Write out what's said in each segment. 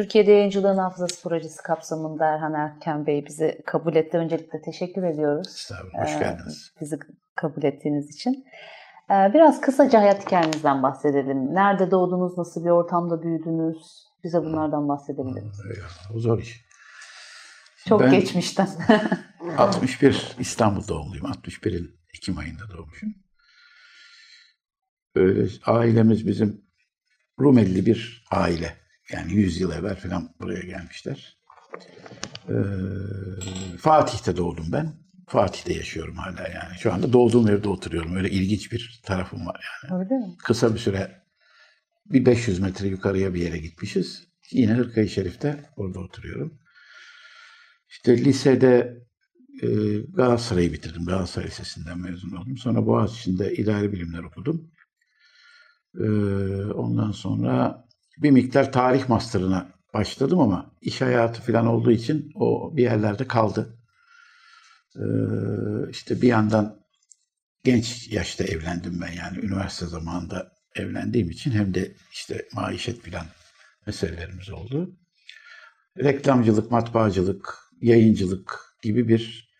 Türkiye'de Yayıncılığın Hafızası Projesi kapsamında Erhan Erken Bey bizi kabul etti. Öncelikle teşekkür ediyoruz. Estağfurullah, hoş Ee, geldiniz. Bizi kabul ettiğiniz için. Ee, Biraz kısaca hayat hikayenizden bahsedelim. Nerede doğdunuz, nasıl bir ortamda büyüdünüz? Bize bunlardan bahsedebilir misiniz? Eyvallah, O zor iş. Çok Ben- geçmişten. 61 İstanbul doğumluyum. 61'in Ekim ayında doğmuşum. Böyle ailemiz bizim Rumeli bir aile. Yani 100 yıl evvel falan buraya gelmişler. Ee, Fatih'te doğdum ben. Fatih'te yaşıyorum hala yani. Şu anda doğduğum evde oturuyorum. Öyle ilginç bir tarafım var yani. Öyle mi? Kısa bir süre bir 500 metre yukarıya bir yere gitmişiz. Yine Hırkayı Şerif'te orada oturuyorum. İşte lisede e, Galatasaray'ı bitirdim. Galatasaray Lisesi'nden mezun oldum. Sonra Boğaziçi'nde idari bilimler okudum. E, ondan sonra bir miktar tarih master'ına başladım ama iş hayatı falan olduğu için o bir yerlerde kaldı. E, işte bir yandan genç yaşta evlendim ben yani üniversite zamanında evlendiğim için hem de işte maişet filan meselelerimiz oldu. Reklamcılık, matbaacılık, yayıncılık gibi bir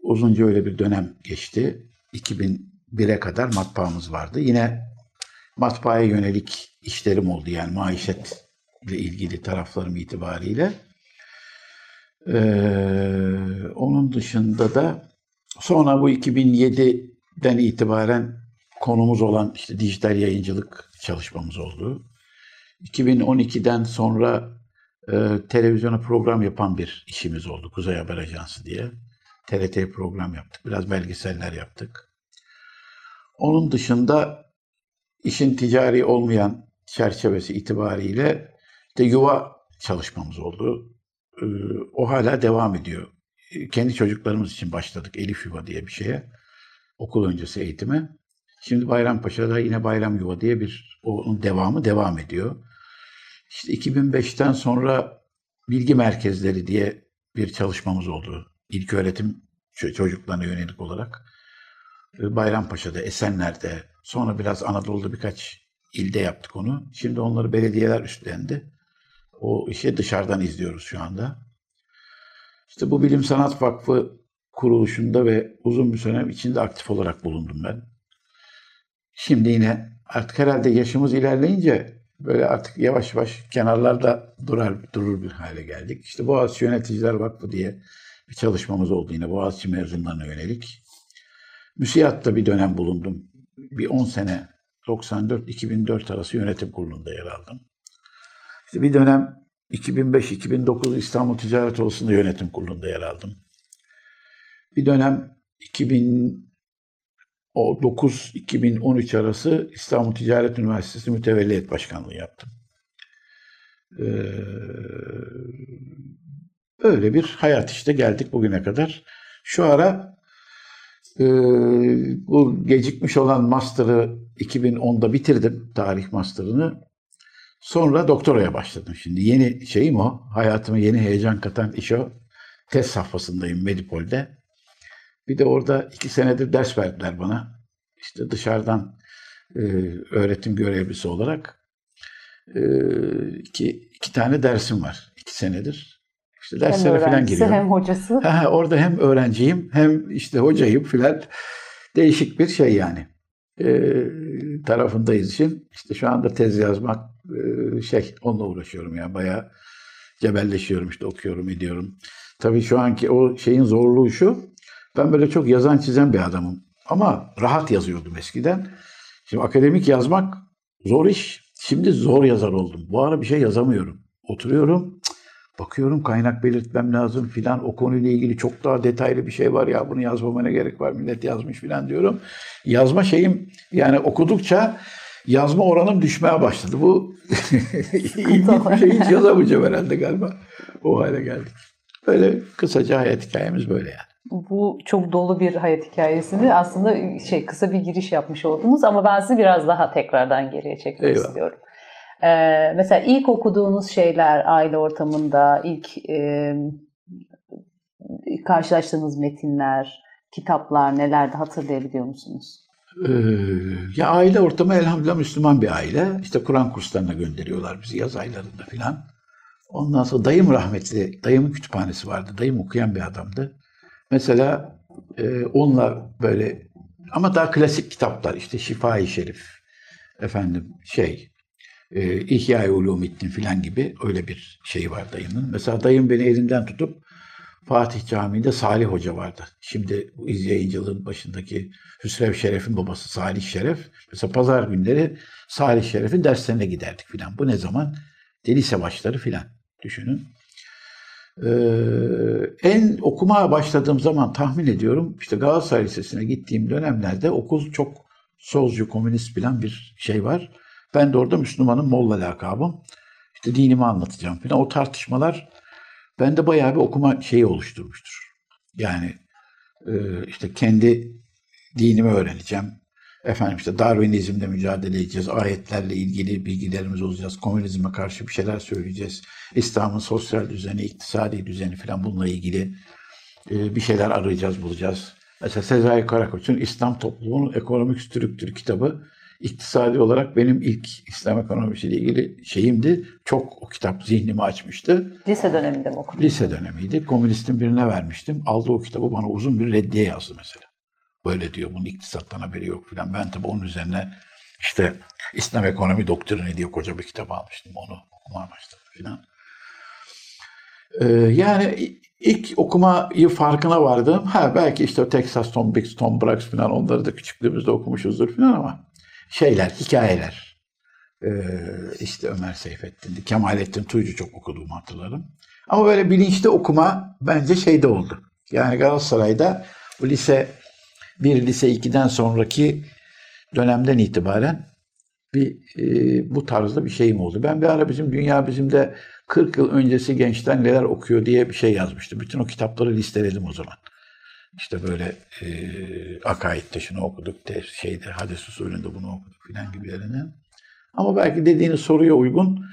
uzunca öyle bir dönem geçti. 2001'e kadar matbaamız vardı. Yine matbaaya yönelik işlerim oldu yani maişetle ilgili taraflarım itibariyle. Ee, onun dışında da sonra bu 2007'den itibaren konumuz olan işte dijital yayıncılık çalışmamız oldu. 2012'den sonra e, televizyona program yapan bir işimiz oldu. Kuzey Haber Ajansı diye. TRT program yaptık. Biraz belgeseller yaptık. Onun dışında işin ticari olmayan çerçevesi itibariyle işte yuva çalışmamız oldu. Ee, o hala devam ediyor. Ee, Kendi çocuklarımız için başladık Elif Yuva diye bir şeye. Okul öncesi eğitime. Şimdi Bayrampaşa'da yine Bayram Yuva diye bir onun devamı devam ediyor. İşte 2005'ten sonra bilgi merkezleri diye bir çalışmamız oldu. İlk öğretim ço- çocuklarına yönelik olarak. Ee, Bayrampaşa'da, Esenler'de, sonra biraz Anadolu'da birkaç ilde yaptık onu. Şimdi onları belediyeler üstlendi. O işi dışarıdan izliyoruz şu anda. İşte bu Bilim Sanat Vakfı kuruluşunda ve uzun bir dönem içinde aktif olarak bulundum ben. Şimdi yine artık herhalde yaşımız ilerleyince böyle artık yavaş yavaş kenarlarda durar durur bir hale geldik. İşte Boğaziçi Yöneticiler Vakfı diye bir çalışmamız oldu yine Boğaziçi mezunlarına yönelik. MÜSİAD'da bir dönem bulundum. Bir 10 sene 94-2004 arası yönetim kurulunda yer aldım. İşte bir dönem 2005-2009 İstanbul Ticaret Odası'nda yönetim kurulunda yer aldım. Bir dönem 2009-2013 arası İstanbul Ticaret Üniversitesi Mütevelliyet Başkanlığı yaptım. Ee, böyle bir hayat işte geldik bugüne kadar. Şu ara e, bu gecikmiş olan master'ı 2010'da bitirdim, tarih master'ını. Sonra doktoraya başladım şimdi. Yeni şeyim o. Hayatıma yeni heyecan katan iş o. Test safhasındayım Medipol'de. Bir de orada iki senedir ders verdiler bana. İşte dışarıdan e, öğretim görevlisi olarak e, iki, iki tane dersim var. iki senedir. İşte derslere falan giriyorum. hem hocası. Ha, orada hem öğrenciyim hem işte hocayım filan. Değişik bir şey yani. Ee, tarafındayız için. İşte şu anda tez yazmak e, şey onunla uğraşıyorum ya. Bayağı cebelleşiyorum işte okuyorum ediyorum. Tabii şu anki o şeyin zorluğu şu. Ben böyle çok yazan çizen bir adamım. Ama rahat yazıyordum eskiden. Şimdi akademik yazmak zor iş. Şimdi zor yazar oldum. Bu ara bir şey yazamıyorum. Oturuyorum. Bakıyorum kaynak belirtmem lazım filan. O konuyla ilgili çok daha detaylı bir şey var ya bunu yazmama ne gerek var millet yazmış filan diyorum. Yazma şeyim yani okudukça yazma oranım düşmeye başladı. Bu ilginç bir şey hiç yazamayacağım herhalde galiba. O hale geldik. Böyle kısaca hayat hikayemiz böyle yani. Bu çok dolu bir hayat hikayesini aslında şey kısa bir giriş yapmış oldunuz ama ben sizi biraz daha tekrardan geriye çekmek Eyvallah. istiyorum. Ee, mesela ilk okuduğunuz şeyler aile ortamında, ilk e, karşılaştığınız metinler, kitaplar nelerdi hatırlayabiliyor musunuz? Ee, ya aile ortamı elhamdülillah Müslüman bir aile. İşte Kur'an kurslarına gönderiyorlar bizi yaz aylarında filan. Ondan sonra dayım rahmetli, dayımın kütüphanesi vardı. Dayım okuyan bir adamdı. Mesela e, onunla böyle ama daha klasik kitaplar işte Şifai Şerif, efendim şey, e, İhya-i Ulumiddin filan gibi öyle bir şey var dayımın. Mesela dayım beni elimden tutup Fatih Camii'nde Salih Hoca vardı. Şimdi iz yayıncılığın başındaki Hüsrev Şeref'in babası Salih Şeref. Mesela pazar günleri Salih Şeref'in derslerine giderdik filan. Bu ne zaman? Lise başları filan düşünün. Ee, en okumaya başladığım zaman tahmin ediyorum işte Galatasaray Lisesi'ne gittiğim dönemlerde okul çok solcu, komünist filan bir şey var. Ben de orada Müslümanın Molla lakabım. İşte dinimi anlatacağım filan. O tartışmalar bende bayağı bir okuma şeyi oluşturmuştur. Yani e, işte kendi dinimi öğreneceğim. Efendim işte Darwinizmle mücadele edeceğiz. Ayetlerle ilgili bilgilerimiz olacağız. Komünizme karşı bir şeyler söyleyeceğiz. İslam'ın sosyal düzeni, iktisadi düzeni falan bununla ilgili e, bir şeyler arayacağız, bulacağız. Mesela Sezai Karakoç'un İslam Toplumunun Ekonomik Strüktürü kitabı iktisadi olarak benim ilk İslam ekonomisiyle ilgili şeyimdi. Çok o kitap zihnimi açmıştı. Lise döneminde mi okudunuz? Lise dönemiydi. Komünistin birine vermiştim. Aldı o kitabı bana uzun bir reddiye yazdı mesela. Böyle diyor bunun iktisattan haberi yok filan. Ben tabii onun üzerine işte İslam ekonomi doktrini diye koca bir kitap almıştım. Onu okumaya başladım filan. Ee, yani ilk okumayı farkına vardım. Ha belki işte Texas Tom Biggs, Tom Braggs filan onları da küçüklüğümüzde okumuşuzdur filan ama şeyler, hikayeler. Ee, işte Ömer Seyfettin'di. Kemalettin Tuycu çok okuduğumu hatırlarım. Ama böyle bilinçli okuma bence şeyde oldu. Yani Galatasaray'da bu lise 1, lise 2'den sonraki dönemden itibaren bir e, bu tarzda bir şeyim oldu. Ben bir ara bizim Dünya Bizim'de 40 yıl öncesi gençler neler okuyor diye bir şey yazmıştım. Bütün o kitapları listeledim o zaman. İşte böyle e, akaidde şunu okuduk, de, şeyde hadis usulünde bunu okuduk filan gibilerini. Ama belki dediğiniz soruya uygun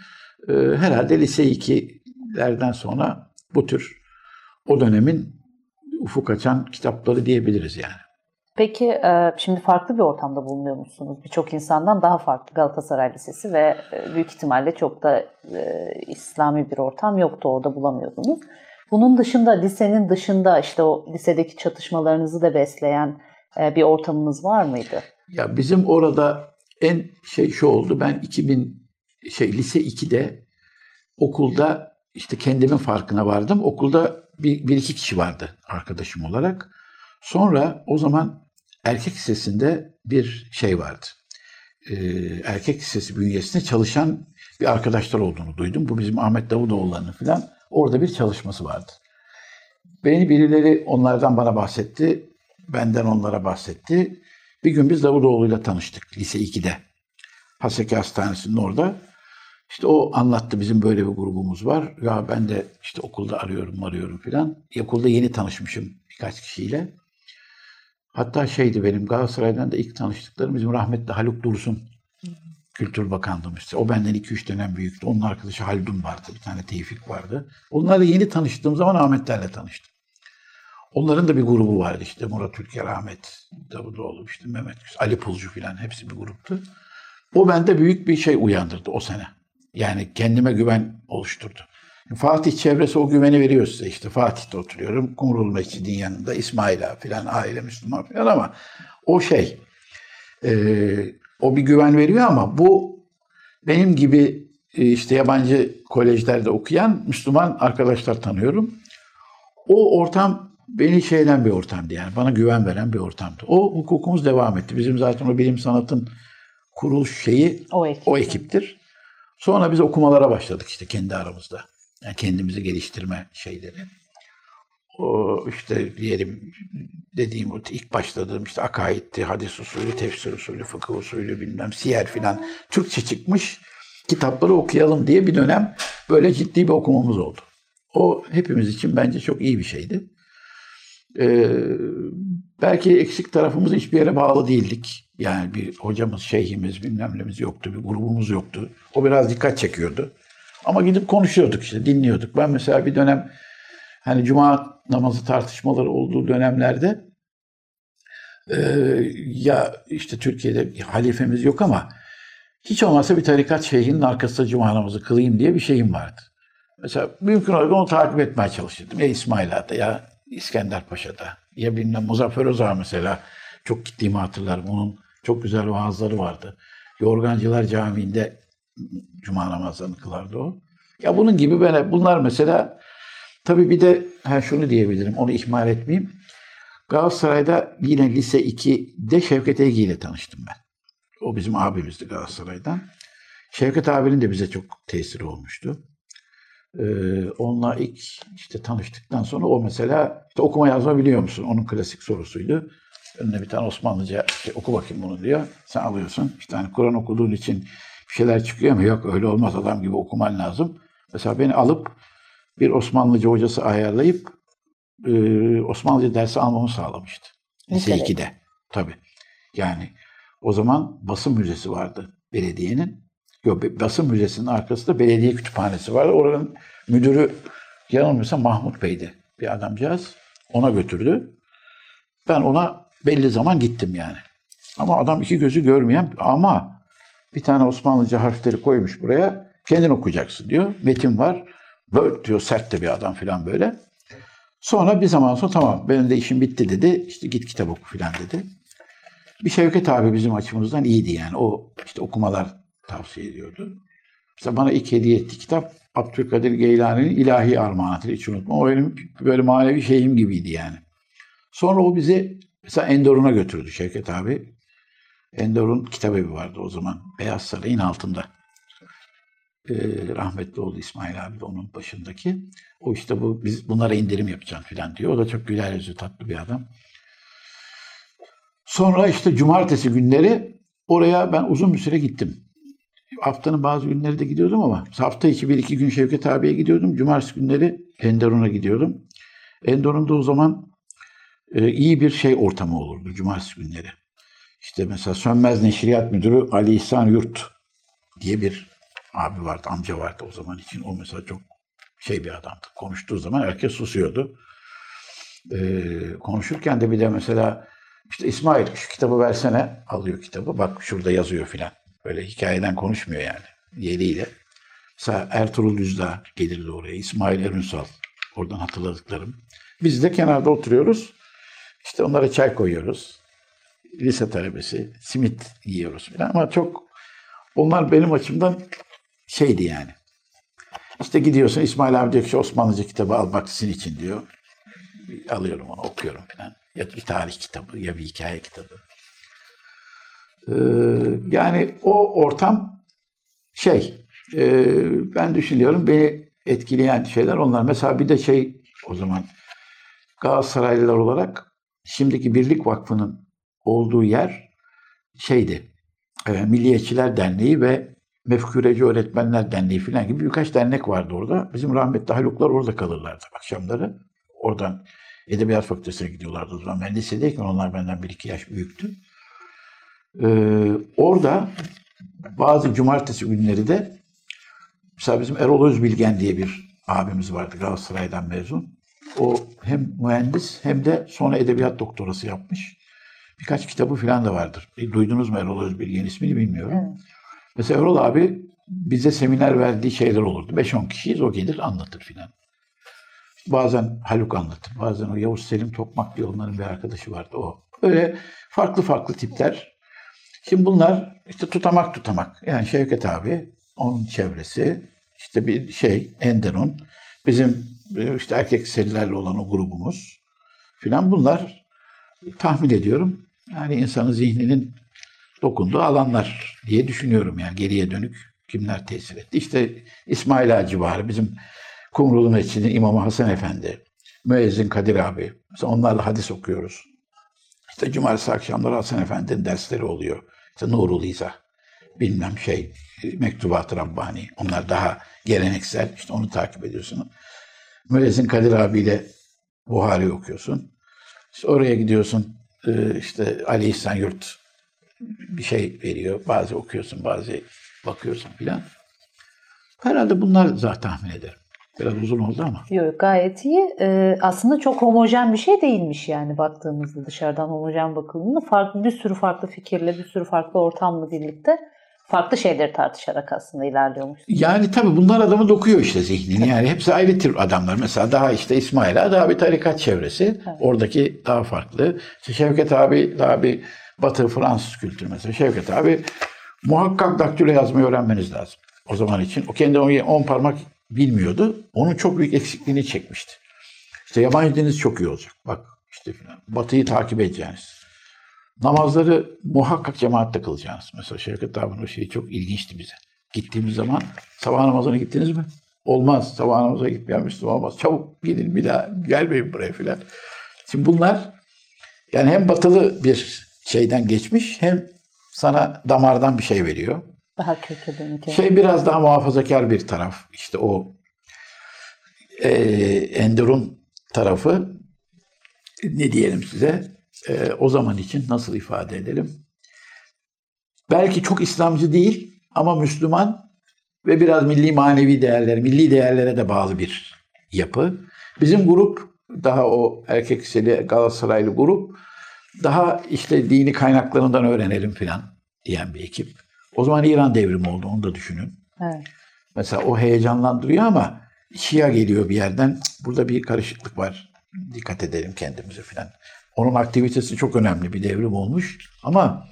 e, herhalde lise 2'lerden sonra bu tür o dönemin ufuk açan kitapları diyebiliriz yani. Peki e, şimdi farklı bir ortamda bulunuyor musunuz? Birçok insandan daha farklı Galatasaray Lisesi ve e, büyük ihtimalle çok da e, İslami bir ortam yoktu orada bulamıyordunuz. Bunun dışında lisenin dışında işte o lisedeki çatışmalarınızı da besleyen e, bir ortamınız var mıydı? Ya bizim orada en şey şu oldu. Ben 2000 şey lise 2'de okulda işte kendimin farkına vardım. Okulda bir, bir iki kişi vardı arkadaşım olarak. Sonra o zaman erkek lisesinde bir şey vardı. Ee, erkek lisesi bünyesinde çalışan bir arkadaşlar olduğunu duydum. Bu bizim Ahmet Davutoğulları'nın falan orada bir çalışması vardı. Beni birileri onlardan bana bahsetti. Benden onlara bahsetti. Bir gün biz Davutoğlu'yla tanıştık lise 2'de. Haseki Hastanesi'nin orada. İşte o anlattı bizim böyle bir grubumuz var. Ya ben de işte okulda arıyorum arıyorum filan. Okulda yeni tanışmışım birkaç kişiyle. Hatta şeydi benim Galatasaray'dan da ilk tanıştıklarım bizim rahmetli Haluk Dursun. Kültür Bakanlığımız. işte. O benden 2-3 dönem büyüktü. Onun arkadaşı Haldun vardı. Bir tane Tevfik vardı. Onlarla yeni tanıştığım zaman Ahmetlerle tanıştım. Onların da bir grubu vardı işte. Murat Ülker, Ahmet Davutoğlu, işte Mehmet Ali Pulcu filan hepsi bir gruptu. O bende büyük bir şey uyandırdı o sene. Yani kendime güven oluşturdu. Fatih çevresi o güveni veriyor size işte. Fatih'te oturuyorum. Kumrul Mescid'in yanında İsmail Ağa filan aile Müslüman filan ama o şey e, o bir güven veriyor ama bu benim gibi e, işte yabancı kolejlerde okuyan Müslüman arkadaşlar tanıyorum. O ortam beni şeyden bir ortamdı yani bana güven veren bir ortamdı. O hukukumuz devam etti. Bizim zaten o bilim sanatın kuruluş şeyi O ekip. o ekiptir. Sonra biz okumalara başladık işte kendi aramızda. Yani kendimizi geliştirme şeyleri. O işte diyelim dediğim ilk başladığım işte akaitti, hadis usulü, tefsir usulü, fıkıh usulü bilmem siyer filan Türkçe çıkmış kitapları okuyalım diye bir dönem böyle ciddi bir okumamız oldu. O hepimiz için bence çok iyi bir şeydi. Ee, belki eksik tarafımız hiçbir yere bağlı değildik. Yani bir hocamız, şeyhimiz, bilmem yoktu, bir grubumuz yoktu. O biraz dikkat çekiyordu. Ama gidip konuşuyorduk işte, dinliyorduk. Ben mesela bir dönem hani cuma namazı tartışmaları olduğu dönemlerde e, ya işte Türkiye'de halifemiz yok ama hiç olmazsa bir tarikat şeyhinin arkasında cuma namazı kılayım diye bir şeyim vardı. Mesela mümkün olarak onu takip etmeye çalışırdım. Ya İsmail ya İskender Paşa'da ya bilmem Muzaffer Özağ mesela çok gittiğimi hatırlarım. Onun çok güzel vaazları vardı. Yorgancılar Camii'nde cuma namazlarını kılardı o. Ya bunun gibi böyle bunlar mesela tabii bir de ha şunu diyebilirim onu ihmal etmeyeyim. Galatasaray'da yine lise 2'de Şevket Egi ile tanıştım ben. O bizim abimizdi Galatasaray'dan. Şevket abinin de bize çok tesiri olmuştu. Ee, onunla ilk işte tanıştıktan sonra o mesela işte okuma yazma biliyor musun? Onun klasik sorusuydu. Önüne bir tane Osmanlıca işte oku bakayım bunu diyor. Sen alıyorsun. İşte hani Kur'an okuduğun için bir şeyler çıkıyor mu? Yok öyle olmaz adam gibi okuman lazım. Mesela beni alıp bir Osmanlıca hocası ayarlayıp e, Osmanlıca dersi almamı sağlamıştı. Lise Lisede. 2'de. Tabii. Yani o zaman basın müzesi vardı belediyenin. Yok, basın müzesinin arkasında belediye kütüphanesi vardı. Oranın müdürü yanılmıyorsam Mahmut Bey'di bir adamcağız. Ona götürdü. Ben ona belli zaman gittim yani. Ama adam iki gözü görmeyen ama bir tane Osmanlıca harfleri koymuş buraya. Kendin okuyacaksın diyor. Metin var. Böyle diyor sert de bir adam falan böyle. Sonra bir zaman sonra tamam benim de işim bitti dedi. İşte git kitap oku falan dedi. Bir Şevket abi bizim açımızdan iyiydi yani. O işte okumalar tavsiye ediyordu. Mesela bana ilk hediye etti kitap Abdülkadir Geylani'nin İlahi Armağanatı hiç unutma. O benim böyle manevi şeyim gibiydi yani. Sonra o bizi mesela Endorun'a götürdü Şevket abi. Endorun kitabevi vardı o zaman. Beyaz Saray'ın altında. Ee, rahmetli oldu İsmail abi de onun başındaki. O işte bu biz bunlara indirim yapacağım falan diyor. O da çok güler yüzlü tatlı bir adam. Sonra işte cumartesi günleri oraya ben uzun bir süre gittim. Haftanın bazı günleri de gidiyordum ama hafta içi bir iki gün Şevket abiye gidiyordum. Cumartesi günleri Enderun'a gidiyordum. Enderun'da o zaman e, iyi bir şey ortamı olurdu cumartesi günleri. İşte mesela Sönmez Neşriyat Müdürü Ali İhsan Yurt diye bir abi vardı, amca vardı o zaman için. O mesela çok şey bir adamdı. Konuştuğu zaman herkes susuyordu. Ee, konuşurken de bir de mesela işte İsmail şu kitabı versene alıyor kitabı. Bak şurada yazıyor filan. Böyle hikayeden konuşmuyor yani. Yeriyle. Mesela Ertuğrul Düzdağ gelirdi oraya. İsmail Erünsal. Oradan hatırladıklarım. Biz de kenarda oturuyoruz. İşte onlara çay koyuyoruz. Lise talebesi. Simit yiyoruz filan. Ama çok onlar benim açımdan şeydi yani. İşte gidiyorsun İsmail abi diyor ki "Şu Osmanlıca kitabı al bak sizin için diyor. Alıyorum onu okuyorum falan. Ya bir tarih kitabı ya bir hikaye kitabı. Ee, yani o ortam şey e, ben düşünüyorum beni etkileyen şeyler onlar. Mesela bir de şey o zaman Galatasaraylılar olarak şimdiki Birlik Vakfı'nın olduğu yer şeydi. E, Milliyetçiler Derneği ve Mefkureci Öğretmenler Derneği falan gibi birkaç dernek vardı orada. Bizim rahmetli Haluklar orada kalırlardı akşamları. Oradan Edebiyat Fakültesi'ne gidiyorlardı o zaman. Ben lisedeyken onlar benden bir iki yaş büyüktü. Ee, orada bazı cumartesi günleri de mesela bizim Erol Özbilgen diye bir abimiz vardı Galatasaray'dan mezun. O hem mühendis hem de sonra edebiyat doktorası yapmış. Birkaç kitabı falan da vardır. Duydunuz mu Erol Özbilgen ismini bilmiyorum. Evet. Mesela Erol abi bize seminer verdiği şeyler olurdu. 5-10 kişiyiz o gelir anlatır filan. Bazen Haluk anlatır. Bazen o Yavuz Selim Tokmak diye onların bir arkadaşı vardı o. Böyle farklı farklı tipler. Şimdi bunlar işte tutamak tutamak. Yani Şevket abi, onun çevresi, işte bir şey Enderun, bizim e, işte erkek serilerle olan o grubumuz filan bunlar tahmin ediyorum. Yani insanın zihninin dokunduğu alanlar diye düşünüyorum yani geriye dönük kimler tesir etti. İşte İsmail Ağa civarı bizim Kumrulu Mescid'in İmamı Hasan Efendi, Müezzin Kadir abi. Mesela onlarla hadis okuyoruz. İşte cumartesi akşamları Hasan Efendi'nin dersleri oluyor. İşte Nurul İza, bilmem şey, Mektubat-ı Rabbani. Onlar daha geleneksel. İşte onu takip ediyorsun. Müezzin Kadir abiyle Buhari okuyorsun. İşte oraya gidiyorsun. e, işte Ali İhsan Yurt bir şey veriyor. Bazı okuyorsun, bazı bakıyorsun filan. Herhalde bunlar zaten tahmin ederim. Biraz uzun oldu ama. Yok gayet iyi. Ee, aslında çok homojen bir şey değilmiş yani baktığımızda dışarıdan homojen bakıldığında farklı bir sürü farklı fikirle bir sürü farklı ortamla birlikte farklı şeyleri tartışarak aslında ilerliyormuş. Yani tabii bunlar adamı dokuyor işte zihnini. Yani hepsi ayrı tür adamlar. Mesela daha işte İsmail Ağa daha bir tarikat çevresi. Oradaki daha farklı. İşte Şevket abi daha bir Batı Fransız kültürü mesela. Şevket abi muhakkak daktilo yazmayı öğrenmeniz lazım. O zaman için. O kendi on, on parmak bilmiyordu. Onun çok büyük eksikliğini çekmişti. İşte yabancı diliniz çok iyi olacak. Bak işte filan. Batı'yı takip edeceğiniz. Namazları muhakkak cemaatle kılacağınız. Mesela Şevket abinin o şeyi çok ilginçti bize. Gittiğimiz zaman sabah namazına gittiniz mi? Olmaz. Sabah namazına gitmeyen Müslüman olmaz. Çabuk gidin bir daha gelmeyin buraya filan. Şimdi bunlar yani hem batılı bir şeyden geçmiş hem sana damardan bir şey veriyor. Daha köke dönük. Şey biraz daha muhafazakar bir taraf. İşte o e, Enderun tarafı ne diyelim size e, o zaman için nasıl ifade edelim? Belki çok İslamcı değil ama Müslüman ve biraz milli manevi değerler, milli değerlere de bağlı bir yapı. Bizim grup daha o erkek liseli Galatasaraylı grup daha işte dini kaynaklarından öğrenelim filan diyen bir ekip. O zaman İran devrimi oldu onu da düşünün. Evet. Mesela o heyecanlandırıyor ama Şia geliyor bir yerden. "Cık, Burada bir karışıklık var. Dikkat edelim kendimize falan. Onun aktivitesi çok önemli bir devrim olmuş. Ama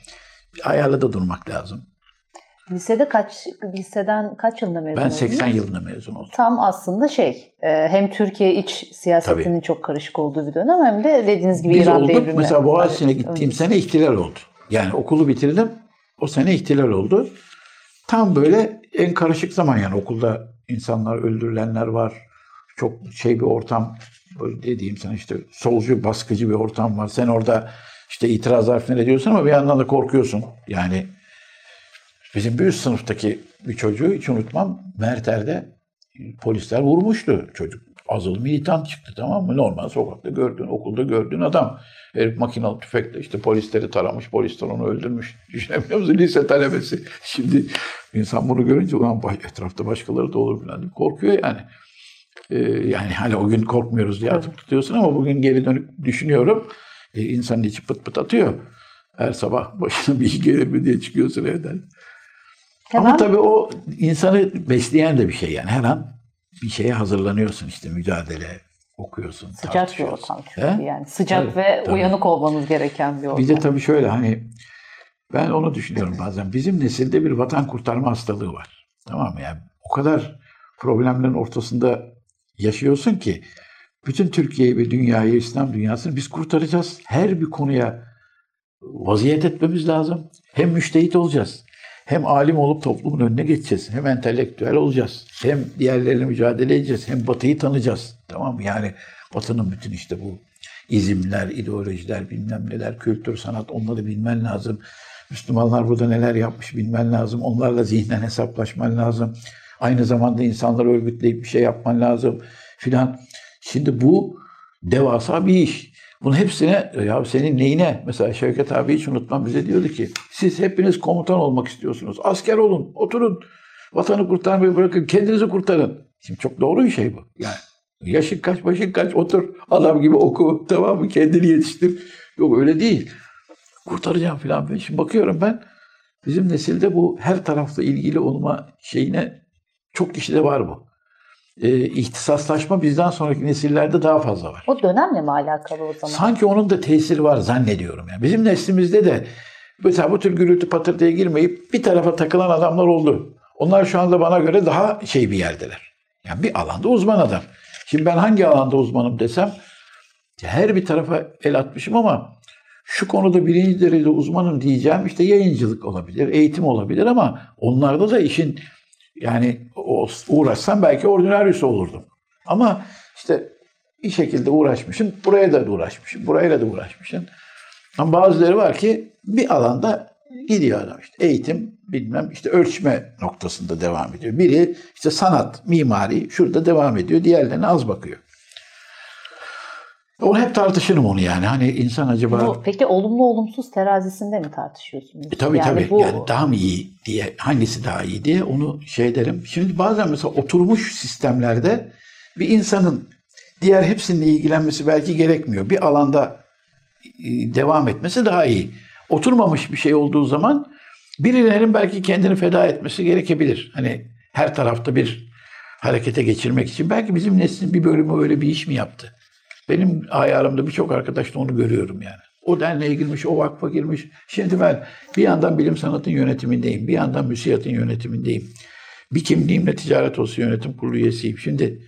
bir ayarla da durmak lazım. Lisede kaç liseden kaç yılında mezun Ben oldunuz? 80 yılında mezun oldum. Tam aslında şey e, hem Türkiye iç siyasetinin çok karışık olduğu bir dönem hem de dediğiniz gibi Biz İran olduk. devrimi. Mesela Boğaziçi'ne gittiğim evet. sene ihtilal oldu. Yani okulu bitirdim. O sene ihtilal oldu. Tam böyle en karışık zaman yani okulda insanlar öldürülenler var. Çok şey bir ortam böyle dediğim sana işte solcu baskıcı bir ortam var. Sen orada işte itirazlar falan ediyorsun ama bir yandan da korkuyorsun. Yani bizim bir üst sınıftaki bir çocuğu hiç unutmam. Merter'de polisler vurmuştu çocuk. Azılı militan çıktı tamam mı? Normal sokakta gördüğün, okulda gördüğün adam. Herif makinalı tüfekle işte polisleri taramış, polisler onu öldürmüş. Düşünebiliyor musun? Lise talebesi. Şimdi insan bunu görünce ulan etrafta başkaları da olur falan diye korkuyor yani. Ee, yani hani o gün korkmuyoruz diye atıp tutuyorsun ama bugün geri dönüp düşünüyorum. Ee, insanın içi pıt pıt atıyor. Her sabah başına bir iş gelir mi diye çıkıyorsun evden. Ama Hemen tabii o insanı besleyen de bir şey yani. Her an bir şeye hazırlanıyorsun işte mücadele okuyorsun. sıcak bir ortam çünkü He? yani sıcak Tabii, ve tabii. uyanık olmanız gereken bir ortam. Bir de tabii şöyle hani ben onu düşünüyorum bazen. Bizim nesilde bir vatan kurtarma hastalığı var. Tamam mı? Yani o kadar problemlerin ortasında yaşıyorsun ki bütün Türkiye'yi ve dünyayı, İslam dünyasını biz kurtaracağız. Her bir konuya vaziyet etmemiz lazım. Hem müştehit olacağız. Hem alim olup toplumun önüne geçeceğiz. Hem entelektüel olacağız. Hem diğerleriyle mücadele edeceğiz. Hem batıyı tanıyacağız. Tamam mı? Yani batının bütün işte bu izimler, ideolojiler, bilmem neler, kültür, sanat onları bilmen lazım. Müslümanlar burada neler yapmış bilmen lazım. Onlarla zihnen hesaplaşman lazım. Aynı zamanda insanları örgütleyip bir şey yapman lazım filan. Şimdi bu devasa bir iş. Bunun hepsine ya senin neyine? Mesela Şevket abi hiç unutmam bize diyordu ki siz hepiniz komutan olmak istiyorsunuz. Asker olun, oturun. Vatanı kurtarmayı bırakın, kendinizi kurtarın. Şimdi çok doğru bir şey bu. Yani yaşın kaç, başın kaç, otur. Adam gibi oku, tamam mı? Kendini yetiştir. Yok öyle değil. Kurtaracağım falan. Ben şimdi bakıyorum ben bizim nesilde bu her tarafta ilgili olma şeyine çok kişide var bu. Ee, ihtisaslaşma bizden sonraki nesillerde daha fazla var. O dönemle mi alakalı o zaman? Sanki onun da tesiri var zannediyorum. Yani bizim neslimizde de mesela bu tür gürültü patırtıya girmeyip bir tarafa takılan adamlar oldu. Onlar şu anda bana göre daha şey bir yerdeler. Yani bir alanda uzman adam. Şimdi ben hangi alanda uzmanım desem her bir tarafa el atmışım ama şu konuda birinci derecede uzmanım diyeceğim işte yayıncılık olabilir, eğitim olabilir ama onlarda da işin yani uğraşsam belki ordinaryüsü olurdum. Ama işte bir şekilde uğraşmışım. Buraya da uğraşmışım. Burayla da uğraşmışım. Ama bazıları var ki bir alanda gidiyor adam işte. Eğitim bilmem işte ölçme noktasında devam ediyor. Biri işte sanat, mimari şurada devam ediyor. Diğerlerine az bakıyor. Onu hep tartışırım onu yani. Hani insan acaba... Bu, peki olumlu olumsuz terazisinde mi tartışıyorsunuz? E, tabii Yani tabii. bu- Yani daha mı iyi diye, hangisi daha iyi diye onu şey derim. Şimdi bazen mesela oturmuş sistemlerde bir insanın diğer hepsininle ilgilenmesi belki gerekmiyor. Bir alanda e, devam etmesi daha iyi. Oturmamış bir şey olduğu zaman Birilerinin belki kendini feda etmesi gerekebilir. Hani her tarafta bir harekete geçirmek için. Belki bizim neslin bir bölümü öyle bir iş mi yaptı? Benim ayarımda birçok arkadaşta onu görüyorum yani. O derneğe girmiş, o vakfa girmiş. Şimdi ben bir yandan bilim sanatın yönetimindeyim, bir yandan müsiyatın yönetimindeyim. Bir kimliğimle ticaret olsun yönetim kurulu üyesiyim. Şimdi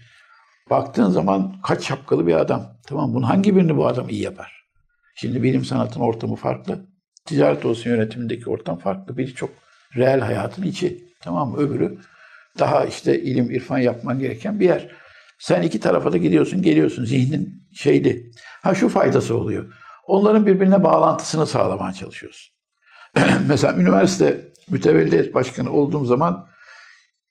baktığın zaman kaç şapkalı bir adam. Tamam bunun hangi birini bu adam iyi yapar? Şimdi bilim sanatın ortamı farklı. Ticaret olsun yönetimindeki ortam farklı. Biri çok reel hayatın içi. Tamam mı? Öbürü daha işte ilim, irfan yapman gereken bir yer. Sen iki tarafa da gidiyorsun, geliyorsun. Zihnin şeydi. Ha şu faydası oluyor. Onların birbirine bağlantısını sağlamaya çalışıyorsun. Mesela üniversite mütevelliyet başkanı olduğum zaman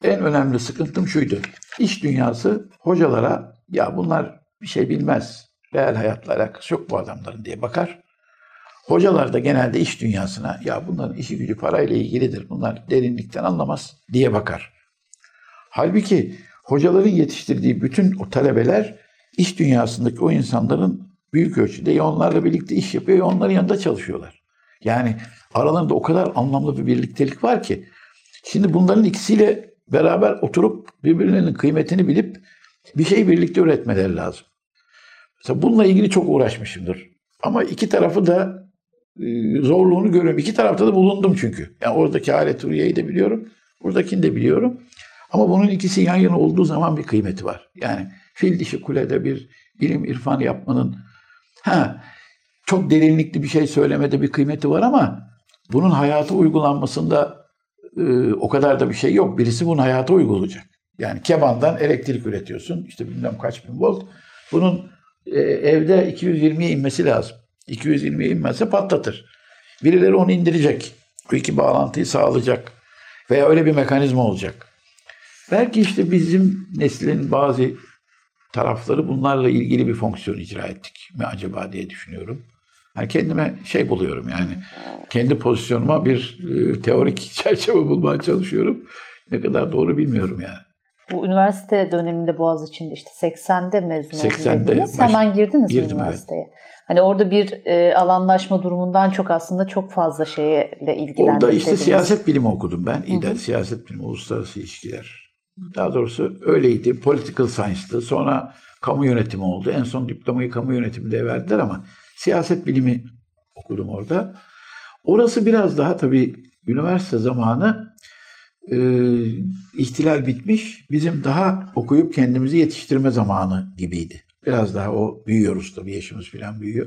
en önemli sıkıntım şuydu. İş dünyası hocalara ya bunlar bir şey bilmez. Reel hayatla alakası yok bu adamların diye bakar. Hocalar da genelde iş dünyasına ya bunların işi gücü parayla ilgilidir. Bunlar derinlikten anlamaz diye bakar. Halbuki hocaların yetiştirdiği bütün o talebeler iş dünyasındaki o insanların büyük ölçüde ya onlarla birlikte iş yapıyor ya onların yanında çalışıyorlar. Yani aralarında o kadar anlamlı bir birliktelik var ki. Şimdi bunların ikisiyle beraber oturup birbirlerinin kıymetini bilip bir şey birlikte üretmeleri lazım. Mesela bununla ilgili çok uğraşmışımdır. Ama iki tarafı da e, zorluğunu görüyorum. İki tarafta da bulundum çünkü. Yani oradaki alet Uriye'yi de biliyorum. Buradakini de biliyorum. Ama bunun ikisi yan yana olduğu zaman bir kıymeti var. Yani fil dişi kulede bir ilim irfan yapmanın ha çok derinlikli bir şey söylemede bir kıymeti var ama bunun hayata uygulanmasında e, o kadar da bir şey yok. Birisi bunu hayata uygulayacak. Yani kebandan elektrik üretiyorsun. İşte bilmem kaç bin volt. Bunun e, evde 220'ye inmesi lazım. 220'ye inmezse patlatır. Birileri onu indirecek. Bu iki bağlantıyı sağlayacak. Veya öyle bir mekanizma olacak. Belki işte bizim neslin bazı tarafları bunlarla ilgili bir fonksiyon icra ettik mi acaba diye düşünüyorum. Yani kendime şey buluyorum yani. Kendi pozisyonuma bir e, teorik çerçeve bulmaya çalışıyorum. Ne kadar doğru bilmiyorum yani. Bu üniversite döneminde Boğaziçi'nde işte 80'de mezun 80'de dediniz. baş- Hemen girdiniz girdim, evet. üniversiteye? Hani orada bir e, alanlaşma durumundan çok aslında çok fazla şeyle ilgilendim Orada işte siyaset bilimi okudum ben. İdeal siyaset bilimi, uluslararası ilişkiler. Daha doğrusu öyleydi. Political science'tı. Sonra kamu yönetimi oldu. En son diplomayı kamu yönetiminde verdiler ama siyaset bilimi okudum orada. Orası biraz daha tabii üniversite zamanı e, ihtilal bitmiş. Bizim daha okuyup kendimizi yetiştirme zamanı gibiydi. Biraz daha o büyüyoruz tabii yaşımız falan büyüyor.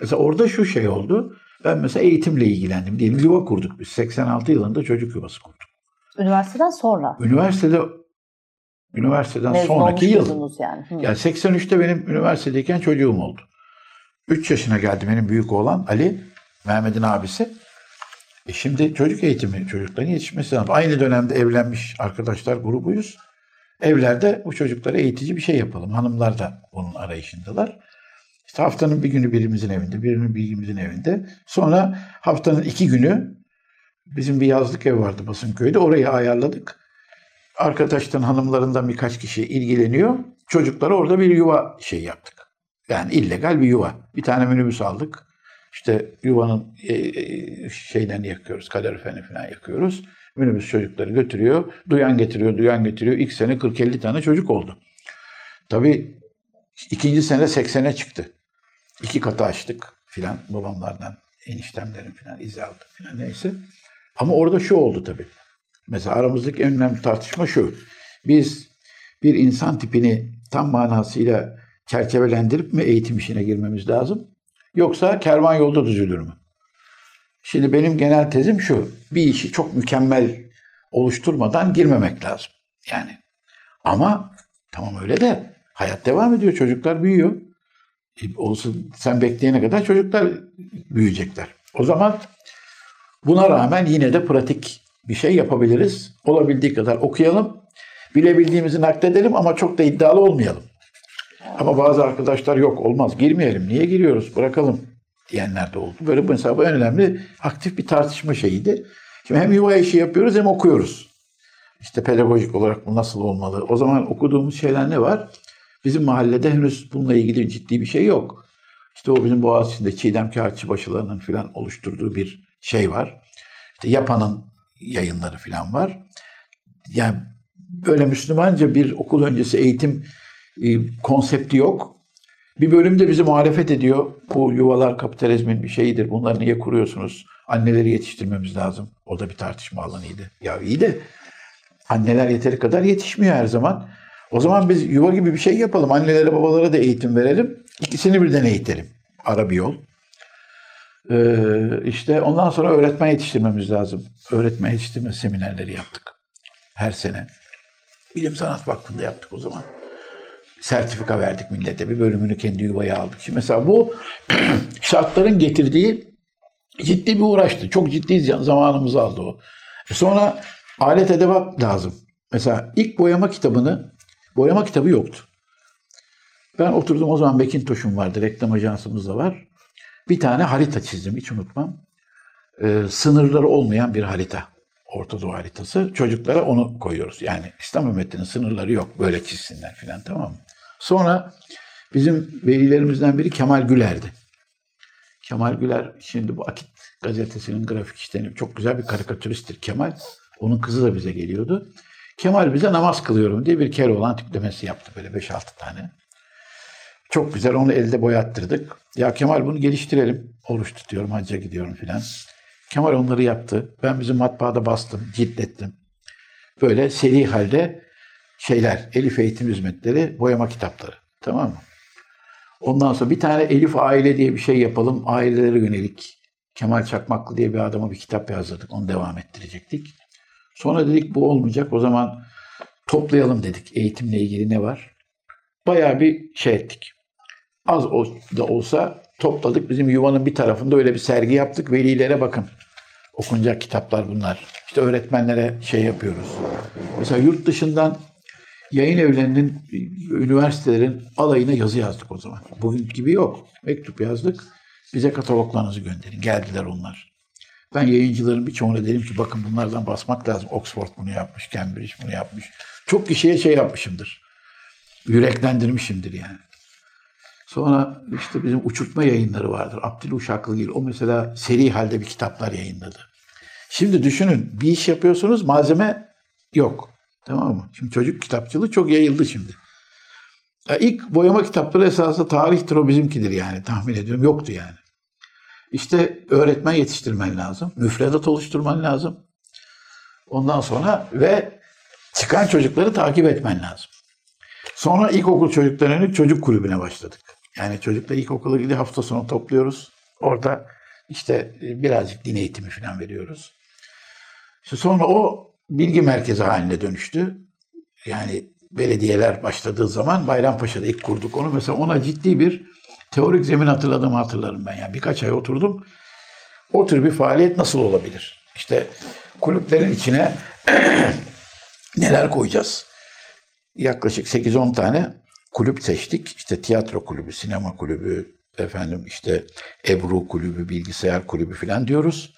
Mesela orada şu şey oldu. Ben mesela eğitimle ilgilendim diyelim. Yuva kurduk biz. 86 yılında çocuk yuvası kurduk. Üniversiteden sonra Üniversitede üniversiteden mezun sonraki yıl. yani? Hı. Yani 83'te benim üniversitedeyken çocuğum oldu. 3 yaşına geldi benim büyük oğlan Ali, Mehmet'in abisi. E şimdi çocuk eğitimi, çocukların yetişmesi lazım. Aynı dönemde evlenmiş arkadaşlar grubuyuz. Evlerde bu çocuklara eğitici bir şey yapalım. Hanımlar da onun arayışındalar. İşte haftanın bir günü birimizin evinde, birinin birimizin evinde. Sonra haftanın iki günü bizim bir yazlık ev vardı Basınköy'de. Orayı ayarladık. Arkadaştan hanımlarından birkaç kişi ilgileniyor. Çocuklara orada bir yuva şey yaptık. Yani illegal bir yuva. Bir tane minibüs aldık. İşte yuvanın e, e, şeylerini yakıyoruz. Kalorifeni falan yakıyoruz. Minibüs çocukları götürüyor. Duyan getiriyor, duyan getiriyor. İlk sene 40-50 tane çocuk oldu. Tabii ikinci sene 80'e çıktı. İki katı açtık filan babamlardan, eniştemlerin filan izi aldık filan neyse. Ama orada şu oldu tabii. Mesela aramızdaki en önemli tartışma şu. Biz bir insan tipini tam manasıyla çerçevelendirip mi eğitim işine girmemiz lazım? Yoksa kervan yolda düzülür mü? Şimdi benim genel tezim şu. Bir işi çok mükemmel oluşturmadan girmemek lazım. Yani ama tamam öyle de hayat devam ediyor. Çocuklar büyüyor. E, olsun sen bekleyene kadar çocuklar büyüyecekler. O zaman buna rağmen yine de pratik bir şey yapabiliriz. Olabildiği kadar okuyalım. Bilebildiğimizi nakledelim ama çok da iddialı olmayalım. Ama bazı arkadaşlar yok olmaz girmeyelim. Niye giriyoruz bırakalım diyenler de oldu. Böyle bu en önemli aktif bir tartışma şeyiydi. Şimdi hem yuva işi yapıyoruz hem okuyoruz. İşte pedagojik olarak bu nasıl olmalı? O zaman okuduğumuz şeyler ne var? Bizim mahallede henüz bununla ilgili ciddi bir şey yok. İşte o bizim Boğaziçi'nde Çiğdem Kağıtçıbaşılarının falan oluşturduğu bir şey var. İşte Yapan'ın yayınları falan var. Yani böyle Müslümanca bir okul öncesi eğitim e, konsepti yok. Bir bölümde bizi muhalefet ediyor. Bu yuvalar kapitalizmin bir şeyidir. Bunları niye kuruyorsunuz? Anneleri yetiştirmemiz lazım. O da bir tartışma alanıydı. Ya iyi de anneler yeteri kadar yetişmiyor her zaman. O zaman biz yuva gibi bir şey yapalım. Annelere babalara da eğitim verelim. İkisini birden eğitelim. Ara bir yol. Ee, işte ondan sonra öğretmen yetiştirmemiz lazım. Öğretmen yetiştirme seminerleri yaptık. Her sene. Bilim Sanat Vakfı'nda yaptık o zaman. Sertifika verdik millete. Bir bölümünü kendi yuvaya aldık. Şimdi mesela bu şartların getirdiği ciddi bir uğraştı. Çok ciddi zamanımızı aldı o. E sonra alet edevat lazım. Mesela ilk boyama kitabını, boyama kitabı yoktu. Ben oturdum o zaman Bekintoş'um vardı, reklam ajansımız da var. Bir tane harita çizdim, hiç unutmam. Ee, sınırları olmayan bir harita. Orta Doğu haritası. Çocuklara onu koyuyoruz. Yani İslam ümmetinin sınırları yok. Böyle çizsinler filan tamam mı? Sonra bizim velilerimizden biri Kemal Güler'di. Kemal Güler şimdi bu Akit gazetesinin grafik işleni çok güzel bir karikatüristtir Kemal. Onun kızı da bize geliyordu. Kemal bize namaz kılıyorum diye bir kere olan tiplemesi yaptı böyle 5-6 tane. Çok güzel onu elde boyattırdık. Ya Kemal bunu geliştirelim. Oruç tutuyorum, hacca gidiyorum filan. Kemal onları yaptı. Ben bizim matbaada bastım, ciltlettim. Böyle seri halde şeyler, Elif Eğitim Hizmetleri, boyama kitapları. Tamam mı? Ondan sonra bir tane Elif Aile diye bir şey yapalım. Ailelere yönelik. Kemal Çakmaklı diye bir adama bir kitap yazdırdık. Onu devam ettirecektik. Sonra dedik bu olmayacak. O zaman toplayalım dedik. Eğitimle ilgili ne var? Bayağı bir şey ettik. Az da olsa topladık. Bizim yuvanın bir tarafında öyle bir sergi yaptık. Velilere bakın. Okunacak kitaplar bunlar. İşte öğretmenlere şey yapıyoruz. Mesela yurt dışından yayın evlerinin, üniversitelerin alayına yazı yazdık o zaman. Bugün gibi yok. Mektup yazdık. Bize kataloglarınızı gönderin. Geldiler onlar. Ben yayıncıların birçoğuna dedim ki bakın bunlardan basmak lazım. Oxford bunu yapmış, Cambridge bunu yapmış. Çok kişiye şey yapmışımdır. Yüreklendirmişimdir yani. Sonra işte bizim uçurtma yayınları vardır. Abdül Uşaklıgil. O mesela seri halde bir kitaplar yayınladı. Şimdi düşünün bir iş yapıyorsunuz malzeme yok. Tamam mı? Şimdi çocuk kitapçılığı çok yayıldı şimdi. Ya ilk boyama kitapları esasında tarihtir o bizimkidir yani tahmin ediyorum. Yoktu yani. İşte öğretmen yetiştirmen lazım. Müfredat oluşturman lazım. Ondan sonra ve çıkan çocukları takip etmen lazım. Sonra ilkokul çocuklarının çocuk kulübüne başladık. Yani çocuklar ilkokula gidiyor hafta sonu topluyoruz. Orada işte birazcık din eğitimi falan veriyoruz. İşte sonra o bilgi merkezi haline dönüştü. Yani belediyeler başladığı zaman Bayrampaşa'da ilk kurduk onu. Mesela ona ciddi bir teorik zemin hatırladığımı hatırlarım ben. Yani birkaç ay oturdum. O tür bir faaliyet nasıl olabilir? İşte kulüplerin içine neler koyacağız? Yaklaşık 8-10 tane kulüp seçtik. İşte tiyatro kulübü, sinema kulübü, efendim işte Ebru kulübü, bilgisayar kulübü falan diyoruz.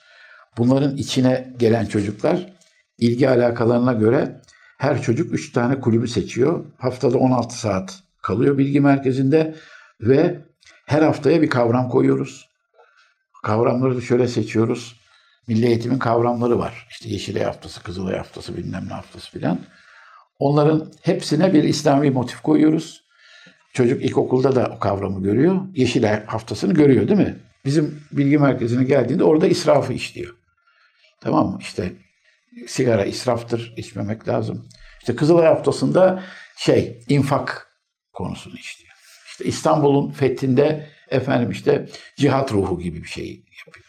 Bunların içine gelen çocuklar ilgi alakalarına göre her çocuk 3 tane kulübü seçiyor. Haftada 16 saat kalıyor bilgi merkezinde ve her haftaya bir kavram koyuyoruz. Kavramları da şöyle seçiyoruz. Milli eğitimin kavramları var. İşte Yeşilay haftası, Kızılay haftası, bilmem ne haftası filan. Onların hepsine bir İslami motif koyuyoruz. Çocuk ilkokulda da o kavramı görüyor. Yeşilay haftasını görüyor değil mi? Bizim bilgi merkezine geldiğinde orada israfı işliyor. Tamam mı? İşte sigara israftır, içmemek lazım. İşte Kızılay haftasında şey, infak konusunu işliyor. İşte İstanbul'un fethinde efendim işte cihat ruhu gibi bir şey yapıyor.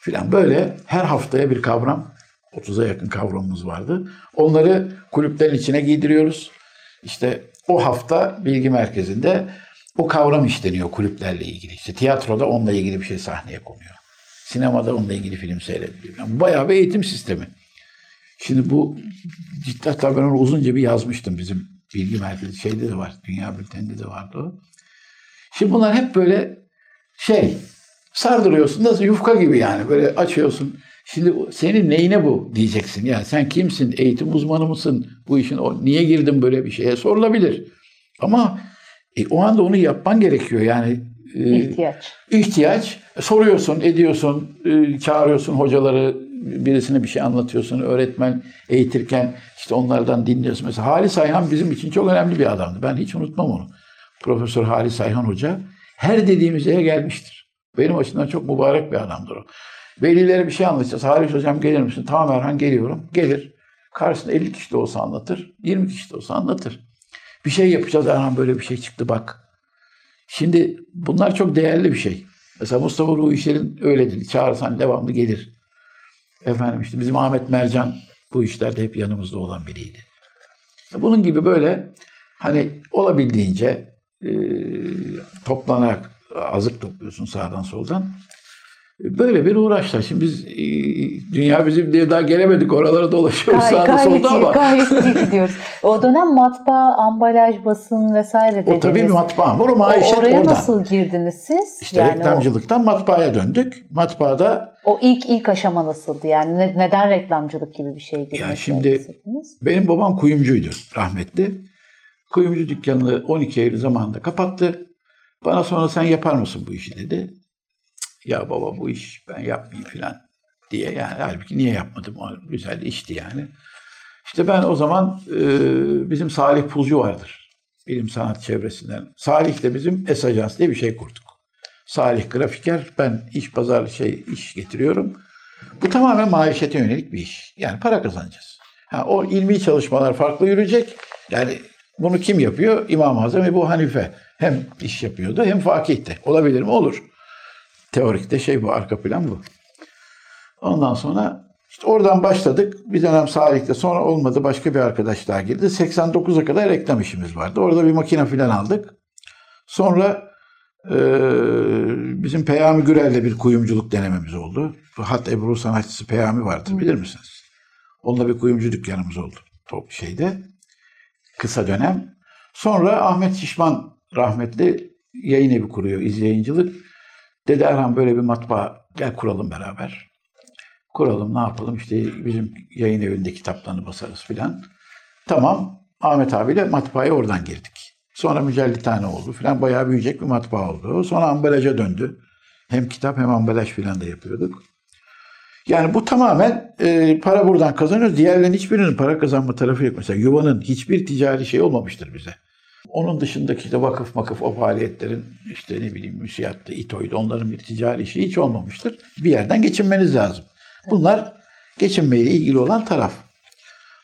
Filan böyle her haftaya bir kavram, 30'a yakın kavramımız vardı. Onları kulüplerin içine giydiriyoruz. İşte o hafta bilgi merkezinde o kavram işleniyor kulüplerle ilgili. İşte tiyatroda onunla ilgili bir şey sahneye konuyor. Sinemada onunla ilgili film seyrediliyor. Yani bayağı bir eğitim sistemi. Şimdi bu ciddi hatta ben onu uzunca bir yazmıştım bizim bilgi merkezi şeyde de var. Dünya bülteninde de vardı o. Şimdi bunlar hep böyle şey sardırıyorsun nasıl yufka gibi yani böyle açıyorsun. Şimdi senin neyine bu diyeceksin ya sen kimsin eğitim uzmanı mısın bu işin o niye girdin böyle bir şeye sorulabilir. Ama e, o anda onu yapman gerekiyor yani. E, ihtiyaç. İhtiyaç. Soruyorsun, ediyorsun, e, çağırıyorsun hocaları birisine bir şey anlatıyorsun, öğretmen eğitirken işte onlardan dinliyorsun. Mesela Halis Ayhan bizim için çok önemli bir adamdı. Ben hiç unutmam onu. Profesör Halis Ayhan Hoca her dediğimiz yere gelmiştir. Benim açımdan çok mübarek bir adamdır o. Velilere bir şey anlatacağız. Halis Hocam gelir misin? Tamam Erhan geliyorum. Gelir. Karşısında 50 kişi de olsa anlatır. 20 kişi de olsa anlatır. Bir şey yapacağız Erhan böyle bir şey çıktı bak. Şimdi bunlar çok değerli bir şey. Mesela Mustafa Ruhi İşler'in öyledir. Çağırsan devamlı gelir. Efendim işte bizim Ahmet Mercan bu işlerde hep yanımızda olan biriydi. Bunun gibi böyle hani olabildiğince e, toplanarak azık topluyorsun sağdan soldan. Böyle bir uğraşlar. Şimdi biz e, dünya bizim diye daha gelemedik. Oralara dolaşıyoruz Gay- sağda solda iyi, ama. gayet iyi gidiyoruz. O dönem matbaa, ambalaj, basın vesaire dediniz. O tabii bir matbaa. O O- maişet Oraya oradan. nasıl girdiniz siz? İşte Yani o- reklamcılıktan matbaaya döndük. Matbaada O ilk ilk aşama nasıldı? Yani ne- neden reklamcılık gibi bir şey girmek şimdi- istediniz? benim babam kuyumcuydu rahmetli. Kuyumcu dükkanını 12 Eylül zamanında kapattı. Bana sonra sen yapar mısın bu işi dedi. Ya baba bu iş ben yapmayayım filan diye. Yani halbuki niye yapmadım? O güzel işti yani. İşte ben o zaman e, bizim Salih Pulcu vardır. Bilim sanat çevresinden. Salih de bizim Es Ajans diye bir şey kurduk. Salih grafiker, ben iş pazar şey iş getiriyorum. Bu tamamen maişete yönelik bir iş. Yani para kazanacağız. Ha, o ilmi çalışmalar farklı yürüyecek. Yani bunu kim yapıyor? İmam-ı Azam Ebu Hanife. Hem iş yapıyordu hem fakihti. Olabilir mi? Olur. Teorikte şey bu, arka plan bu. Ondan sonra işte oradan başladık. Bir dönem Salih'te sonra olmadı. Başka bir arkadaş daha girdi. 89'a kadar reklam işimiz vardı. Orada bir makine falan aldık. Sonra e, bizim Peyami Gürel'le bir kuyumculuk denememiz oldu. Hat Ebru sanatçısı Peyami vardır bilir misiniz? Onunla bir kuyumcu dükkanımız oldu. Top şeyde. Kısa dönem. Sonra Ahmet Şişman rahmetli yayın evi kuruyor, izleyicilik. Dedi Erhan böyle bir matbaa gel kuralım beraber. Kuralım ne yapalım işte bizim yayın evinde kitaplarını basarız filan. Tamam Ahmet abiyle matbaaya oradan girdik. Sonra mücellitane oldu filan bayağı büyüyecek bir matbaa oldu. Sonra ambalaja döndü. Hem kitap hem ambalaj filan da yapıyorduk. Yani bu tamamen e, para buradan kazanıyoruz. Diğerlerinin hiçbirinin para kazanma tarafı yok. Mesela Yuva'nın hiçbir ticari şey olmamıştır bize. Onun dışındaki işte vakıf makıf o faaliyetlerin işte ne bileyim müsiyattı, İTO'ydu onların bir ticari işi hiç olmamıştır. Bir yerden geçinmeniz lazım. Bunlar geçinmeyle ilgili olan taraf.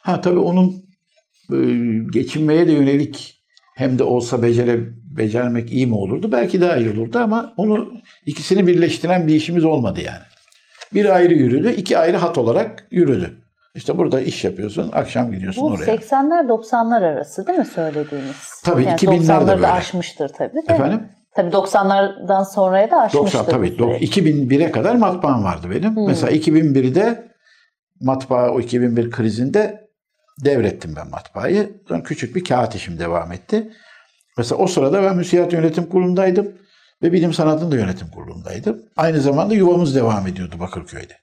Ha tabii onun e, geçinmeye de yönelik hem de olsa becere, becermek iyi mi olurdu? Belki daha iyi olurdu ama onu ikisini birleştiren bir işimiz olmadı yani. Bir ayrı yürüdü, iki ayrı hat olarak yürüdü. İşte burada iş yapıyorsun, akşam gidiyorsun Bu oraya. 80'ler 90'lar arası değil mi söylediğiniz? Tabii, yani 2000'ler de 90'ları böyle. aşmıştır tabii değil mi? Efendim? Tabii 90'lardan sonraya da aşmıştır. 90 tabii. bu süreç. 2001'e kadar matbaam vardı benim. Hmm. Mesela 2001'de matbaa o 2001 krizinde devrettim ben matbaayı. Sonra küçük bir kağıt işim devam etti. Mesela o sırada ben Müsiyat Yönetim Kurulu'ndaydım ve Bilim Sanat'ın da yönetim kurulundaydım. Aynı zamanda yuvamız devam ediyordu Bakırköy'de.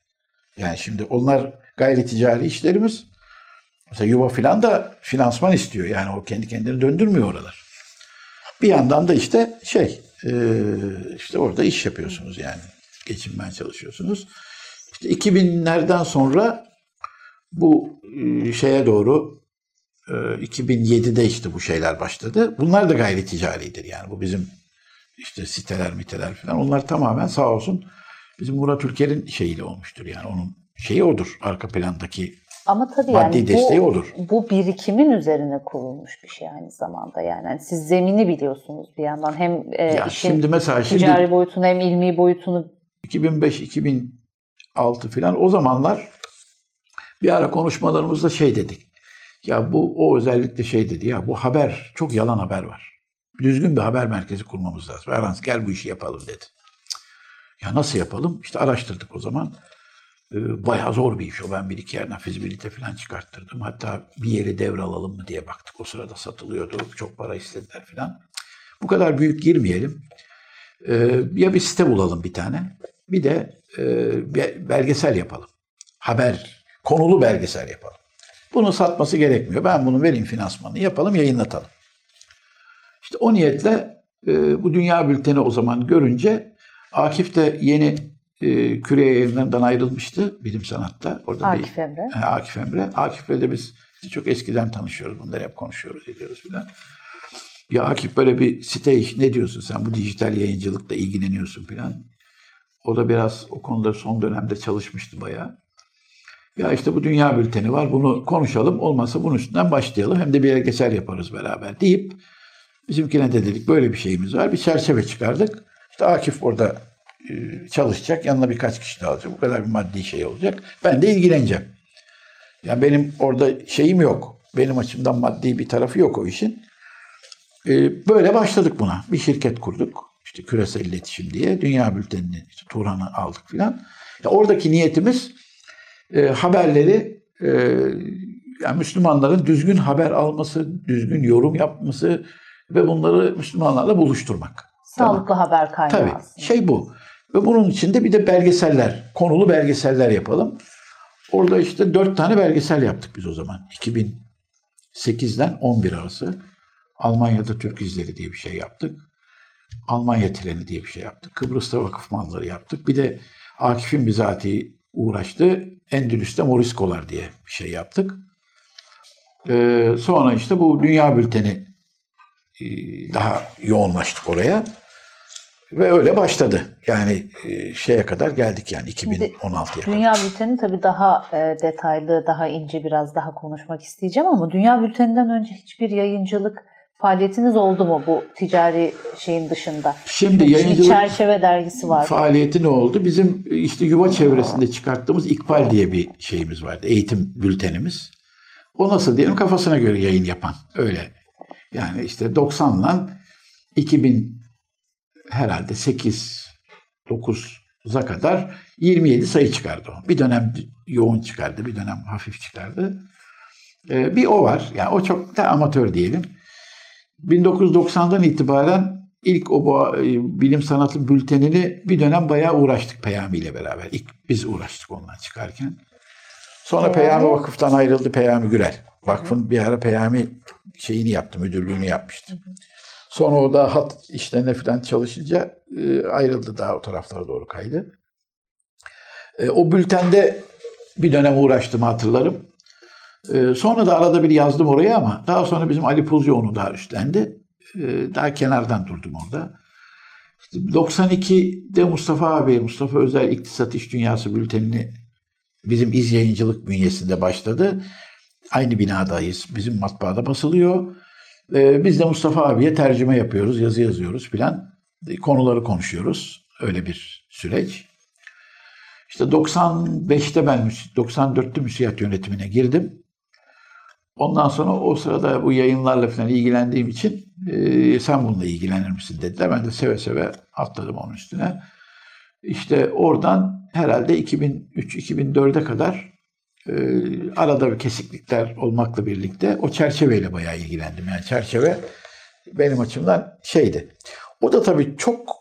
Yani şimdi onlar gayri ticari işlerimiz. Mesela yuva filan da finansman istiyor. Yani o kendi kendini döndürmüyor oralar. Bir yandan da işte şey e, işte orada iş yapıyorsunuz yani. Geçinmeye çalışıyorsunuz. İşte 2000'lerden sonra bu e, şeye doğru e, 2007'de işte bu şeyler başladı. Bunlar da gayri ticaridir yani. Bu bizim işte siteler miteler falan. Onlar tamamen sağ olsun bizim Murat Ülker'in şeyiyle olmuştur yani. Onun şeyi odur. Arka plandaki Ama tabii maddi yani desteği bu, odur. bu birikimin üzerine kurulmuş bir şey aynı zamanda yani. Yani siz zemini biliyorsunuz bir yandan hem e, Ya işin şimdi mesela şimdi ticari boyutunu hem ilmi boyutunu 2005-2006 falan o zamanlar bir ara konuşmalarımızda şey dedik. Ya bu o özellikle şey dedi ya bu haber çok yalan haber var. Düzgün bir haber merkezi kurmamız lazım. Erhan gel bu işi yapalım dedi. Ya nasıl yapalım? İşte araştırdık o zaman. Ee, bayağı zor bir iş o. Ben bir iki yerden fizibilite falan çıkarttırdım. Hatta bir yeri devralalım mı diye baktık. O sırada satılıyordu. Çok para istediler falan. Bu kadar büyük girmeyelim. Ee, ya bir site bulalım bir tane. Bir de e, belgesel yapalım. Haber, konulu belgesel yapalım. Bunu satması gerekmiyor. Ben bunu vereyim finansmanı yapalım, yayınlatalım. İşte o niyetle e, bu dünya bülteni o zaman görünce Akif de yeni e, küre yayınlarından ayrılmıştı bilim sanatta. Orada Akif bir, Emre. He, Akif Emre. Akif Bey'le biz çok eskiden tanışıyoruz. Bunları hep konuşuyoruz, ediyoruz filan. Ya Akif böyle bir site iş ne diyorsun sen bu dijital yayıncılıkla ilgileniyorsun filan. O da biraz o konuda son dönemde çalışmıştı bayağı. Ya işte bu dünya bülteni var bunu konuşalım olmazsa bunun üstünden başlayalım hem de bir geçer yaparız beraber deyip bizimkine de dedik böyle bir şeyimiz var bir çerçeve çıkardık. İşte Akif orada çalışacak yanına birkaç kişi daha alacak bu kadar bir maddi şey olacak ben de ilgileneceğim. Yani benim orada şeyim yok benim açımdan maddi bir tarafı yok o işin. E, böyle başladık buna bir şirket kurduk işte küresel iletişim diye dünya bültenini işte Turan'ı aldık filan. Ya oradaki niyetimiz e, haberleri e, yani Müslümanların düzgün haber alması, düzgün yorum yapması ve bunları Müslümanlarla buluşturmak. Sağlıklı haber kaynağı Tabii aslında. şey bu. Ve bunun içinde bir de belgeseller, konulu belgeseller yapalım. Orada işte dört tane belgesel yaptık biz o zaman. 2008'den 11 arası. Almanya'da Türk izleri diye bir şey yaptık. Almanya treni diye bir şey yaptık. Kıbrıs'ta vakıf malları yaptık. Bir de Akif'in bizatihi uğraştı. Endülüs'te Moriskolar diye bir şey yaptık. Ee, sonra işte bu dünya bülteni e, daha yoğunlaştık oraya. Ve öyle başladı. Yani e, şeye kadar geldik yani 2016'ya kadar. Dünya Bülteni tabii daha e, detaylı, daha ince biraz daha konuşmak isteyeceğim ama Dünya Bülteni'nden önce hiçbir yayıncılık faaliyetiniz oldu mu bu ticari şeyin dışında? Şimdi yayıncılık Çerçeve dergisi var. faaliyeti ne oldu? Bizim işte yuva çevresinde çıkarttığımız İkbal diye bir şeyimiz vardı. Eğitim bültenimiz. O nasıl diyelim kafasına göre yayın yapan. Öyle. Yani işte 90'dan 2000 herhalde 8 9'a kadar 27 sayı çıkardı o. Bir dönem yoğun çıkardı, bir dönem hafif çıkardı. Ee, bir o var. Yani o çok da amatör diyelim. 1990'dan itibaren ilk o e, bilim sanatı bültenini bir dönem bayağı uğraştık Peyami ile beraber. İlk biz uğraştık ondan çıkarken. Sonra Peyami? Peyami Vakıf'tan ayrıldı Peyami Gürel. Vakfın bir ara Peyami şeyini yaptı, müdürlüğünü yapmıştı. Sonra o da hat işlerine falan çalışınca e, ayrıldı daha o taraflara doğru kaydı. E, o bültende bir dönem uğraştım hatırlarım. E, sonra da arada bir yazdım oraya ama daha sonra bizim Ali Puzcu onu daha üstlendi. Daha kenardan durdum orada. İşte 92'de Mustafa abi, Mustafa Özel İktisat İş Dünyası bültenini bizim iz yayıncılık bünyesinde başladı. Aynı binadayız. Bizim matbaada basılıyor. Ee, biz de Mustafa abiye tercüme yapıyoruz, yazı yazıyoruz filan. E, Konuları konuşuyoruz. Öyle bir süreç. İşte 95'te ben, müs- 94'te müsiyat yönetimine girdim. Ondan sonra o sırada bu yayınlarla falan ilgilendiğim için e, sen bununla ilgilenir misin dediler. Ben de seve seve atladım onun üstüne. İşte oradan herhalde 2003-2004'e kadar e, arada bir kesiklikler olmakla birlikte o çerçeveyle bayağı ilgilendim. Yani çerçeve benim açımdan şeydi. O da tabii çok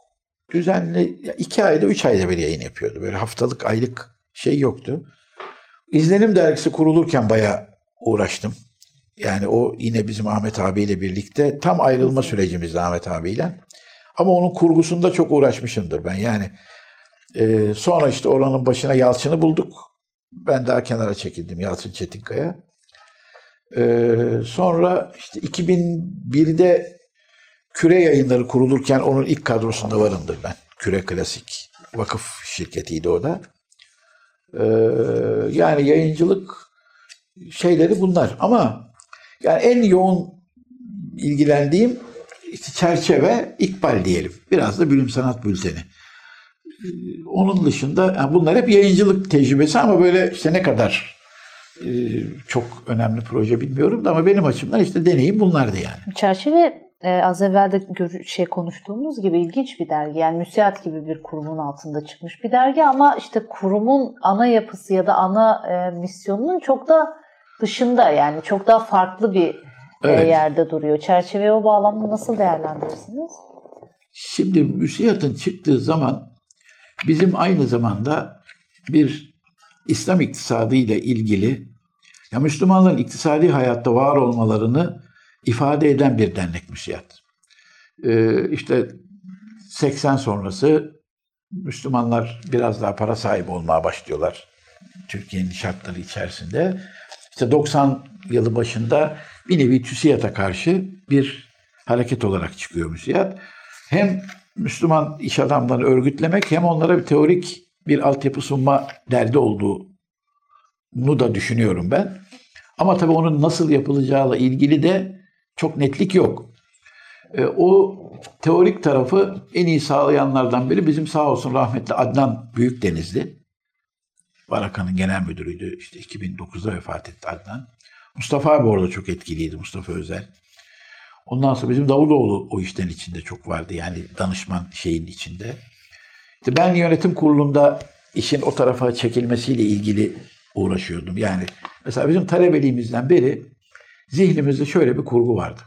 düzenli, iki ayda, üç ayda bir yayın yapıyordu. Böyle haftalık, aylık şey yoktu. İzlenim dergisi kurulurken bayağı uğraştım. Yani o yine bizim Ahmet abiyle birlikte tam ayrılma sürecimizde Ahmet abiyle. Ama onun kurgusunda çok uğraşmışımdır ben. Yani e, sonra işte oranın başına Yalçın'ı bulduk. Ben daha kenara çekildim Yalçın Çetinkaya. E, sonra işte 2001'de Küre yayınları kurulurken onun ilk kadrosunda varımdır ben. Küre Klasik vakıf şirketiydi o da. E, yani yayıncılık şeyleri bunlar. Ama yani en yoğun ilgilendiğim işte çerçeve İkbal diyelim. Biraz da bilim sanat bülteni. Ee, Onun dışında yani bunlar hep yayıncılık tecrübesi ama böyle işte ne kadar e, çok önemli proje bilmiyorum da ama benim açımdan işte deneyim bunlardı yani. Çerçeve e, az evvel de gör- şey konuştuğumuz gibi ilginç bir dergi. Yani müsiat gibi bir kurumun altında çıkmış bir dergi ama işte kurumun ana yapısı ya da ana e, misyonunun çok da dışında yani çok daha farklı bir e, Evet. yerde duruyor. Çerçeveyi o bağlamda nasıl değerlendirirsiniz? Şimdi müsiyatın çıktığı zaman bizim aynı zamanda bir İslam iktisadı ile ilgili ya Müslümanların iktisadi hayatta var olmalarını ifade eden bir dernek müsiyat. Ee, işte 80 sonrası Müslümanlar biraz daha para sahibi olmaya başlıyorlar. Türkiye'nin şartları içerisinde. İşte 90 yılı başında bir nevi TÜSİAD'a karşı bir hareket olarak çıkıyor müsiyat. Hem Müslüman iş adamlarını örgütlemek hem onlara bir teorik bir altyapı sunma derdi olduğunu da düşünüyorum ben. Ama tabii onun nasıl yapılacağıyla ilgili de çok netlik yok. E, o teorik tarafı en iyi sağlayanlardan biri bizim sağ olsun rahmetli Adnan Büyükdenizli. Baraka'nın genel müdürüydü. İşte 2009'da vefat etti Adnan. Mustafa abi orada çok etkiliydi Mustafa Özel. Ondan sonra bizim Davutoğlu o işten içinde çok vardı. Yani danışman şeyin içinde. İşte ben yönetim kurulunda işin o tarafa çekilmesiyle ilgili uğraşıyordum. Yani mesela bizim talebeliğimizden beri zihnimizde şöyle bir kurgu vardı.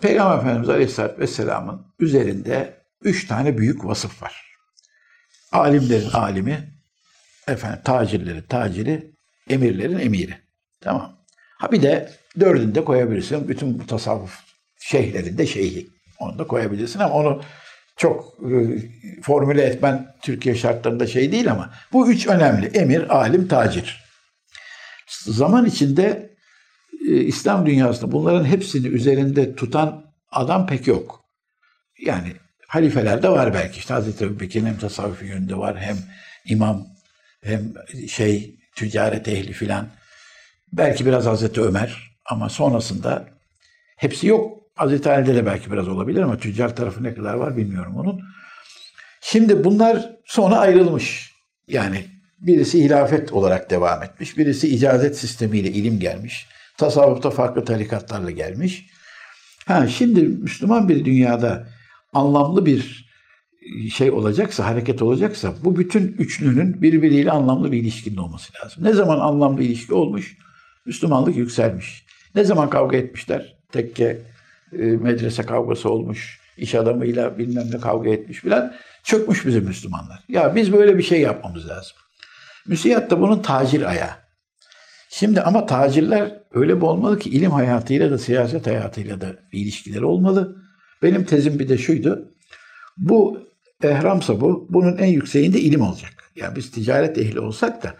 Peygamber Efendimiz Aleyhisselatü Vesselam'ın üzerinde üç tane büyük vasıf var. Alimlerin alimi, efendim tacirlerin taciri, emirlerin emiri. Tamam. Ha bir de dördünü de koyabilirsin. Bütün tasavvuf şeyhlerin de şeyhi. Onu da koyabilirsin ama onu çok e, formüle etmen Türkiye şartlarında şey değil ama bu üç önemli. Emir, alim, tacir. Zaman içinde e, İslam dünyasında bunların hepsini üzerinde tutan adam pek yok. Yani halifelerde var belki. İşte Hazreti Ebubekir'in hem tasavvufi yönünde var hem imam hem şey ticaret ehli filan. Belki biraz Hazreti Ömer ama sonrasında hepsi yok. Hazreti Ali'de de belki biraz olabilir ama tüccar tarafı ne kadar var bilmiyorum onun. Şimdi bunlar sonra ayrılmış. Yani birisi hilafet olarak devam etmiş, birisi icazet sistemiyle ilim gelmiş. Tasavvufta farklı tarikatlarla gelmiş. Ha, şimdi Müslüman bir dünyada anlamlı bir şey olacaksa, hareket olacaksa bu bütün üçlünün birbiriyle anlamlı bir ilişkinin olması lazım. Ne zaman anlamlı ilişki olmuş? Müslümanlık yükselmiş. Ne zaman kavga etmişler? Tekke e, medrese kavgası olmuş. iş adamıyla bilmem ne kavga etmiş filan. Çökmüş bizim Müslümanlar. Ya biz böyle bir şey yapmamız lazım. Müsiyat da bunun tacir ayağı. Şimdi ama tacirler öyle bir olmalı ki ilim hayatıyla da siyaset hayatıyla da ilişkileri olmalı. Benim tezim bir de şuydu. Bu ehramsa bu, bunun en yükseğinde ilim olacak. Yani biz ticaret ehli olsak da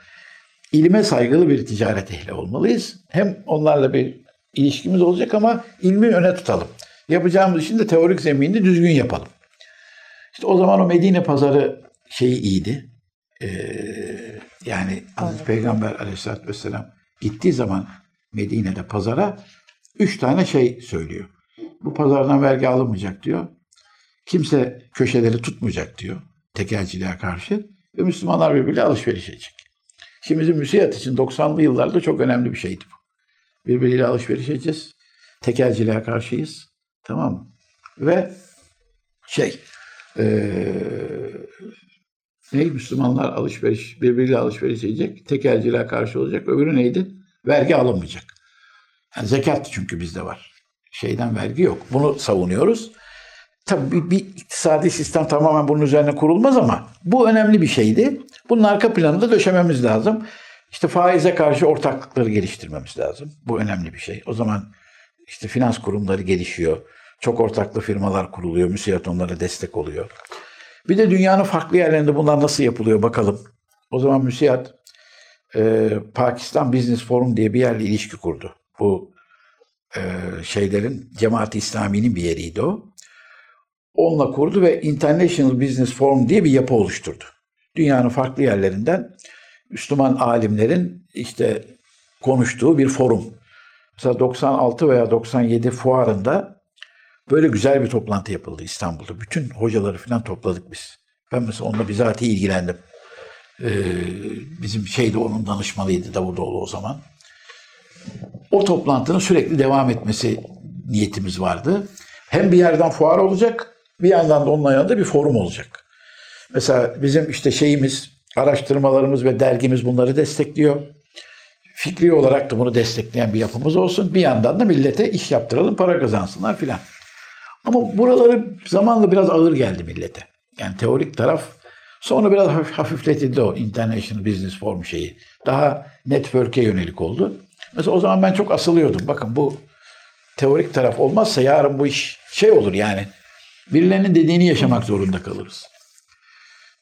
ilime saygılı bir ticaret ehli olmalıyız. Hem onlarla bir ilişkimiz olacak ama ilmi öne tutalım. Yapacağımız işin de teorik zeminini düzgün yapalım. İşte o zaman o Medine pazarı şeyi iyiydi. Ee, yani Hazreti Peygamber aleyhissalatü vesselam gittiği zaman Medine'de pazara üç tane şey söylüyor. Bu pazardan vergi alınmayacak diyor. Kimse köşeleri tutmayacak diyor tekelciliğe karşı. Ve Müslümanlar birbiriyle alışveriş edecek. Şimdi bizim müsiyat için 90'lı yıllarda çok önemli bir şeydi bu. Birbiriyle alışveriş edeceğiz. Tekelciliğe karşıyız. Tamam mı? Ve şey ee, ne Müslümanlar alışveriş, birbiriyle alışveriş edecek. Tekelciliğe karşı olacak. Öbürü neydi? Vergi alınmayacak. Yani zekat çünkü bizde var. Şeyden vergi yok. Bunu savunuyoruz. Tabii bir, bir iktisadi sistem tamamen bunun üzerine kurulmaz ama bu önemli bir şeydi. Bunun arka planında döşememiz lazım. İşte faize karşı ortaklıkları geliştirmemiz lazım. Bu önemli bir şey. O zaman işte finans kurumları gelişiyor. Çok ortaklı firmalar kuruluyor. Müsiyat onlara destek oluyor. Bir de dünyanın farklı yerlerinde bunlar nasıl yapılıyor bakalım. O zaman Müsiyat e, Pakistan Business Forum diye bir yerle ilişki kurdu. Bu e, şeylerin Cemaat-i İslami'nin bir yeriydi o. Onunla kurdu ve International Business Forum diye bir yapı oluşturdu. Dünyanın farklı yerlerinden Müslüman alimlerin işte konuştuğu bir forum. Mesela 96 veya 97 fuarında böyle güzel bir toplantı yapıldı İstanbul'da. Bütün hocaları falan topladık biz. Ben mesela onunla bizatihi ilgilendim. Ee, bizim şeyde onun danışmanıydı Davutoğlu o zaman. O toplantının sürekli devam etmesi niyetimiz vardı. Hem bir yerden fuar olacak, bir yandan da onun yanında bir forum olacak. Mesela bizim işte şeyimiz, araştırmalarımız ve dergimiz bunları destekliyor. Fikri olarak da bunu destekleyen bir yapımız olsun. Bir yandan da millete iş yaptıralım, para kazansınlar filan. Ama buraları zamanla biraz ağır geldi millete. Yani teorik taraf sonra biraz hafif, hafifletildi o International Business Forum şeyi. Daha network'e yönelik oldu. Mesela o zaman ben çok asılıyordum. Bakın bu teorik taraf olmazsa yarın bu iş şey olur yani. Birilerinin dediğini yaşamak zorunda kalırız.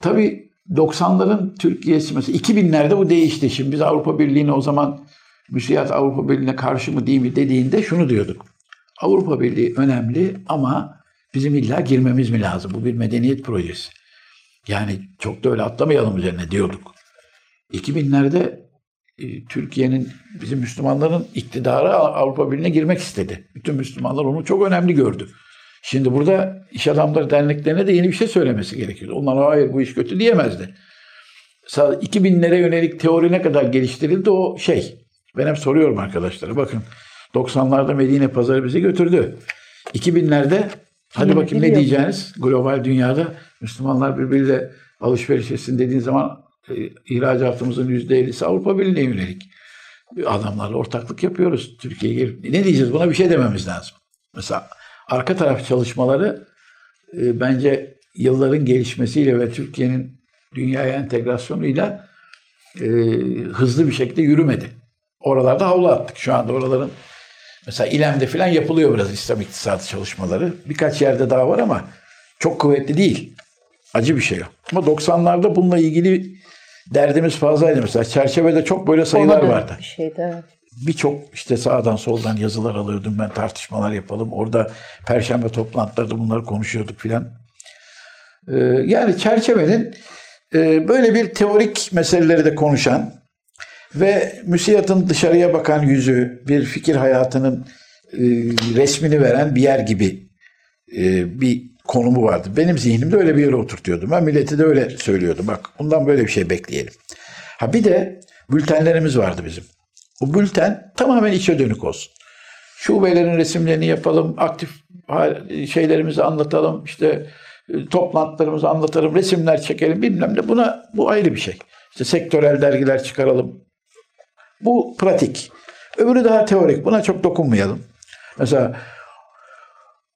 tabii 90'ların Türkiye'si mesela 2000'lerde bu değişti. Şimdi biz Avrupa Birliği'ne o zaman müsiyat Avrupa Birliği'ne karşı mı değil mi dediğinde şunu diyorduk. Avrupa Birliği önemli ama bizim illa girmemiz mi lazım? Bu bir medeniyet projesi. Yani çok da öyle atlamayalım üzerine diyorduk. 2000'lerde e, Türkiye'nin bizim Müslümanların iktidarı Avrupa Birliği'ne girmek istedi. Bütün Müslümanlar onu çok önemli gördü. Şimdi burada iş adamları derneklerine de yeni bir şey söylemesi gerekiyor. Onlar hayır bu iş kötü diyemezdi. 2000'lere yönelik teori ne kadar geliştirildi o şey. Ben hep soruyorum arkadaşlara. Bakın 90'larda Medine pazarı bizi götürdü. 2000'lerde hadi Yine bakayım ne diyeceğiniz? Global dünyada Müslümanlar birbiriyle alışveriş etsin dediğin zaman e, ihracatımızın %50'si Avrupa Birliği'ne yönelik. Adamlarla ortaklık yapıyoruz. Türkiye'ye ne diyeceğiz? Buna bir şey dememiz lazım. Mesela arka taraf çalışmaları e, bence yılların gelişmesiyle ve Türkiye'nin dünyaya entegrasyonuyla e, hızlı bir şekilde yürümedi. Oralarda havlu attık. Şu anda oraların mesela İLEM'de falan yapılıyor biraz İslam iktisadı çalışmaları. Birkaç yerde daha var ama çok kuvvetli değil. Acı bir şey o. Ama 90'larda bununla ilgili derdimiz fazlaydı. Mesela çerçevede çok böyle sayılar Ona da vardı Bir şeydi, evet. Birçok işte sağdan soldan yazılar alıyordum ben tartışmalar yapalım. Orada perşembe toplantılarda bunları konuşuyorduk filan. Ee, yani çerçevenin e, böyle bir teorik meseleleri de konuşan ve müsiyatın dışarıya bakan yüzü, bir fikir hayatının e, resmini veren bir yer gibi e, bir konumu vardı. Benim zihnimde öyle bir yere oturtuyordum. Ben milleti de öyle söylüyordum. Bak bundan böyle bir şey bekleyelim. Ha bir de bültenlerimiz vardı bizim. O bülten tamamen içe dönük olsun. Şubelerin resimlerini yapalım, aktif şeylerimizi anlatalım, işte e, toplantılarımızı anlatalım, resimler çekelim bilmem ne. Buna bu ayrı bir şey. İşte sektörel dergiler çıkaralım. Bu pratik. Öbürü daha teorik. Buna çok dokunmayalım. Mesela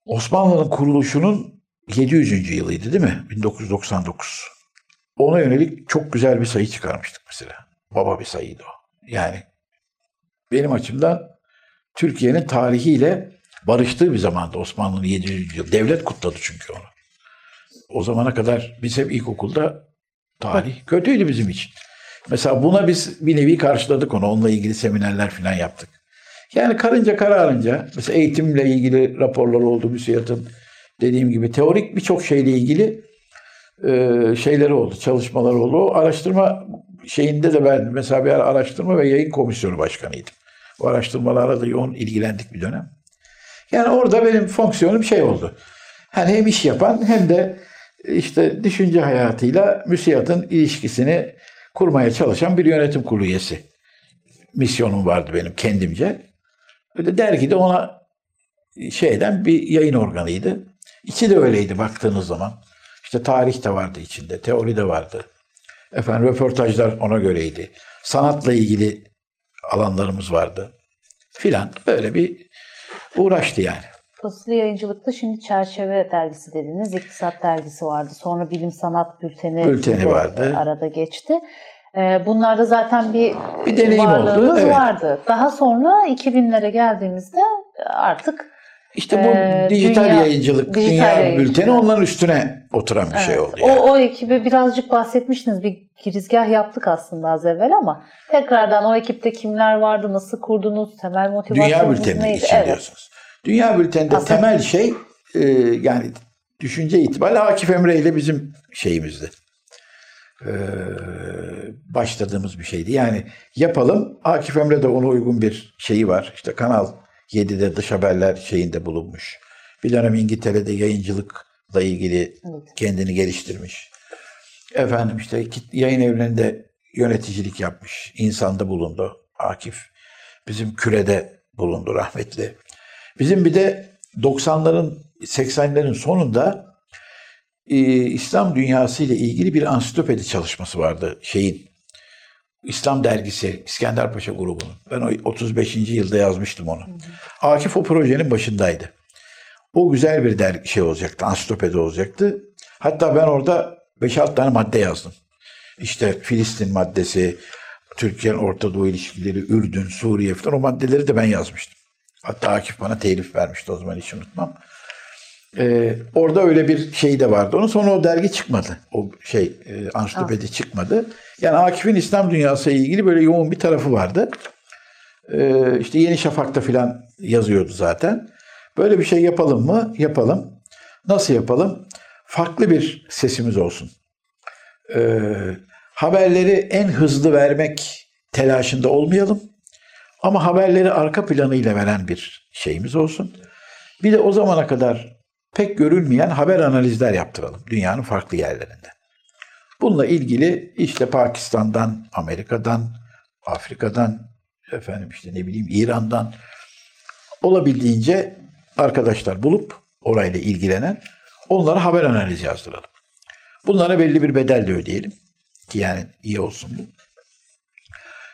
Osmanlı'nın kuruluşunun 700. yılıydı değil mi? 1999. Ona yönelik çok güzel bir sayı çıkarmıştık mesela. Baba bir sayıydı o. Yani benim açımdan Türkiye'nin tarihiyle barıştığı bir zamanda Osmanlı'nın 700. yıl. Devlet kutladı çünkü onu. O zamana kadar biz hep ilkokulda tarih kötüydü bizim için. Mesela buna biz bir nevi karşıladık onu. Onunla ilgili seminerler falan yaptık. Yani karınca kararınca mesela eğitimle ilgili raporlar oldu müsiyatın. Dediğim gibi teorik birçok şeyle ilgili e, şeyleri oldu, çalışmalar oldu. O araştırma şeyinde de ben mesela bir ara araştırma ve yayın komisyonu başkanıydım. Bu araştırmalarla da yoğun ilgilendik bir dönem. Yani orada benim fonksiyonum şey oldu. Hani hem iş yapan hem de işte düşünce hayatıyla müsiyatın ilişkisini kurmaya çalışan bir yönetim kurulu üyesi. Misyonum vardı benim kendimce. Öyle dergide ona şeyden bir yayın organıydı. İçi de öyleydi baktığınız zaman. İşte tarih de vardı içinde, teori de vardı. Efendim röportajlar ona göreydi. Sanatla ilgili alanlarımız vardı. Filan böyle bir uğraştı yani. Basılı yayıncılıkta şimdi Çerçeve dergisi dediniz, İktisat dergisi vardı. Sonra Bilim Sanat Bülteni, Bülteni vardı. arada geçti. Ee, Bunlarda zaten bir, Bir deneyim oldu, evet. vardı. Daha sonra 2000'lere geldiğimizde artık İşte bu Ee, dijital dünya- yayıncılık, dijital dünya yayıncılık. bülteni onların üstüne oturan bir şey Evet. oldu. O, Yani. o ekibe birazcık bahsetmiştiniz. Bir girizgah yaptık aslında az evvel ama tekrardan o ekipte kimler vardı, nasıl kurdunuz, temel motivasyonunuz Dünya bülteni neydi? için Evet. diyorsunuz. Dünya bülteninde Aslında- temel şey e, yani düşünce itibariyle Akif Emre ile bizim şeyimizdi. E, başladığımız bir şeydi. Yani yapalım. Akif Emre de ona uygun bir şeyi var. İşte Kanal 7'de dış haberler şeyinde bulunmuş. Bir dönem İngiltere'de yayıncılıkla ilgili Evet. kendini geliştirmiş. Efendim işte yayın evlerinde yöneticilik yapmış. İnsanda bulundu Akif. Bizim kürede bulundu rahmetli. Bizim bir de 90'ların 80'lerin sonunda e, İslam dünyası ile ilgili bir ansiklopedi çalışması vardı şeyin. İslam dergisi İskender Paşa grubunun. Ben o 35. yılda yazmıştım onu. Akif o projenin başındaydı. O güzel bir dergi şey olacaktı, ansiklopedi olacaktı. Hatta ben orada 5-6 tane madde yazdım. İşte Filistin maddesi, Türkiye'nin Orta Doğu ilişkileri, Ürdün, Suriye falan o maddeleri de ben yazmıştım. Hatta Akif bana telif vermişti o zaman hiç unutmam. Ee, orada öyle bir şey de vardı. Onun sonra o dergi çıkmadı. O şey e, ansiklopedi çıkmadı. Yani Akif'in İslam dünyası ile ilgili böyle yoğun bir tarafı vardı. Ee, işte Yeni Şafak'ta filan yazıyordu zaten. Böyle bir şey yapalım mı? Yapalım. Nasıl yapalım? Farklı bir sesimiz olsun. Ee, haberleri en hızlı vermek telaşında olmayalım. Ama haberleri arka planıyla veren bir şeyimiz olsun. Bir de o zamana kadar pek görülmeyen haber analizler yaptıralım dünyanın farklı yerlerinde. Bununla ilgili işte Pakistan'dan, Amerika'dan, Afrika'dan, efendim işte ne bileyim İran'dan olabildiğince arkadaşlar bulup orayla ilgilenen onlara haber analizi yazdıralım. Bunlara belli bir bedel de ödeyelim ki yani iyi olsun bu.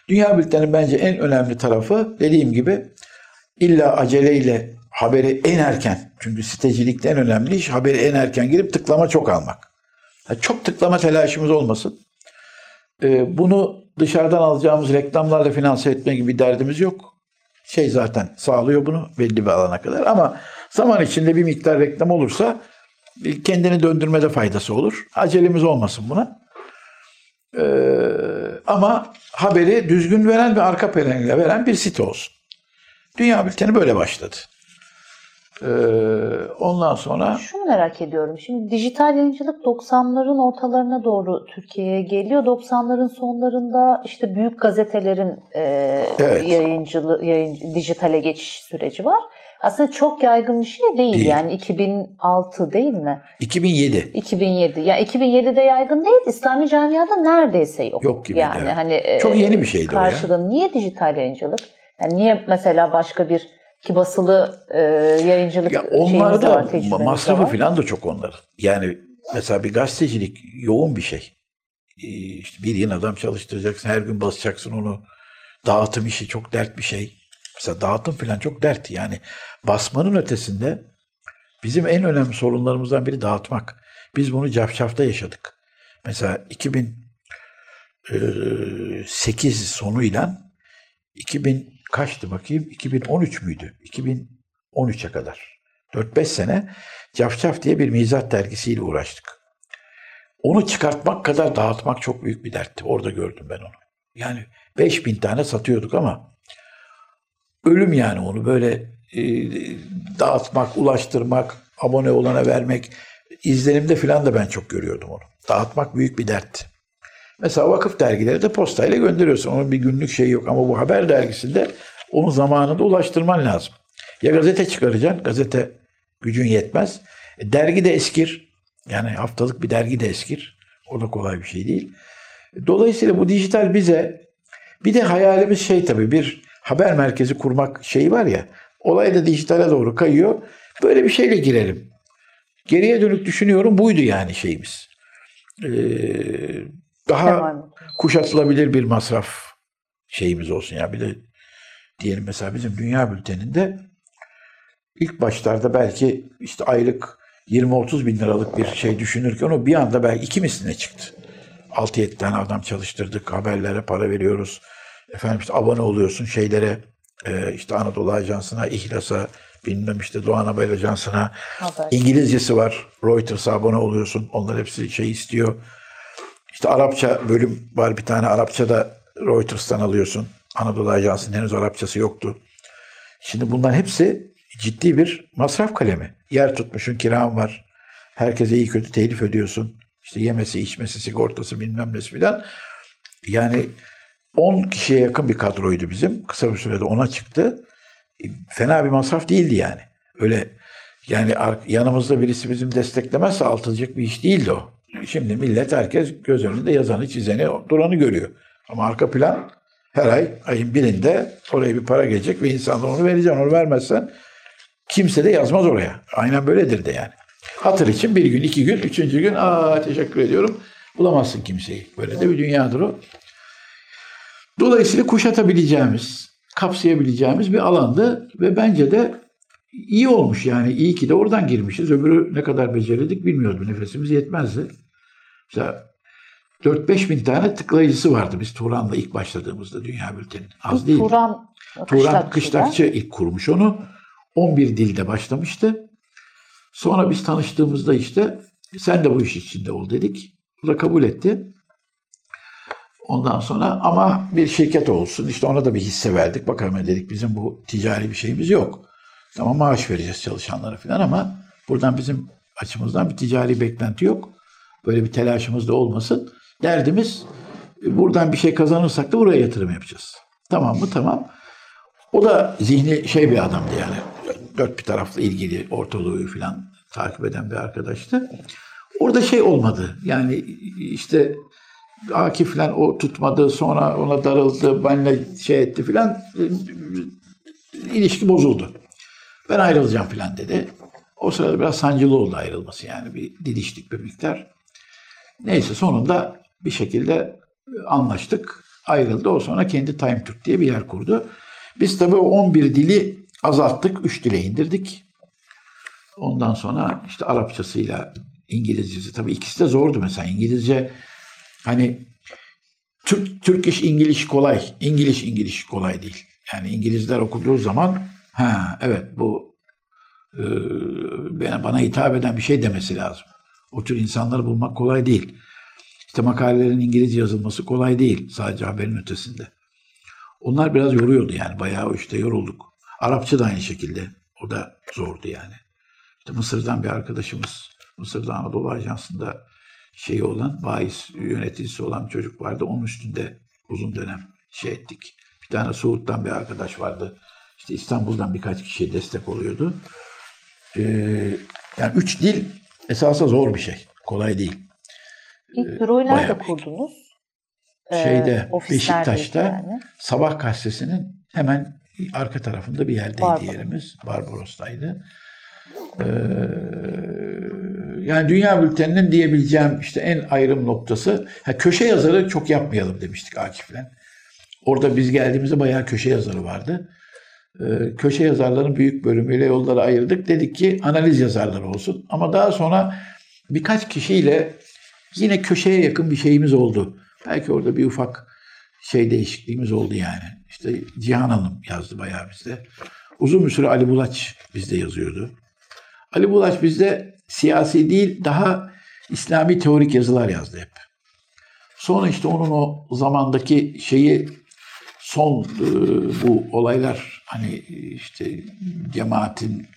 Dünya bültenin bence en önemli tarafı dediğim gibi illa aceleyle haberi en erken çünkü sitecilikte en önemli iş haberi en erken girip tıklama çok almak. Yani çok tıklama telaşımız olmasın. Ee, bunu dışarıdan alacağımız reklamlarla finanse etme gibi bir derdimiz yok. Şey zaten sağlıyor bunu belli bir alana kadar ama zaman içinde bir miktar reklam olursa e, kendini döndürmede faydası olur. Acelemiz olmasın buna. Ee, ama haberi düzgün veren ve arka planıyla veren bir site olsun. Dünya Bülteni böyle başladı. Ee, ondan sonra Şunu merak ediyorum. Şimdi dijital yayıncılık 90'ların ortalarına doğru Türkiye'ye geliyor. 90'ların sonlarında işte büyük gazetelerin e, Evet. yayıncılığı, yayın, dijitale geçiş süreci var. Aslında çok yaygın bir şey değil. Değil. Yani 2006 değil mi? 2007 2007. Ya 2007'de yaygın değil. İslami camiada neredeyse yok. Yok gibi, Yani evet. hani e, Çok yeni bir şeydi o ya. Karşılığı niye dijital yayıncılık? Yani niye mesela başka bir ki basılı e, yayıncılık Ya onlar da var, masrafı var. falan da çok onların. Yani mesela bir gazetecilik yoğun bir şey. Ee, İşte bir yıl adam çalıştıracaksın, her gün basacaksın onu. Dağıtım işi çok dert bir şey. Mesela dağıtım falan çok dert. Yani basmanın ötesinde bizim en önemli sorunlarımızdan biri dağıtmak. Biz bunu cafcafta yaşadık. Mesela 2008 sonuyla 2000 kaçtı bakayım? 2013 müydü? 2013'e kadar. 4-5 sene Cafcaf diye bir mizah dergisiyle uğraştık. Onu çıkartmak kadar dağıtmak çok büyük bir dertti. Orada gördüm ben onu. Yani 5000 tane satıyorduk ama ölüm yani onu böyle e, dağıtmak, ulaştırmak, abone olana vermek. izlenimde falan da ben çok görüyordum onu. Dağıtmak büyük bir dert. Mesela vakıf dergileri de postayla gönderiyorsun. Onun bir günlük şeyi yok ama bu haber dergisinde onun zamanında ulaştırman lazım. Ya gazete çıkaracaksın, gazete gücün yetmez. E, dergi de eskir. Yani haftalık bir dergi de eskir. O da kolay bir şey değil. Dolayısıyla bu dijital bize bir de hayalimiz şey tabii bir haber merkezi kurmak şeyi var ya. Olay da dijitale doğru kayıyor. Böyle bir şeyle girelim. Geriye dönük düşünüyorum buydu yani şeyimiz. Ee, daha kuşatılabilir bir masraf şeyimiz olsun. ya bir de diyelim mesela bizim dünya bülteninde ilk başlarda belki işte aylık 20-30 bin liralık bir şey düşünürken o bir anda belki iki misline çıktı. 6-7 tane adam çalıştırdık, haberlere para veriyoruz. Efendim işte abone oluyorsun şeylere, e, işte Anadolu Ajansı'na, İhlas'a, bilmem işte Doğan Haber Ajansı'na. Haber. İngilizcesi var, Reuters'a abone oluyorsun. Onlar hepsi şey istiyor. İşte Arapça bölüm var bir tane Arapça da Reuters'tan alıyorsun. Anadolu Ajansı'nın henüz Arapçası yoktu. Şimdi bunların hepsi ciddi bir masraf kalemi. Yer tutmuşun kiran var. Herkese iyi kötü telif ödüyorsun. İşte yemesi, içmesi, sigortası bilmem nesi filan. Yani 10 kişiye yakın bir kadroydu bizim. Kısa bir sürede ona çıktı. Fena bir masraf değildi yani. Öyle yani yanımızda birisi bizim desteklemezse altılacak bir iş değildi o. Şimdi millet herkes göz önünde yazanı, çizeni, duranı görüyor. Ama arka plan her ay ayın birinde oraya bir para gelecek ve insanlar onu vereceksin. Onu vermezsen kimse de yazmaz oraya. Aynen böyledir de yani. Hatır için bir gün, iki gün, üçüncü gün aa teşekkür ediyorum. Bulamazsın kimseyi. Böyle de bir dünyadır o. Dolayısıyla kuşatabileceğimiz, kapsayabileceğimiz bir alandı ve bence de iyi olmuş yani. iyi ki de oradan girmişiz. Öbürü ne kadar beceredik bilmiyordum. Nefesimiz yetmezdi. Mesela 4-5 bin tane tıklayıcısı vardı biz Turan'la ilk başladığımızda Dünya Bülteni. Az değil. Turan Turan. Kışlakçı ilk kurmuş onu. 11 dilde başlamıştı. Sonra biz tanıştığımızda işte sen de bu iş içinde ol dedik. O da kabul etti. Ondan sonra ama bir şirket olsun işte ona da bir hisse verdik. Bakalım dedik bizim bu ticari bir şeyimiz yok. Tamam maaş vereceğiz çalışanlara falan ama buradan bizim açımızdan bir ticari beklenti yok. Böyle bir telaşımız da olmasın. Derdimiz buradan bir şey kazanırsak da buraya yatırım yapacağız. Tamam mı? Tamam. O da zihni şey bir adamdı yani. Dört bir taraflı ilgili ortalığı falan takip eden bir arkadaştı. Orada şey olmadı. Yani işte Akif falan o tutmadı sonra ona darıldı benimle şey etti filan ilişki bozuldu. Ben ayrılacağım filan dedi. O sırada biraz sancılı oldu ayrılması yani bir didiştik bir miktar. Neyse sonunda bir şekilde anlaştık. Ayrıldı. O sonra kendi Time Türk diye bir yer kurdu. Biz tabii o 11 dili azalttık. 3 dile indirdik. Ondan sonra işte Arapçasıyla İngilizcesi tabii ikisi de zordu mesela. İngilizce hani Türk Türk iş İngiliz kolay. İngiliz İngiliz kolay değil. Yani İngilizler okuduğu zaman ha evet bu e, bana hitap eden bir şey demesi lazım. O tür insanları bulmak kolay değil. İşte makalelerin İngilizce yazılması kolay değil. Sadece haberin ötesinde. Onlar biraz yoruyordu yani. Bayağı işte yorulduk. Arapça da aynı şekilde. O da zordu yani. İşte Mısır'dan bir arkadaşımız, Mısır'da Anadolu Ajansı'nda şeyi olan, bahis yöneticisi olan bir çocuk vardı. Onun üstünde uzun dönem şey ettik. Bir tane Suud'dan bir arkadaş vardı. İşte İstanbul'dan birkaç kişiye destek oluyordu. Ee, yani üç dil esasında zor bir şey. Kolay değil. İlk büroyu nerede bayağı kurdunuz? Şeyde, ofislerdeydi Beşiktaş'ta yani. Sabah gazetesinin hemen arka tarafında bir yerdeydi Barbaros. yerimiz. Barbaros'taydı. Ee, yani Dünya Bülteni'nin diyebileceğim işte en ayrım noktası ha, köşe yazarı çok yapmayalım demiştik Akif'le. Orada biz geldiğimizde bayağı köşe yazarı vardı. Ee, köşe yazarların büyük bölümüyle yolları ayırdık. Dedik ki analiz yazarları olsun. Ama daha sonra birkaç kişiyle yine köşeye yakın bir şeyimiz oldu. Belki orada bir ufak şey değişikliğimiz oldu yani. İşte Cihan Hanım yazdı bayağı bizde. Uzun bir süre Ali Bulaç bizde yazıyordu. Ali Bulaç bizde siyasi değil daha İslami teorik yazılar yazdı hep. Sonra işte onun o zamandaki şeyi son e, bu olaylar hani işte cemaatin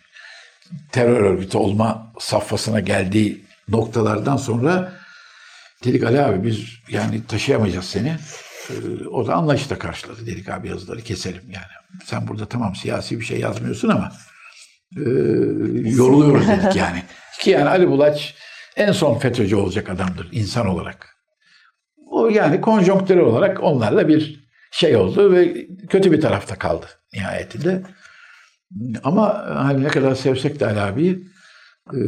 terör örgütü olma safhasına geldiği noktalardan sonra dedik Ali abi biz yani taşıyamayacağız seni. E, o da anlayışla karşıladı. Dedik abi yazıları keselim yani. Sen burada tamam siyasi bir şey yazmıyorsun ama e, yoruluyoruz dedik yani. Ki yani Ali Bulaç en son FETÖ'cü olacak adamdır insan olarak. O yani konjonktürel olarak onlarla bir şey oldu ve kötü bir tarafta kaldı nihayetinde. Ama hani ne kadar sevsek de Ali abiyi e,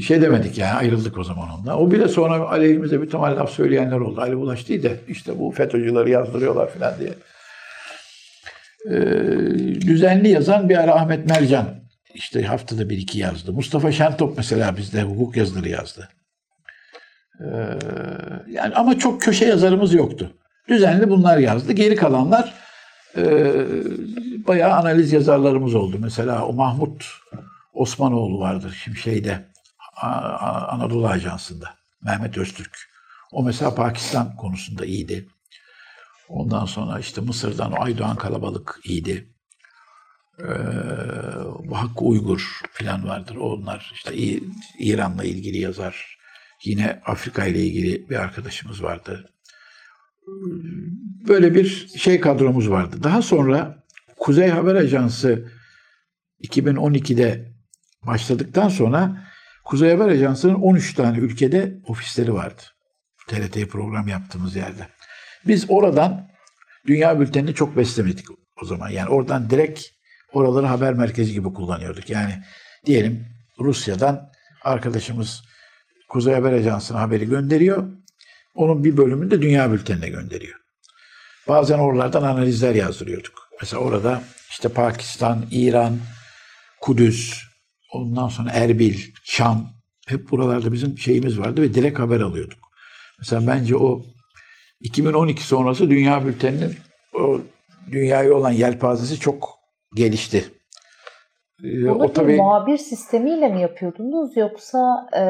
şey demedik yani ayrıldık o zaman onunla. O bile sonra aleyhimize bir tamam laf söyleyenler oldu. Ali Bulaş değil de işte bu FETÖ'cüleri yazdırıyorlar falan diye. E, düzenli yazan bir ara Ahmet Mercan işte haftada bir iki yazdı. Mustafa Şentop mesela bizde hukuk yazıları yazdı. Ee, yani ama çok köşe yazarımız yoktu. Düzenli bunlar yazdı. Geri kalanlar e, bayağı analiz yazarlarımız oldu. Mesela o Mahmut Osmanoğlu vardır şimdi şeyde Anadolu Ajansı'nda. Mehmet Öztürk. O mesela Pakistan konusunda iyiydi. Ondan sonra işte Mısır'dan o Aydoğan Kalabalık iyiydi. Ee, Hakkı Uygur falan vardır. Onlar işte İran'la ilgili yazar. Yine Afrika ile ilgili bir arkadaşımız vardı. Böyle bir şey kadromuz vardı. Daha sonra Kuzey Haber Ajansı 2012'de başladıktan sonra Kuzey Haber Ajansı'nın 13 tane ülkede ofisleri vardı. TRT program yaptığımız yerde. Biz oradan Dünya Bülteni'ni çok beslemedik o zaman. Yani oradan direkt oraları haber merkezi gibi kullanıyorduk. Yani diyelim Rusya'dan arkadaşımız Kuzey Haber Ajansı'na haberi gönderiyor. Onun bir bölümünü de Dünya Bülteni'ne gönderiyor. Bazen oralardan analizler yazdırıyorduk. Mesela orada işte Pakistan, İran, Kudüs, ondan sonra Erbil, Şam hep buralarda bizim şeyimiz vardı ve direkt haber alıyorduk. Mesela bence o 2012 sonrası Dünya Bülteni'nin o dünyaya olan yelpazesi çok gelişti. Ee, Bunu o bir tabii muhabir sistemiyle mi yapıyordunuz yoksa e,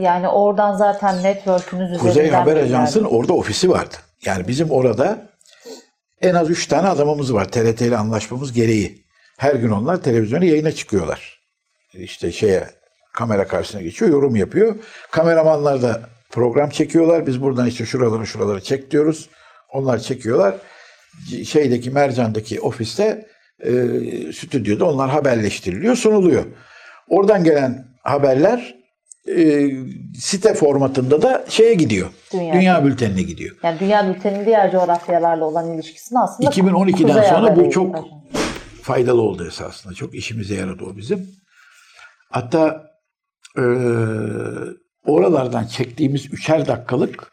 yani oradan zaten network'ünüz üzerinden Kuzey Haber Ajansı'nın orada ofisi vardı. Yani bizim orada en az üç tane adamımız var TRT ile anlaşmamız gereği. Her gün onlar televizyona yayına çıkıyorlar. İşte şeye kamera karşısına geçiyor, yorum yapıyor. Kameramanlar da program çekiyorlar. Biz buradan işte şuraları şuraları çek diyoruz. Onlar çekiyorlar. Şeydeki Mercan'daki ofiste e, stüdyoda onlar haberleştiriliyor, sunuluyor. Oradan gelen haberler e, site formatında da şeye gidiyor. Dünya. Dünya, bültenine gidiyor. Yani dünya bülteninin diğer coğrafyalarla olan ilişkisini aslında 2012'den Kuzey sonra bu çok faydalı oldu esasında. Çok işimize yaradı o bizim. Hatta e, oralardan çektiğimiz üçer dakikalık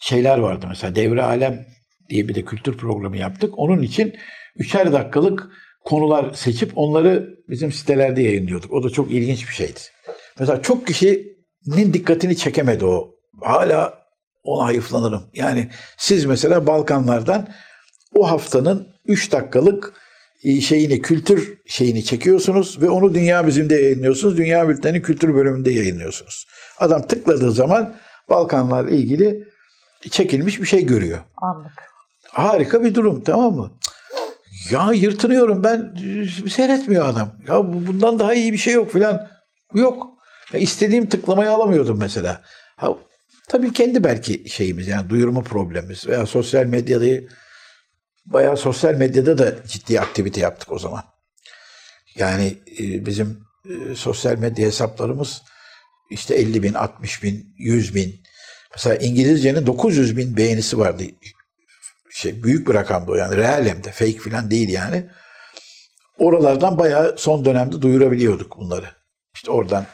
şeyler vardı. Mesela Devre Alem diye bir de kültür programı yaptık. Onun için üçer dakikalık konular seçip onları bizim sitelerde yayınlıyorduk. O da çok ilginç bir şeydi. Mesela çok kişinin dikkatini çekemedi o. Hala ona hayıflanırım. Yani siz mesela Balkanlardan o haftanın 3 dakikalık e, şeyini, kültür şeyini çekiyorsunuz ve onu Dünya Bizim'de yayınlıyorsunuz. Dünya Bülteni kültür bölümünde yayınlıyorsunuz. Adam tıkladığı zaman Balkanlarla ilgili çekilmiş bir şey görüyor. Anlık. Harika bir durum tamam mı? Ya yırtınıyorum ben seyretmiyor adam. Ya bu- bundan daha iyi bir şey yok filan. Yok. Ya istediğim tıklamayı alamıyordum mesela. Ha, tabii kendi belki şeyimiz yani duyurma problemimiz veya sosyal medyada bayağı sosyal medyada da ciddi aktivite yaptık o zaman. Yani e, bizim e, sosyal medya hesaplarımız işte 50 bin, 60 bin, 100 bin. Mesela İngilizcenin 900 bin beğenisi vardı şey büyük bir rakamdı o yani real hem de fake falan değil yani. Oralardan bayağı son dönemde duyurabiliyorduk bunları. İşte oradan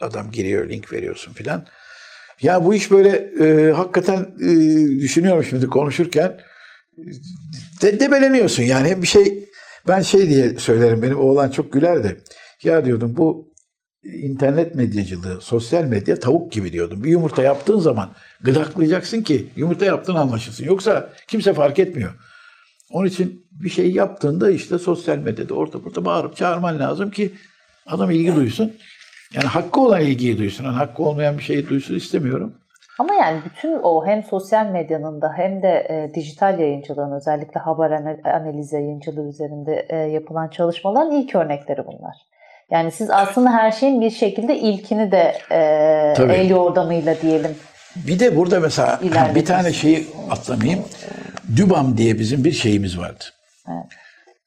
adam giriyor link veriyorsun filan. Ya bu iş böyle e, hakikaten e, düşünüyorum şimdi konuşurken de, debeleniyorsun yani bir şey ben şey diye söylerim benim oğlan çok gülerdi. Ya diyordum bu internet medyacılığı, sosyal medya tavuk gibi diyordum. Bir yumurta yaptığın zaman gıdaklayacaksın ki yumurta yaptığın anlaşılsın. Yoksa kimse fark etmiyor. Onun için bir şey yaptığında işte sosyal medyada orta burada bağırıp çağırman lazım ki adam ilgi duysun. Yani hakkı olan ilgiyi duysun. Yani hakkı olmayan bir şeyi duysun istemiyorum. Ama yani bütün o hem sosyal medyanın da hem de e, dijital yayıncılığın özellikle haber ana- analiz yayıncılığı üzerinde e, yapılan çalışmaların ilk örnekleri bunlar. Yani siz aslında her şeyin bir şekilde ilkini de e, Tabii. el yordamıyla diyelim. Bir de burada mesela bir tane şeyi atlamayayım. Dübam diye bizim bir şeyimiz vardı. Evet.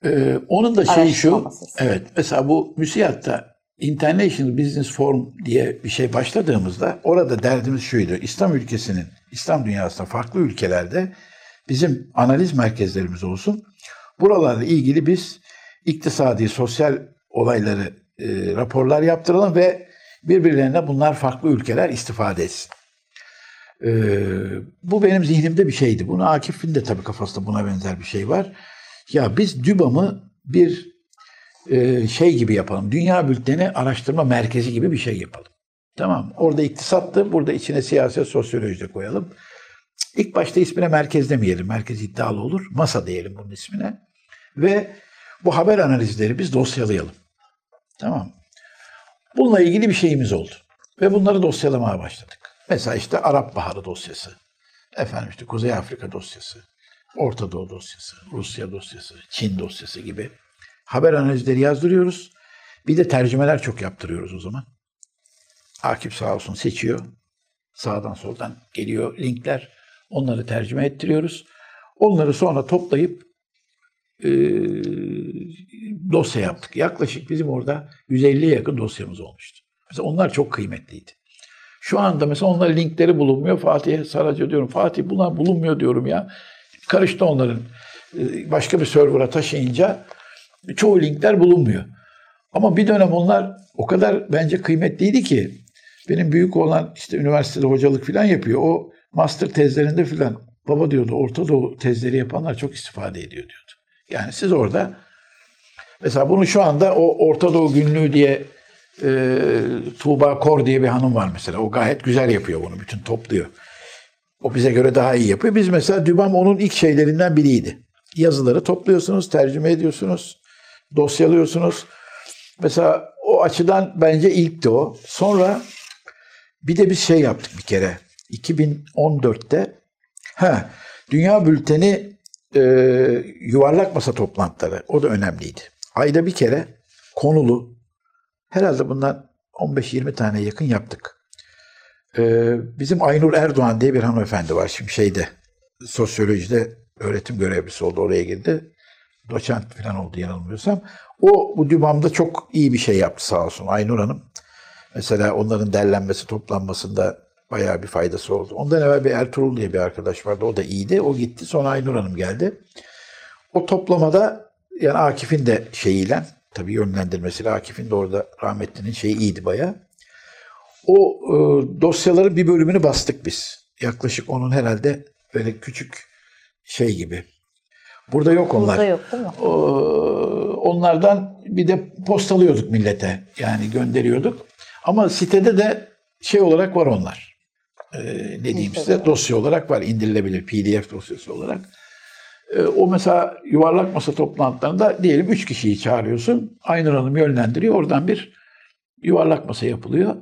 Ee, onun da şeyi şu. masası. Evet. Mesela bu müsiyatta International Business Forum diye bir şey başladığımızda orada derdimiz şuydu. İslam ülkesinin, İslam dünyasında farklı ülkelerde bizim analiz merkezlerimiz olsun. Buralarla ilgili biz iktisadi, sosyal olayları e, raporlar yaptıralım ve birbirlerine bunlar farklı ülkeler istifade etsin. E, bu benim zihnimde bir şeydi. Bunu Akif'in de tabii kafasında buna benzer bir şey var. Ya biz DÜBAM'ı bir e, şey gibi yapalım. Dünya Bülteni Araştırma Merkezi gibi bir şey yapalım. Tamam. Orada iktisattı. Burada içine siyaset, sosyoloji de koyalım. İlk başta ismine merkez demeyelim. Merkez iddialı olur. Masa diyelim bunun ismine. Ve bu haber analizleri biz dosyalayalım. Tamam. Bununla ilgili bir şeyimiz oldu. Ve bunları dosyalamaya başladık. Mesela işte Arap Baharı dosyası. Efendim işte Kuzey Afrika dosyası. Orta Doğu dosyası. Rusya dosyası. Çin dosyası gibi. Haber analizleri yazdırıyoruz. Bir de tercümeler çok yaptırıyoruz o zaman. Akif sağ olsun seçiyor. Sağdan soldan geliyor linkler. Onları tercüme ettiriyoruz. Onları sonra toplayıp dosya yaptık. Yaklaşık bizim orada 150'ye yakın dosyamız olmuştu. Mesela onlar çok kıymetliydi. Şu anda mesela onların linkleri bulunmuyor. Fatih'e Saraca diyorum. Fatih bunlar bulunmuyor diyorum ya. Karıştı onların. E, Başka bir server'a taşıyınca çoğu linkler bulunmuyor. Ama bir dönem onlar o kadar bence kıymetliydi ki benim büyük olan işte üniversitede hocalık falan yapıyor. O master tezlerinde falan baba diyordu Orta Doğu tezleri yapanlar çok istifade ediyor diyordu. Yani siz orada mesela bunu şu anda o Orta Doğu günlüğü diye e, Tuğba Kor diye bir hanım var mesela. O gayet güzel yapıyor bunu. Bütün topluyor. O bize göre daha iyi yapıyor. Biz mesela Dübam onun ilk şeylerinden biriydi. Yazıları topluyorsunuz, tercüme ediyorsunuz, dosyalıyorsunuz. Mesela o açıdan bence ilkti o. Sonra bir de bir şey yaptık bir kere. 2014'te ha, Dünya Bülteni e, yuvarlak masa toplantıları. O da önemliydi. Ayda bir kere konulu herhalde bundan 15-20 tane yakın yaptık. E, bizim Aynur Erdoğan diye bir hanımefendi var şimdi şeyde sosyolojide öğretim görevlisi oldu oraya girdi. Doçent falan oldu yanılmıyorsam. O bu DÜBAM'da çok iyi bir şey yaptı sağ olsun Aynur Hanım. Mesela onların derlenmesi, toplanmasında bayağı bir faydası oldu. Ondan evvel bir Ertuğrul diye bir arkadaş vardı. O da iyiydi. O gitti. Sonra Aynur Hanım geldi. O toplamada yani Akif'in de şeyiyle tabii yönlendirmesiyle Akif'in de orada rahmetlinin şeyi iyiydi bayağı. O e, dosyaların bir bölümünü bastık biz. Yaklaşık onun herhalde böyle küçük şey gibi. Burada yok onlar. Burada yok değil mi? Ee, onlardan bir de postalıyorduk millete. Yani gönderiyorduk. Ama sitede de şey olarak var onlar. Ee, ne diyeyim size? Dosya olarak var. indirilebilir PDF dosyası olarak. Ee, o mesela yuvarlak masa toplantılarında diyelim üç kişiyi çağırıyorsun. Aynur Hanım yönlendiriyor. Oradan bir yuvarlak masa yapılıyor.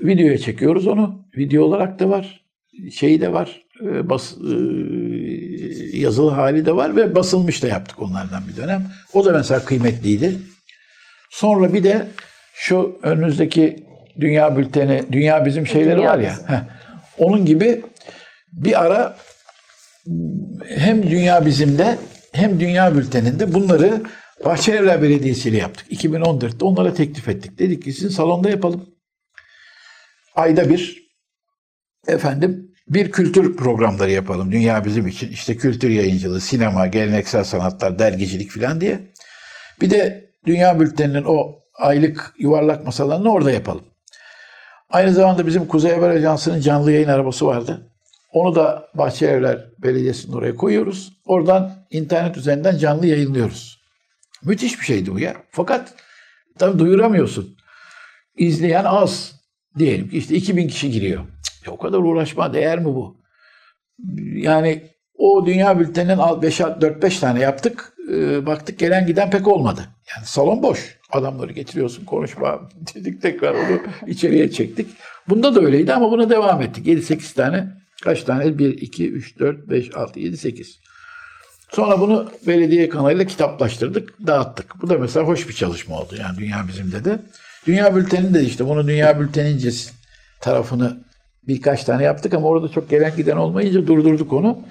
Videoya çekiyoruz onu. Video olarak da var. Şeyi de var. e, Bas, e, yazılı hali de var ve basılmış da yaptık onlardan bir dönem. O da mesela kıymetliydi. Sonra bir de şu önümüzdeki dünya bülteni, dünya bizim şeyleri Dünya var ya. Heh, onun gibi bir ara hem dünya bizimde hem dünya bülteninde bunları Bahçelievler Belediyesi ile yaptık. 2014'te onlara teklif ettik. Dedik ki sizin salonda yapalım. Ayda bir efendim bir kültür programları yapalım. Dünya bizim için. İşte kültür yayıncılığı, sinema, geleneksel sanatlar, dergicilik falan diye. Bir de Dünya Bülteni'nin o aylık yuvarlak masalarını orada yapalım. Aynı zamanda bizim Kuzey Haber Ajansı'nın canlı yayın arabası vardı. Onu da Bahçelievler Belediyesi'nin oraya koyuyoruz. Oradan internet üzerinden canlı yayınlıyoruz. Müthiş bir şeydi bu ya. Fakat tabii duyuramıyorsun. İzleyen az. Diyelim ki işte 2000 kişi giriyor. Cık, o kadar uğraşma değer mi bu? Yani o dünya bülteninin 4-5 tane yaptık. Ee, baktık gelen giden pek olmadı. Yani salon boş. Adamları getiriyorsun konuşma dedik tekrar onu içeriye çektik. Bunda da öyleydi ama buna devam ettik. 7-8 tane kaç tane? 1, 2, 3, 4, 5, 6, 7, 8. Sonra bunu belediye kanalıyla kitaplaştırdık, dağıttık. Bu da mesela hoş bir çalışma oldu yani Dünya Bizim'de de. Dünya Bülteni de işte bunu Dünya Bülteni'nce tarafını birkaç tane yaptık ama orada çok gelen giden olmayınca durdurduk onu.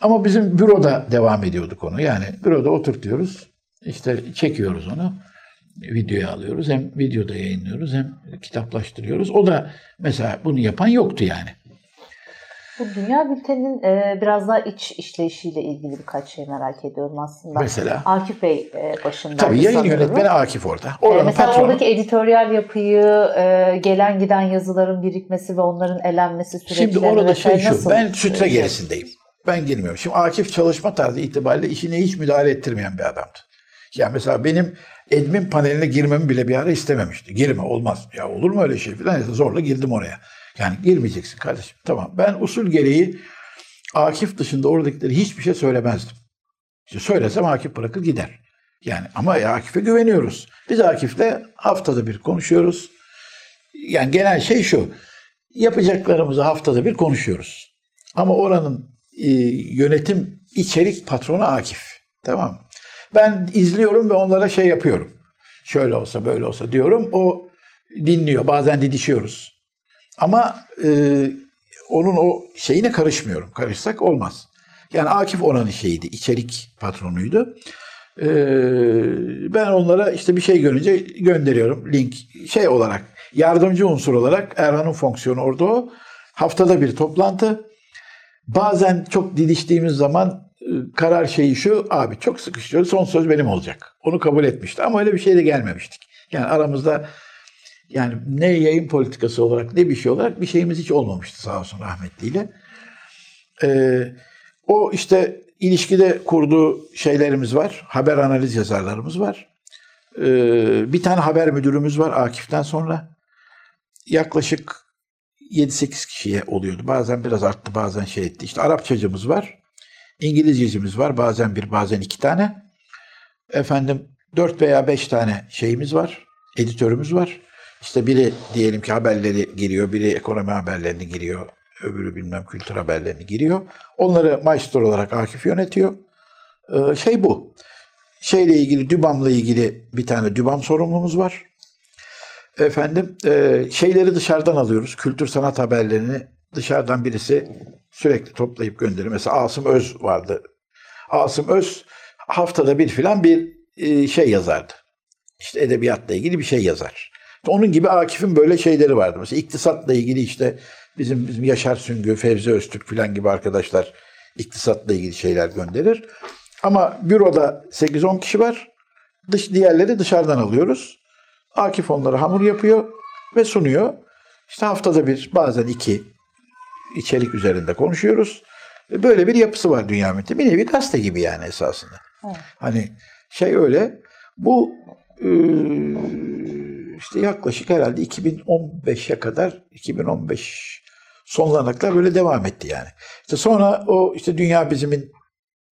Ama bizim büroda devam ediyorduk onu. Yani büroda oturtuyoruz. işte çekiyoruz onu. Videoya alıyoruz. Hem videoda yayınlıyoruz hem kitaplaştırıyoruz. O da mesela bunu yapan yoktu yani. Bu Dünya Bülteni'nin e, biraz daha iç işleyişiyle ilgili birkaç şey merak ediyorum aslında. Mesela? Akif Bey e, başında. Tabii yayın yönetmeni Akif orada. E, Oranın mesela patronu. oradaki editoryal yapıyı, e, gelen giden yazıların birikmesi ve onların elenmesi süreçleri Şimdi orada şey şu, nasıl? ben sütre şey? gerisindeyim. Ben girmiyorum. Şimdi Akif çalışma tarzı itibariyle işine hiç müdahale ettirmeyen bir adamdı. Yani mesela benim admin paneline girmemi bile bir ara istememişti. Girme olmaz. Ya olur mu öyle şey falan. Neyse zorla girdim oraya. Yani girmeyeceksin kardeşim. Tamam. Ben usul gereği Akif dışında oradakileri hiçbir şey söylemezdim. İşte söylesem Akif bırakır gider. Yani ama Akif'e güveniyoruz. Biz Akif'le haftada bir konuşuyoruz. Yani genel şey şu. Yapacaklarımızı haftada bir konuşuyoruz. Ama oranın e, yönetim içerik patronu Akif. Tamam? Ben izliyorum ve onlara şey yapıyorum. Şöyle olsa böyle olsa diyorum. O dinliyor. Bazen didişiyoruz. Ama e, onun o şeyine karışmıyorum. Karışsak olmaz. Yani Akif oranın şeyiydi. içerik patronuydu. E, ben onlara işte bir şey görünce gönderiyorum. Link şey olarak yardımcı unsur olarak Erhan'ın fonksiyonu orada o. Haftada bir toplantı. Bazen çok didiştiğimiz zaman e, karar şeyi şu, abi çok sıkışıyoruz, son söz benim olacak. Onu kabul etmişti ama öyle bir şey de gelmemiştik. Yani aramızda yani ne yayın politikası olarak ne bir şey olarak bir şeyimiz hiç olmamıştı sağ olsun rahmetliyle. Ee, o işte ilişkide kurduğu şeylerimiz var. Haber analiz yazarlarımız var. Ee, bir tane haber müdürümüz var Akif'ten sonra. Yaklaşık 7-8 kişiye oluyordu. Bazen biraz arttı, bazen şey etti. İşte Arapçacımız var. İngilizcecimiz var. Bazen bir, bazen iki tane. Efendim 4 veya 5 tane şeyimiz var. editörümüz var. İşte biri diyelim ki haberleri giriyor, biri ekonomi haberlerini giriyor, öbürü bilmem kültür haberlerini giriyor. Onları maestro olarak Akif yönetiyor. Ee, şey bu. Şeyle ilgili, Dübam'la ilgili bir tane Dübam sorumlumuz var. Efendim, e, şeyleri dışarıdan alıyoruz. Kültür sanat haberlerini dışarıdan birisi sürekli toplayıp gönderiyor. Mesela Asım Öz vardı. Asım Öz haftada bir filan bir e, şey yazardı. İşte edebiyatla ilgili bir şey yazar. Onun gibi Akif'in böyle şeyleri vardı. Mesela iktisatla ilgili işte bizim bizim Yaşar Süngü, Fevzi Öztürk filan gibi arkadaşlar iktisatla ilgili şeyler gönderir. Ama büroda 8-10 kişi var. Dış, diğerleri dışarıdan alıyoruz. Akif onları hamur yapıyor ve sunuyor. İşte haftada bir, bazen iki içerik üzerinde konuşuyoruz. Böyle bir yapısı var Dünya Meti. Bir nevi gazete gibi yani esasında. Evet. Hani şey öyle. Bu e, işte yaklaşık herhalde 2015'e kadar 2015 sonlarına kadar böyle devam etti yani. İşte sonra o işte Dünya Bizim'in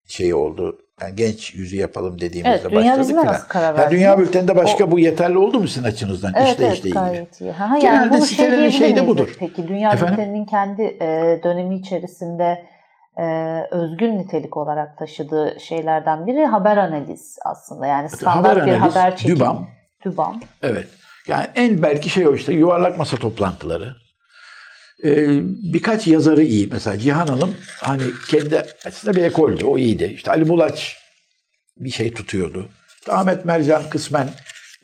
şeyi oldu. Yani genç yüzü yapalım dediğimizde Evet, Dünya başladık Bizim'e filan. nasıl karar Yani? Dünya Bülteni'nde başka bu yeterli oldu mu sizin açınızdan? Evet, işte evet gayet iyi. Ha, yani Genelde bunu şey sitelerin diyebilir şeyi de budur. Peki Dünya Efendim? Bülteni'nin kendi e, dönemi içerisinde e, özgün nitelik olarak taşıdığı şeylerden biri haber analiz aslında. Yani standart Haber bir analiz, haber çekimi. Dübam. Dübam. Evet. Yani en belki şey o işte yuvarlak masa toplantıları. Ee, birkaç yazarı iyi. Mesela Cihan Hanım hani kendi aslında bir ekoldü. O iyiydi. İşte Ali Bulaç bir şey tutuyordu. Ahmet Mercan kısmen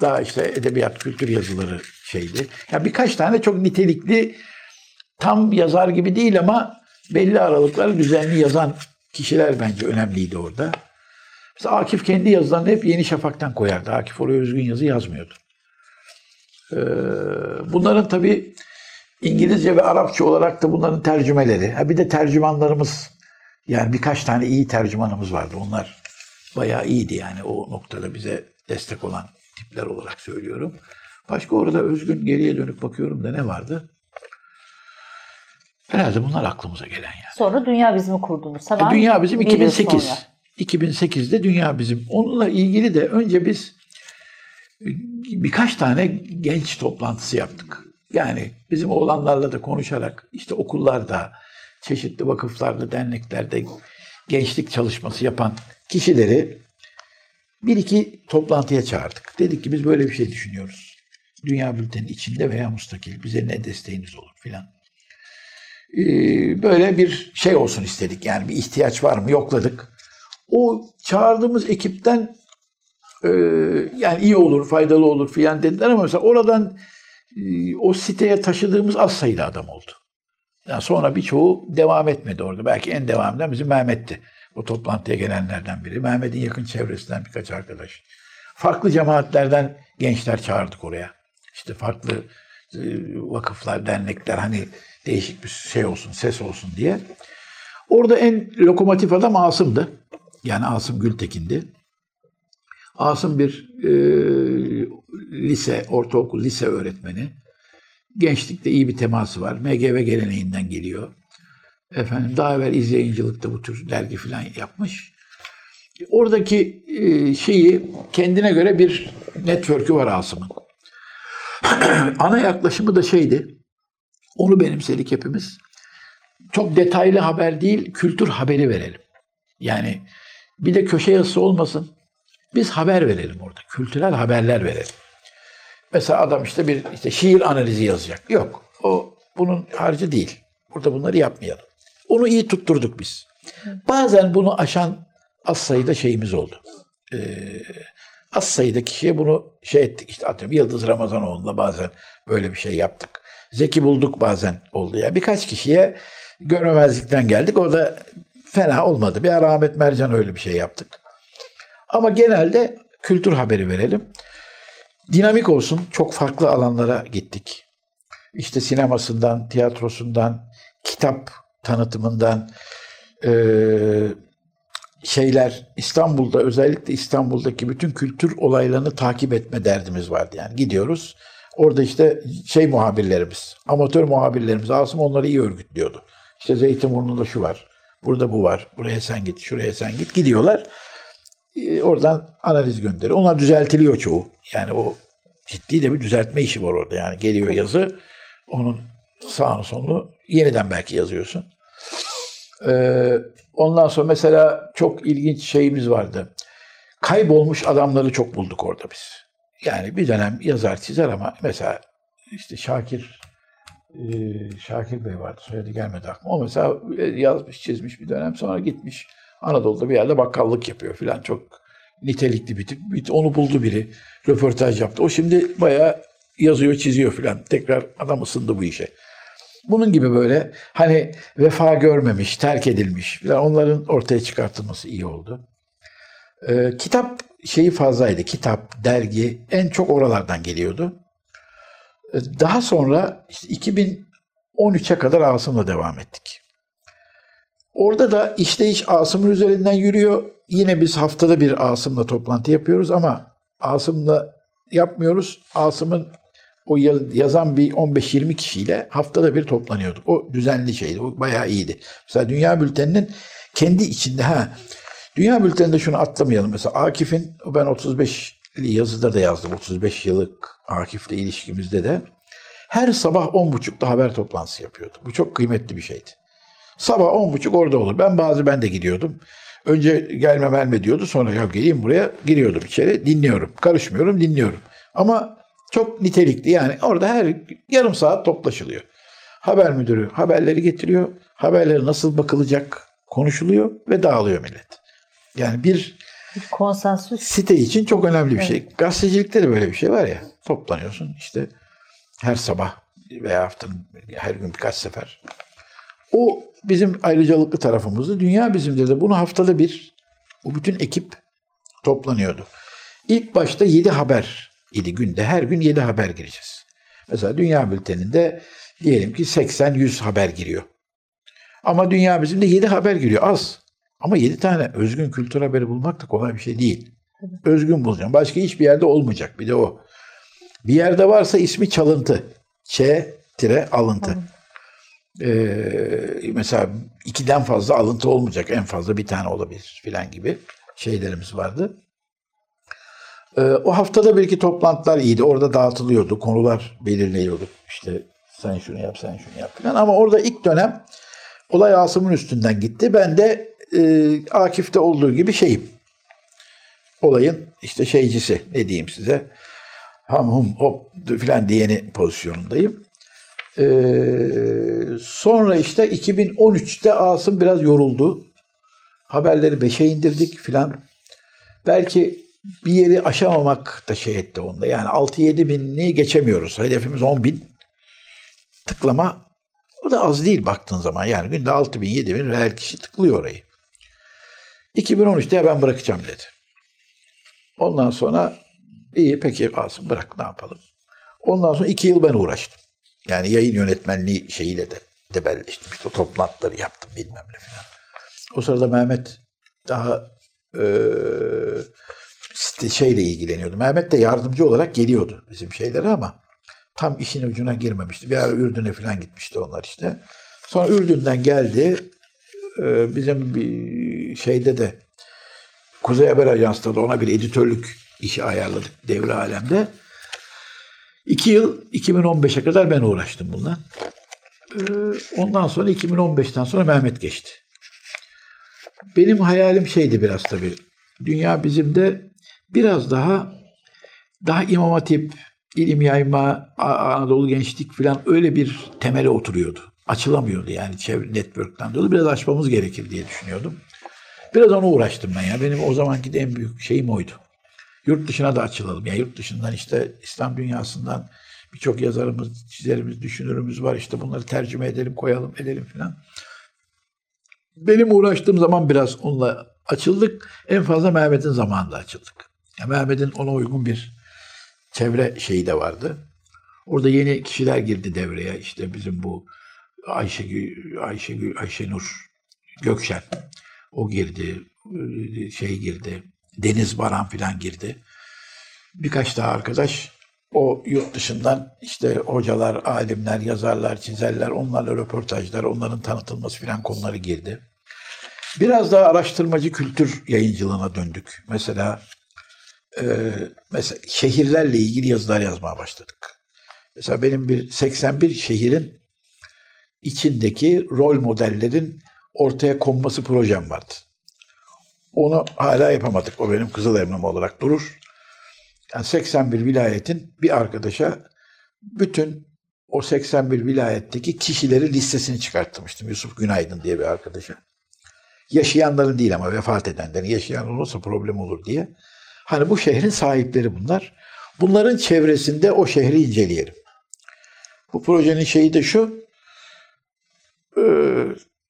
daha işte edebiyat, kültür yazıları şeydi. Yani birkaç tane çok nitelikli tam yazar gibi değil ama belli aralıklarla düzenli yazan kişiler bence önemliydi orada. Mesela Akif kendi yazılarını hep Yeni Şafak'tan koyardı. Akif oraya özgün yazı yazmıyordu. Ee, bunların tabii İngilizce ve Arapça olarak da bunların tercümeleri. Ha bir de tercümanlarımız yani birkaç tane iyi tercümanımız vardı. Onlar bayağı iyiydi yani o noktada bize destek olan tipler olarak söylüyorum. Başka orada özgün geriye dönüp bakıyorum da ne vardı? Herhalde bunlar aklımıza gelen yani. Sonra Dünya Bizim'i kurdunuz. Hemen E, Dünya bizim bir yıl 2008. sonra. 2008'de Dünya bizim. Onunla ilgili de önce biz birkaç tane genç toplantısı yaptık. Yani bizim oğlanlarla da konuşarak işte okullarda, çeşitli vakıflarda, derneklerde gençlik çalışması yapan kişileri bir iki toplantıya çağırdık. Dedik ki biz böyle bir şey düşünüyoruz. Dünya Bülteni içinde veya mustakil bize ne desteğiniz olur filan. Ee, böyle bir şey olsun istedik. Yani bir ihtiyaç var mı yokladık. O çağırdığımız ekipten e, yani iyi olur, faydalı olur filan dediler ama mesela oradan e, o siteye taşıdığımız az sayıda adam oldu. Yani sonra birçoğu devam etmedi orada. Belki en devam eden bizim Mehmet'ti. O toplantıya gelenlerden biri. Mehmet'in yakın çevresinden birkaç arkadaş. Farklı cemaatlerden gençler çağırdık oraya. İşte farklı e, vakıflar, dernekler hani değişik bir şey olsun, ses olsun diye. Orada en lokomotif adam Asım'dı. Yani Asım Gültekin'di. Asım bir e, lise, ortaokul lise öğretmeni. Gençlikte iyi bir teması var. MGV geleneğinden geliyor. Efendim daha evvel izleyicilikte bu tür dergi falan yapmış. Oradaki e, şeyi kendine göre bir network'ü var Asım'ın. Ana yaklaşımı da şeydi. Onu benimsedik hepimiz. Çok detaylı haber değil, kültür haberi verelim. Yani bir de köşe yazısı olmasın. Biz haber verelim orada. Kültürel haberler verelim. Mesela adam işte bir işte şiir analizi yazacak. Yok. O bunun harcı değil. Burada bunları yapmayalım. Onu iyi tutturduk biz. Bazen bunu aşan az sayıda şeyimiz oldu. Ee, az sayıda kişiye bunu şey ettik. İşte atıyorum Yıldız Ramazanoğlu'nda bazen böyle bir şey yaptık. Zeki bulduk bazen oldu ya. Birkaç kişiye görmemezlikten geldik. O da fena olmadı. Bir ara Ahmet Mercan öyle bir şey yaptık. Ama genelde kültür haberi verelim. Dinamik olsun. Çok farklı alanlara gittik. İşte sinemasından, tiyatrosundan, kitap tanıtımından, eee, şeyler İstanbul'da özellikle İstanbul'daki bütün kültür olaylarını takip etme derdimiz vardı. Yani gidiyoruz. Orada işte şey muhabirlerimiz, amatör muhabirlerimiz Asım onları iyi örgütlüyordu. İşte Zeytinburnu'nda şu var, burada bu var, buraya sen git, şuraya sen git. Gidiyorlar. Ee, Oradan analiz gönderiyor. Onlar düzeltiliyor çoğu. Yani o ciddi de bir düzeltme işi var orada. Yani geliyor yazı, onun sağını solunu yeniden belki yazıyorsun. Ee, ondan sonra mesela çok ilginç şeyimiz vardı. Kaybolmuş adamları çok bulduk orada biz. Yani bir dönem yazar çizer ama mesela işte Şakir e, Şakir Bey vardı. Soyadı gelmedi aklıma. O mesela e, yazmış, çizmiş bir dönem. Sonra gitmiş Anadolu'da bir yerde bakkallık yapıyor filan. Çok nitelikli bir tip. Onu buldu biri. Röportaj yaptı. O şimdi bayağı yazıyor, çiziyor filan. Tekrar adam ısındı bu işe. Bunun gibi böyle hani vefa görmemiş, terk edilmiş filan onların ortaya çıkartılması iyi oldu. Ee, kitap şeyi fazlaydı. Kitap, dergi en çok oralardan geliyordu. Ee, Daha sonra işte 2013'e kadar Asım'la devam ettik. Orada da işleyiş Asım'ın üzerinden yürüyor. Yine biz haftada bir Asım'la toplantı yapıyoruz ama Asım'la yapmıyoruz. Asım'ın o yaz- yazan bir 15-20 kişiyle haftada bir toplanıyorduk. O düzenli şeydi. O bayağı iyiydi. Mesela Dünya Bülteni'nin kendi içinde ha Dünya Bülteni'nde şunu atlamayalım. Mesela Akif'in ben 35'li yazıda da yazdım. 35 yıllık Akif'le ilişkimizde de her sabah 10.30'da haber toplantısı yapıyordu. Bu çok kıymetli bir şeydi. Sabah 10.30 orada olur. Ben bazı ben de gidiyordum. Önce gelme gelme diyordu. Sonra ya geleyim buraya giriyordum içeri. Dinliyorum. Karışmıyorum dinliyorum. Ama çok nitelikli yani orada her yarım saat toplaşılıyor. Haber müdürü haberleri getiriyor. Haberleri nasıl bakılacak konuşuluyor ve dağılıyor millet. Yani bir konsensüs site için çok önemli bir şey. Gazetecilikte de böyle bir şey var ya. Toplanıyorsun işte her sabah veya haftanın her gün birkaç sefer. O bizim ayrıcalıklı tarafımızdı. Dünya bizimdir de bunu haftada bir o bütün ekip toplanıyordu. İlk başta 7 haber idi günde. Her gün 7 haber gireceğiz. Mesela Dünya Bülteni'nde diyelim ki 80-100 haber giriyor. Ama Dünya bizimde 7 haber giriyor. Az. Ama 7 tane özgün kültür haberi bulmak da kolay bir şey değil. Özgün bulacağım. Başka hiçbir yerde olmayacak. Bir de o. Bir yerde varsa ismi çalıntı. Ç tire alıntı. Ee, mesela ikiden fazla alıntı olmayacak. En fazla bir tane olabilir filan gibi şeylerimiz vardı. Ee, o haftada bir toplantılar iyiydi. Orada dağıtılıyordu. Konular belirliyorduk. İşte sen şunu yap, sen şunu yap filan. Ama orada ilk dönem olay Asım'ın üstünden gitti. Ben de e, Akif'te olduğu gibi şeyim. Olayın işte şeycisi ne diyeyim size. Ham hum hop filan diyeni pozisyonundayım. Ee, sonra işte 2013'te Asım biraz yoruldu. Haberleri 5'e indirdik filan. Belki bir yeri aşamamak da şey etti onda. Yani 6-7 binini geçemiyoruz. Hedefimiz 10 bin. Tıklama o da az değil baktığın zaman. Yani günde 6 bin 7 bin reel kişi tıklıyor orayı. 2013'te ya ben bırakacağım dedi. Ondan sonra iyi peki Asım bırak ne yapalım. Ondan sonra iki yıl ben uğraştım. Yani yayın yönetmenliği şeyiyle de debelleştim. İşte toplantıları yaptım bilmem ne falan. O sırada Mehmet daha işte şeyle ilgileniyordu. Mehmet de yardımcı olarak geliyordu bizim şeylere ama tam işin ucuna girmemişti. Bir ara Ürdün'e falan gitmişti onlar işte. Sonra Ürdün'den geldi. Eee, bizim bir şeyde de Kuzey Haber Ajansı'nda da ona bir editörlük işi ayarladık devre alemde. İki yıl 2015'e kadar ben uğraştım bununla. Ee, ondan sonra 2015'ten sonra Mehmet geçti. Benim hayalim şeydi biraz tabii. Dünya bizim de biraz daha daha imam hatip, ilim yayma, Anadolu gençlik falan öyle bir temele oturuyordu. Açılamıyordu yani çevre network'ten dolayı. Biraz açmamız gerekir diye düşünüyordum. Biraz ona uğraştım ben ya. Benim o zamanki de en büyük şeyim oydu. Yurt dışına da açılalım. Yani yurt dışından işte İslam dünyasından birçok yazarımız, çizerimiz, düşünürümüz var. İşte bunları tercüme edelim, koyalım, edelim filan. Benim uğraştığım zaman biraz onunla açıldık. En fazla Mehmet'in zamanında açıldık. Yani Mehmet'in ona uygun bir çevre şeyi de vardı. Orada yeni kişiler girdi devreye. İşte bizim bu Ayşegül, Ayşegül, Ayşenur Gökşen. O girdi. Şey girdi. Deniz Baran filan girdi. Birkaç daha arkadaş o yurt dışından işte hocalar, alimler, yazarlar, çizerler, onlarla röportajlar, onların tanıtılması filan konuları girdi. Biraz daha araştırmacı kültür yayıncılığına döndük. Mesela e, mesela şehirlerle ilgili yazılar yazmaya başladık. Mesela benim bir 81 şehrin içindeki rol modellerin ortaya konması projem vardı. Onu hala yapamadık. O benim kızıl emrim olarak durur. Yani 81 vilayetin bir arkadaşa bütün o 81 vilayetteki kişilerin listesini çıkartmıştım. Yusuf Günaydın diye bir arkadaşa. Yaşayanların değil ama vefat edenlerin. Yaşayan olursa problem olur diye. Hani bu şehrin sahipleri bunlar. Bunların çevresinde o şehri inceleyelim. Bu projenin şeyi de şu. e,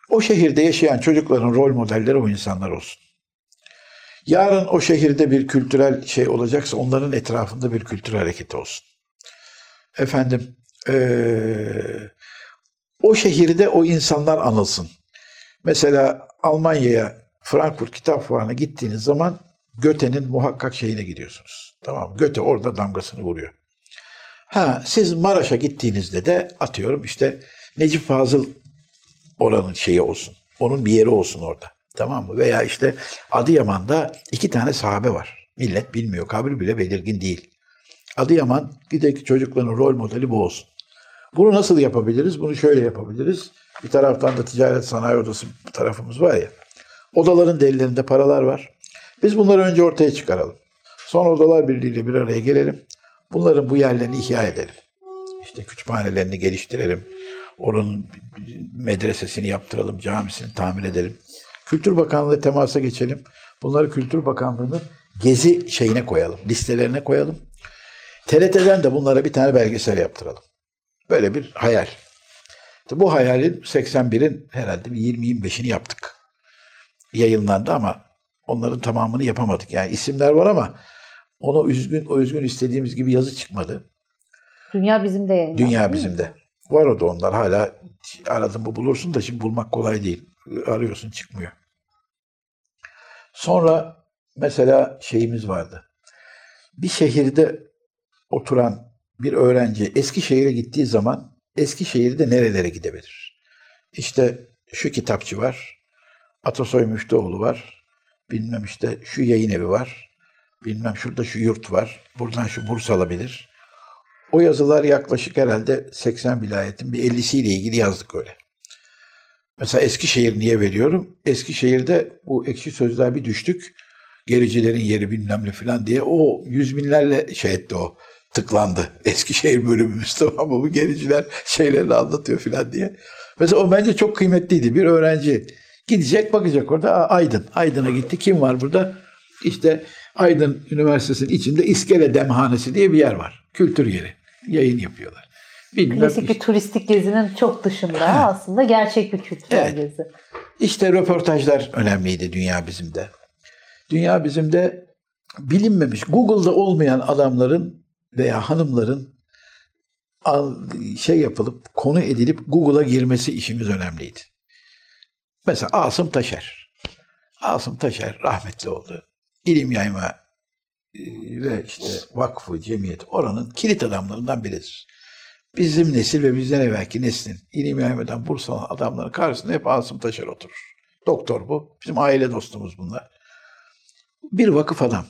o şehirde yaşayan çocukların rol modelleri o insanlar olsun. Yarın o şehirde bir kültürel şey olacaksa onların etrafında bir kültürel hareket olsun. Efendim eee, o şehirde o insanlar anılsın. Mesela Almanya'ya Frankfurt Kitap Fuarı'na gittiğiniz zaman Göte'nin muhakkak şeyine gidiyorsunuz. Tamam? Göte orada damgasını vuruyor. Ha siz Maraş'a gittiğinizde de atıyorum işte Necip Fazıl oranın şeyi olsun. Onun bir yeri olsun orada. Tamam mı? Veya işte Adıyaman'da iki tane sahabe var. Millet bilmiyor. Kabri bile belirgin değil. Adıyaman gidek çocukların rol modeli bu olsun. Bunu nasıl yapabiliriz? Bunu şöyle yapabiliriz. Bir taraftan da ticaret sanayi odası tarafımız var ya. Odaların da ellerinde paralar var. Biz bunları önce ortaya çıkaralım. Sonra odalar birliğiyle bir araya gelelim. Bunların bu yerlerini ihya edelim. İşte kütüphanelerini geliştirelim. Oranın medresesini yaptıralım, camisini tamir edelim. Kültür Bakanlığı temasa geçelim. Bunları Kültür Bakanlığı'nın gezi şeyine koyalım, listelerine koyalım. TRT'den de bunlara bir tane belgesel yaptıralım. Böyle bir hayal. İşte bu hayalin 81'in herhalde bir 20-25'ini yaptık. Yayınlandı ama onların tamamını yapamadık. Yani isimler var ama onu üzgün, o üzgün istediğimiz gibi yazı çıkmadı. Dünya bizim de yayınlandı. Dünya değil mi? bizimde. Var o da onlar hala aradın mı bulursun da şimdi bulmak kolay değil. Arıyorsun çıkmıyor. Sonra mesela şeyimiz vardı. Bir şehirde oturan bir öğrenci Eskişehir'e gittiği zaman Eskişehir'de nerelere gidebilir? İşte şu kitapçı var. Atasoy Müftüoğlu var. Bilmem işte şu yayın evi var. Bilmem şurada şu yurt var. Buradan şu burs alabilir. O yazılar yaklaşık herhalde 80 vilayetin bir 50'siyle ilgili yazdık öyle. Mesela Eskişehir niye veriyorum? Eskişehir'de bu ekşi sözler bir düştük. Gericilerin yeri bilmem ne falan diye. O yüz binlerle şey etti o. Tıklandı. Eskişehir bölümümüz tamam mı? Bu gericiler şeylerini anlatıyor falan diye. Mesela o bence çok kıymetliydi. Bir öğrenci gidecek bakacak orada. Aydın. Aydın'a gitti. Kim var burada? İşte Aydın Üniversitesi'nin içinde İskele Demhanesi diye bir yer var. Kültür yeri. Yayın yapıyorlar. Bilmem Klasik bir turistik gezinin çok dışında aslında gerçek bir kültürel Evet. gezi. İşte röportajlar önemliydi dünya bizimde. Dünya bizimde bilinmemiş, Google'da olmayan adamların veya hanımların şey yapılıp, konu edilip Google'a girmesi işimiz önemliydi. Mesela Asım Taşer. Asım Taşer rahmetli oldu. İlim yayma e, ve işte vakfı, cemiyet oranın kilit adamlarından biridir. Bizim nesil ve bizden evvelki neslin ilim yaymadan burs alan adamların karşısında hep Asım Taşer oturur. Doktor bu. Bizim aile dostumuz bunlar. Bir vakıf adam.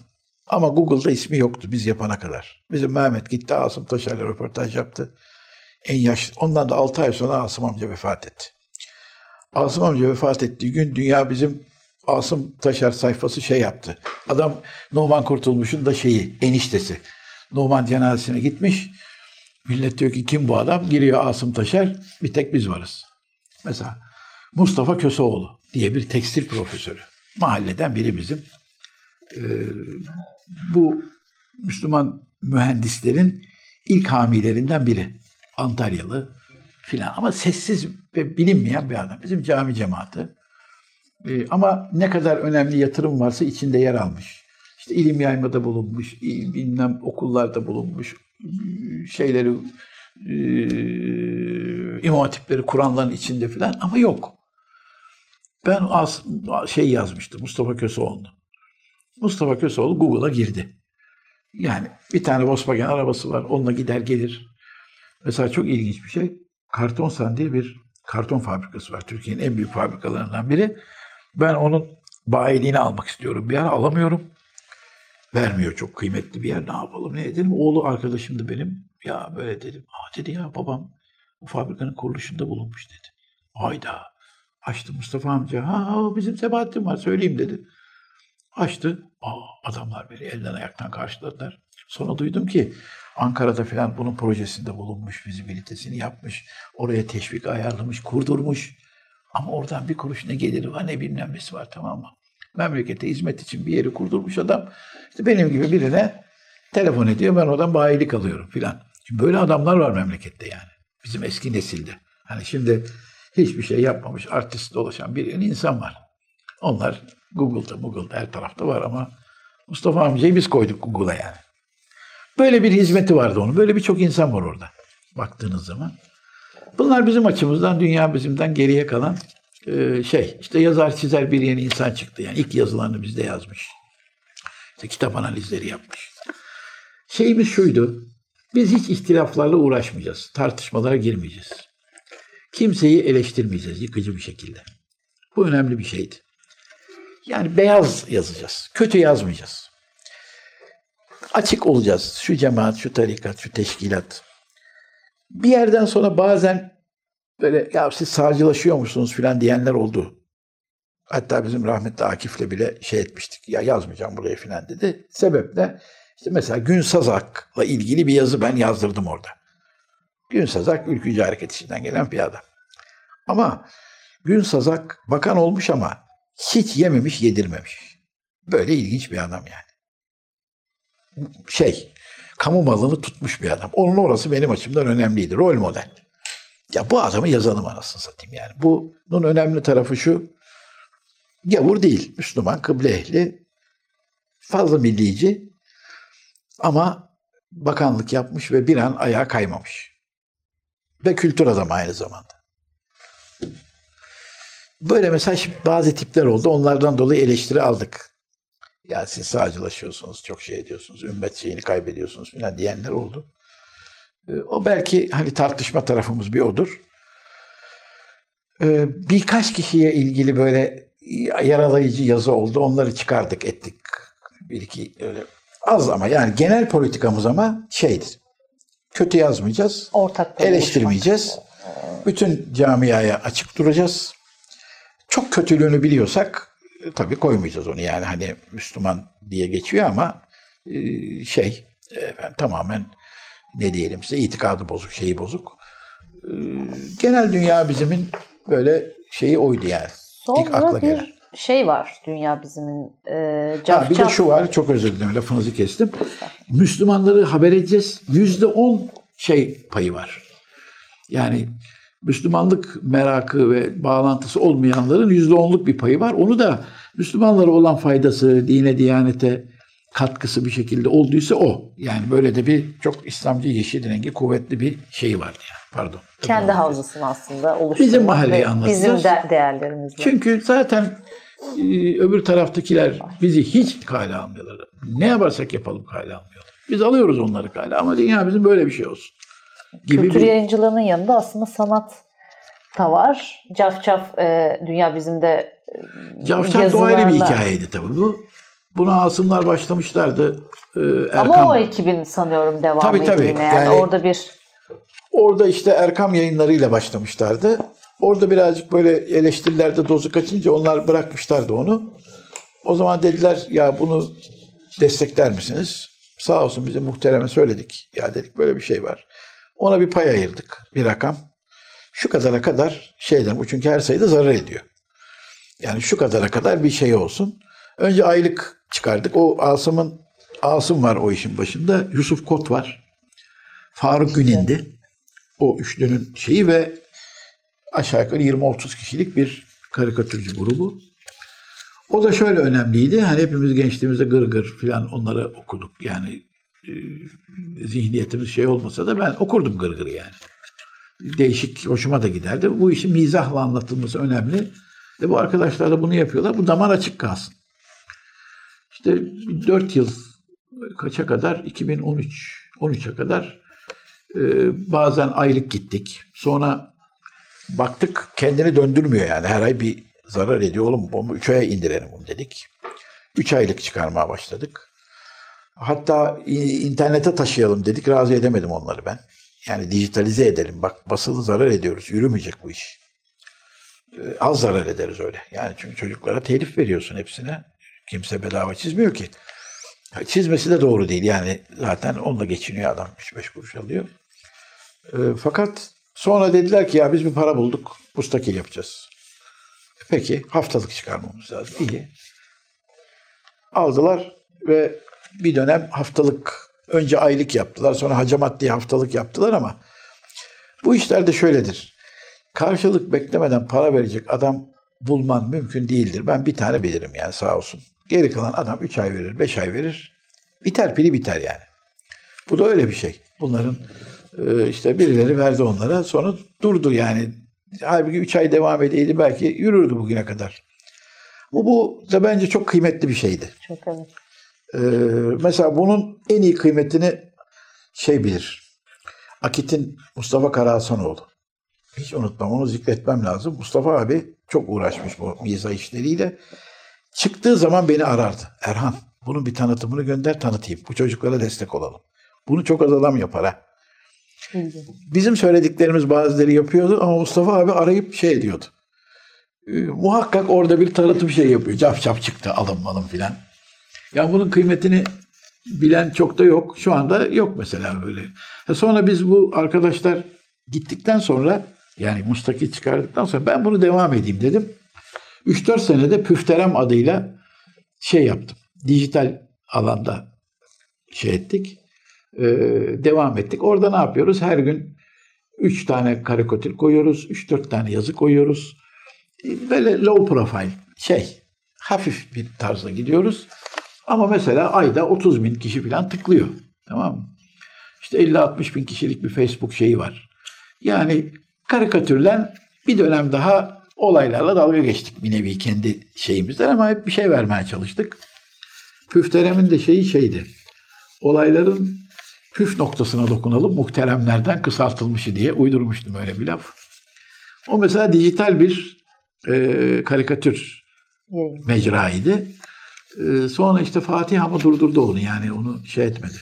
Ama Google'da ismi yoktu biz yapana kadar. Bizim Mehmet gitti Asım Taşer'le röportaj yaptı. En yaşlı. Ondan da 6 ay sonra Asım amca vefat etti. Asım amca vefat ettiği gün dünya bizim Asım Taşer sayfası şey yaptı. Adam Numan Kurtulmuş'un da şeyi, eniştesi. Numan cenazesine gitmiş. Millet diyor ki kim bu adam? Giriyor Asım Taşer. Bir tek biz varız. Mesela Mustafa Köseoğlu diye bir tekstil profesörü. Mahalleden biri bizim. Ee, bu Müslüman mühendislerin ilk hamilerinden biri. Antalyalı filan ama sessiz ve bilinmeyen bir adam. Bizim cami cemaati. Ee, ama ne kadar önemli yatırım varsa içinde yer almış. İşte ilim yaymada bulunmuş, il- bilmem okullarda bulunmuş, şeyleri, e, imam hatipleri Kur'anların içinde filan ama yok. Ben az şey yazmıştım Mustafa Köseoğlu. Mustafa Köseoğlu Google'a girdi. Yani bir tane Volkswagen arabası var. Onunla gider gelir. Mesela çok ilginç bir şey. Kartonsan diye bir karton fabrikası var. Türkiye'nin en büyük fabrikalarından biri. Ben onun bayiliğini almak istiyorum. Bir ara alamıyorum. Vermiyor çok kıymetli bir yer. Ne yapalım ne edelim? Oğlu arkadaşımdı benim. Ya böyle dedim. Aa dedi ya babam bu fabrikanın kuruluşunda bulunmuş dedi. Hayda. Açtı Mustafa amca. Ha bizim Sebahattin var söyleyeyim dedi. Açtı. Aa, adamlar beni elden ayaktan karşıladılar. Sonra duydum ki Ankara'da falan bunun projesinde bulunmuş, vizibilitesini yapmış. Oraya teşvik ayarlamış, kurdurmuş. Ama oradan bir kuruş ne geliri var ne bilmem nesi var tamam mı? Memlekete hizmet için bir yeri kurdurmuş adam. İşte benim gibi birine telefon ediyor ben oradan bayilik alıyorum filan. Şimdi böyle adamlar var memlekette yani. Bizim eski nesilde. Hani şimdi hiçbir şey yapmamış artist dolaşan bir insan var. Onlar Google'da, Google'da her tarafta var ama Mustafa amcayı biz koyduk Google'a yani. Böyle bir hizmeti vardı onun. Böyle birçok insan var orada baktığınız zaman. Bunlar bizim açımızdan, dünya bizimden geriye kalan e, şey. İşte yazar çizer bir yeni insan çıktı. Yani ilk yazılarını bizde yazmış. İşte kitap analizleri yapmış. Şeyimiz şuydu. Biz hiç ihtilaflarla uğraşmayacağız. Tartışmalara girmeyeceğiz. Kimseyi eleştirmeyeceğiz yıkıcı bir şekilde. Bu önemli bir şeydi. Yani beyaz yazacağız. Kötü yazmayacağız. Açık olacağız. Şu cemaat, şu tarikat, şu teşkilat. Bir yerden sonra bazen böyle ya siz sağcılaşıyor musunuz filan diyenler oldu. Hatta bizim rahmetli Akif'le bile şey etmiştik. Ya yazmayacağım buraya filan dedi. Sebep de işte mesela Gün Sazak'la ilgili bir yazı ben yazdırdım orada. Gün Sazak ülkücü hareket içinden gelen bir adam. Ama Gün Sazak bakan olmuş ama hiç yememiş yedirmemiş. Böyle ilginç bir adam yani. Şey, kamu malını tutmuş bir adam. Onun orası benim açımdan önemliydi. Rol model. Ya bu adamı yazalım anasını satayım yani. Bunun önemli tarafı şu. Gavur değil. Müslüman, kıble ehli. Fazla millici. Ama bakanlık yapmış ve bir an ayağa kaymamış. Ve kültür adamı aynı zamanda. Böyle mesela bazı tipler oldu. Onlardan dolayı eleştiri aldık. Ya siz sağcılaşıyorsunuz, çok şey ediyorsunuz, ümmet şeyini kaybediyorsunuz falan diyenler oldu. Ee, O belki hani tartışma tarafımız bir odur. Ee, Birkaç kişiye ilgili böyle yaralayıcı yazı oldu. Onları çıkardık ettik. Bir iki öyle az ama yani genel politikamız ama şeydir. Kötü yazmayacağız. Ortak Eleştirmeyeceğiz. Bütün camiaya açık duracağız. Çok kötülüğünü biliyorsak e, tabii koymayacağız onu yani hani Müslüman diye geçiyor ama e, şey efendim, tamamen ne diyelim size itikadı bozuk, şeyi bozuk. E, Genel dünya bizimin böyle şeyi oydu yani. İlk akla Sonra gelen. bir şey var dünya bizimin. E, Ha, caf bir de caf- şu var, çok özür dilerim lafınızı kestim. Müslümanları haber edeceğiz. Yüzde on şey payı var. Yani Müslümanlık merakı ve bağlantısı olmayanların yüzde onluk bir payı var. Onu da Müslümanlara olan faydası, dine, diyanete katkısı bir şekilde olduysa o. Yani böyle de bir çok İslamcı yeşil rengi kuvvetli bir şey vardı yani. Pardon. kendi havzasını aslında oluşturmak Bizim mahalleyi anlatacağız. Bizim de değerlerimizle. Çünkü zaten e, öbür taraftakiler bizi hiç kale almıyorlar. Ne yaparsak yapalım kale almıyorlar. Biz alıyoruz onları kale ama dünya bizim böyle bir şey olsun. Gibi Kültür bir, yayıncılığının yanında aslında sanat da var. Caf caf e, dünya bizim de e, Cavşak da o ayrı bir hikayeydi tabii bu. Buna Asımlar başlamışlardı. Ee, Erkam. Ama o ekibin sanıyorum devam Tabii, tabii. ettiğine. Yani, Yani- orada bir Orada işte Erkam yayınlarıyla başlamışlardı. Orada birazcık böyle eleştirilerde dozu kaçınca onlar bırakmışlardı onu. O zaman dediler ya bunu destekler misiniz? Sağ olsun bize muhtereme söyledik. Ya dedik böyle bir şey var. Ona bir pay ayırdık. Bir rakam. Şu kadara kadar şeyden bu çünkü her sayıda zarar ediyor. Yani şu kadara kadar bir şey olsun. Önce aylık çıkardık. O Asım'ın Asım var o işin başında. Yusuf Kot var. Faruk Günindi. O üçlünün şeyi ve aşağı yukarı 20-30 kişilik bir karikatürcü grubu. O da şöyle önemliydi. Hani hepimiz gençliğimizde gır gır falan onları okuduk. Yani e, zihniyetimiz şey olmasa da ben okurdum gır gır yani. Değişik, hoşuma da giderdi. Bu işin mizahla anlatılması önemli. Ve bu arkadaşlar da bunu yapıyorlar. Bu damar açık kalsın. İşte 4 yıl kaça kadar? 2013 13'e kadar e, bazen aylık gittik. Sonra baktık kendini döndürmüyor yani. Her ay bir zarar ediyor. Oğlum bunu 3 aya indirelim bunu dedik. 3 aylık çıkarmaya başladık. Hatta internete taşıyalım dedik. Razı edemedim onları ben. Yani dijitalize edelim. Bak basılı zarar ediyoruz. Yürümeyecek bu iş. Ee, Az zarar ederiz öyle. Yani çünkü çocuklara telif veriyorsun hepsine. Kimse bedava çizmiyor ki. Çizmesi de doğru değil. Yani zaten onunla geçiniyor adam. 3-5 kuruş alıyor. Ee, fakat sonra dediler ki ya biz bir para bulduk. Mustakil yapacağız. Peki haftalık çıkarmamız lazım. İyi. Aldılar ve bir dönem haftalık önce aylık yaptılar. Sonra hacamat diye haftalık yaptılar ama bu işlerde şöyledir. Karşılık beklemeden para verecek adam bulman mümkün değildir. Ben bir tane bilirim yani sağ olsun. Geri kalan adam 3 ay verir, 5 ay verir. Biter pili biter yani. Bu da öyle bir şey. Bunların e, işte birileri verdi onlara sonra durdu yani. Halbuki 3 ay devam edeydi belki yürürdü bugüne kadar. Bu, bu da bence çok kıymetli bir şeydi. Çok evet. Ee, mesela bunun en iyi kıymetini şey bilir. Akit'in Mustafa Karahasanoğlu. Hiç unutmam onu zikretmem lazım. Mustafa abi çok uğraşmış bu miza işleriyle. Çıktığı zaman beni arardı. Erhan bunun bir tanıtımını gönder tanıtayım. Bu çocuklara destek olalım. Bunu çok az adam yapar ha. Bizim söylediklerimiz bazıları yapıyordu ama Mustafa abi arayıp şey diyordu. Ee, muhakkak orada bir tanıtım şey yapıyor. Cap cap çıktı alın malın filan. Ya bunun kıymetini bilen çok da yok. Şu anda yok mesela böyle. Ha Sonra biz bu arkadaşlar gittikten sonra yani Mustaki çıkardıktan sonra ben bunu devam edeyim dedim. 3-4 senede Püfterem adıyla şey yaptım. Dijital alanda şey ettik. Ee, devam ettik. Orada ne yapıyoruz? Her gün 3 tane karikatür koyuyoruz. 3-4 tane yazı koyuyoruz. Ee, Böyle low profile şey hafif bir tarzda gidiyoruz. Ama mesela ayda 30 bin kişi falan tıklıyor. Tamam mı? İşte 50-60 bin kişilik bir Facebook şeyi var. Yani karikatürlen bir dönem daha olaylarla dalga geçtik bir nevi kendi şeyimizden ama hep bir şey vermeye çalıştık. Püfterem'in de şeyi şeydi. Olayların püf noktasına dokunalım muhteremlerden kısaltılmışı diye uydurmuştum öyle bir laf. O mesela dijital bir e, karikatür mecraydı. Ee, sonra işte Fatih ama durdurdu onu yani onu şey etmedi.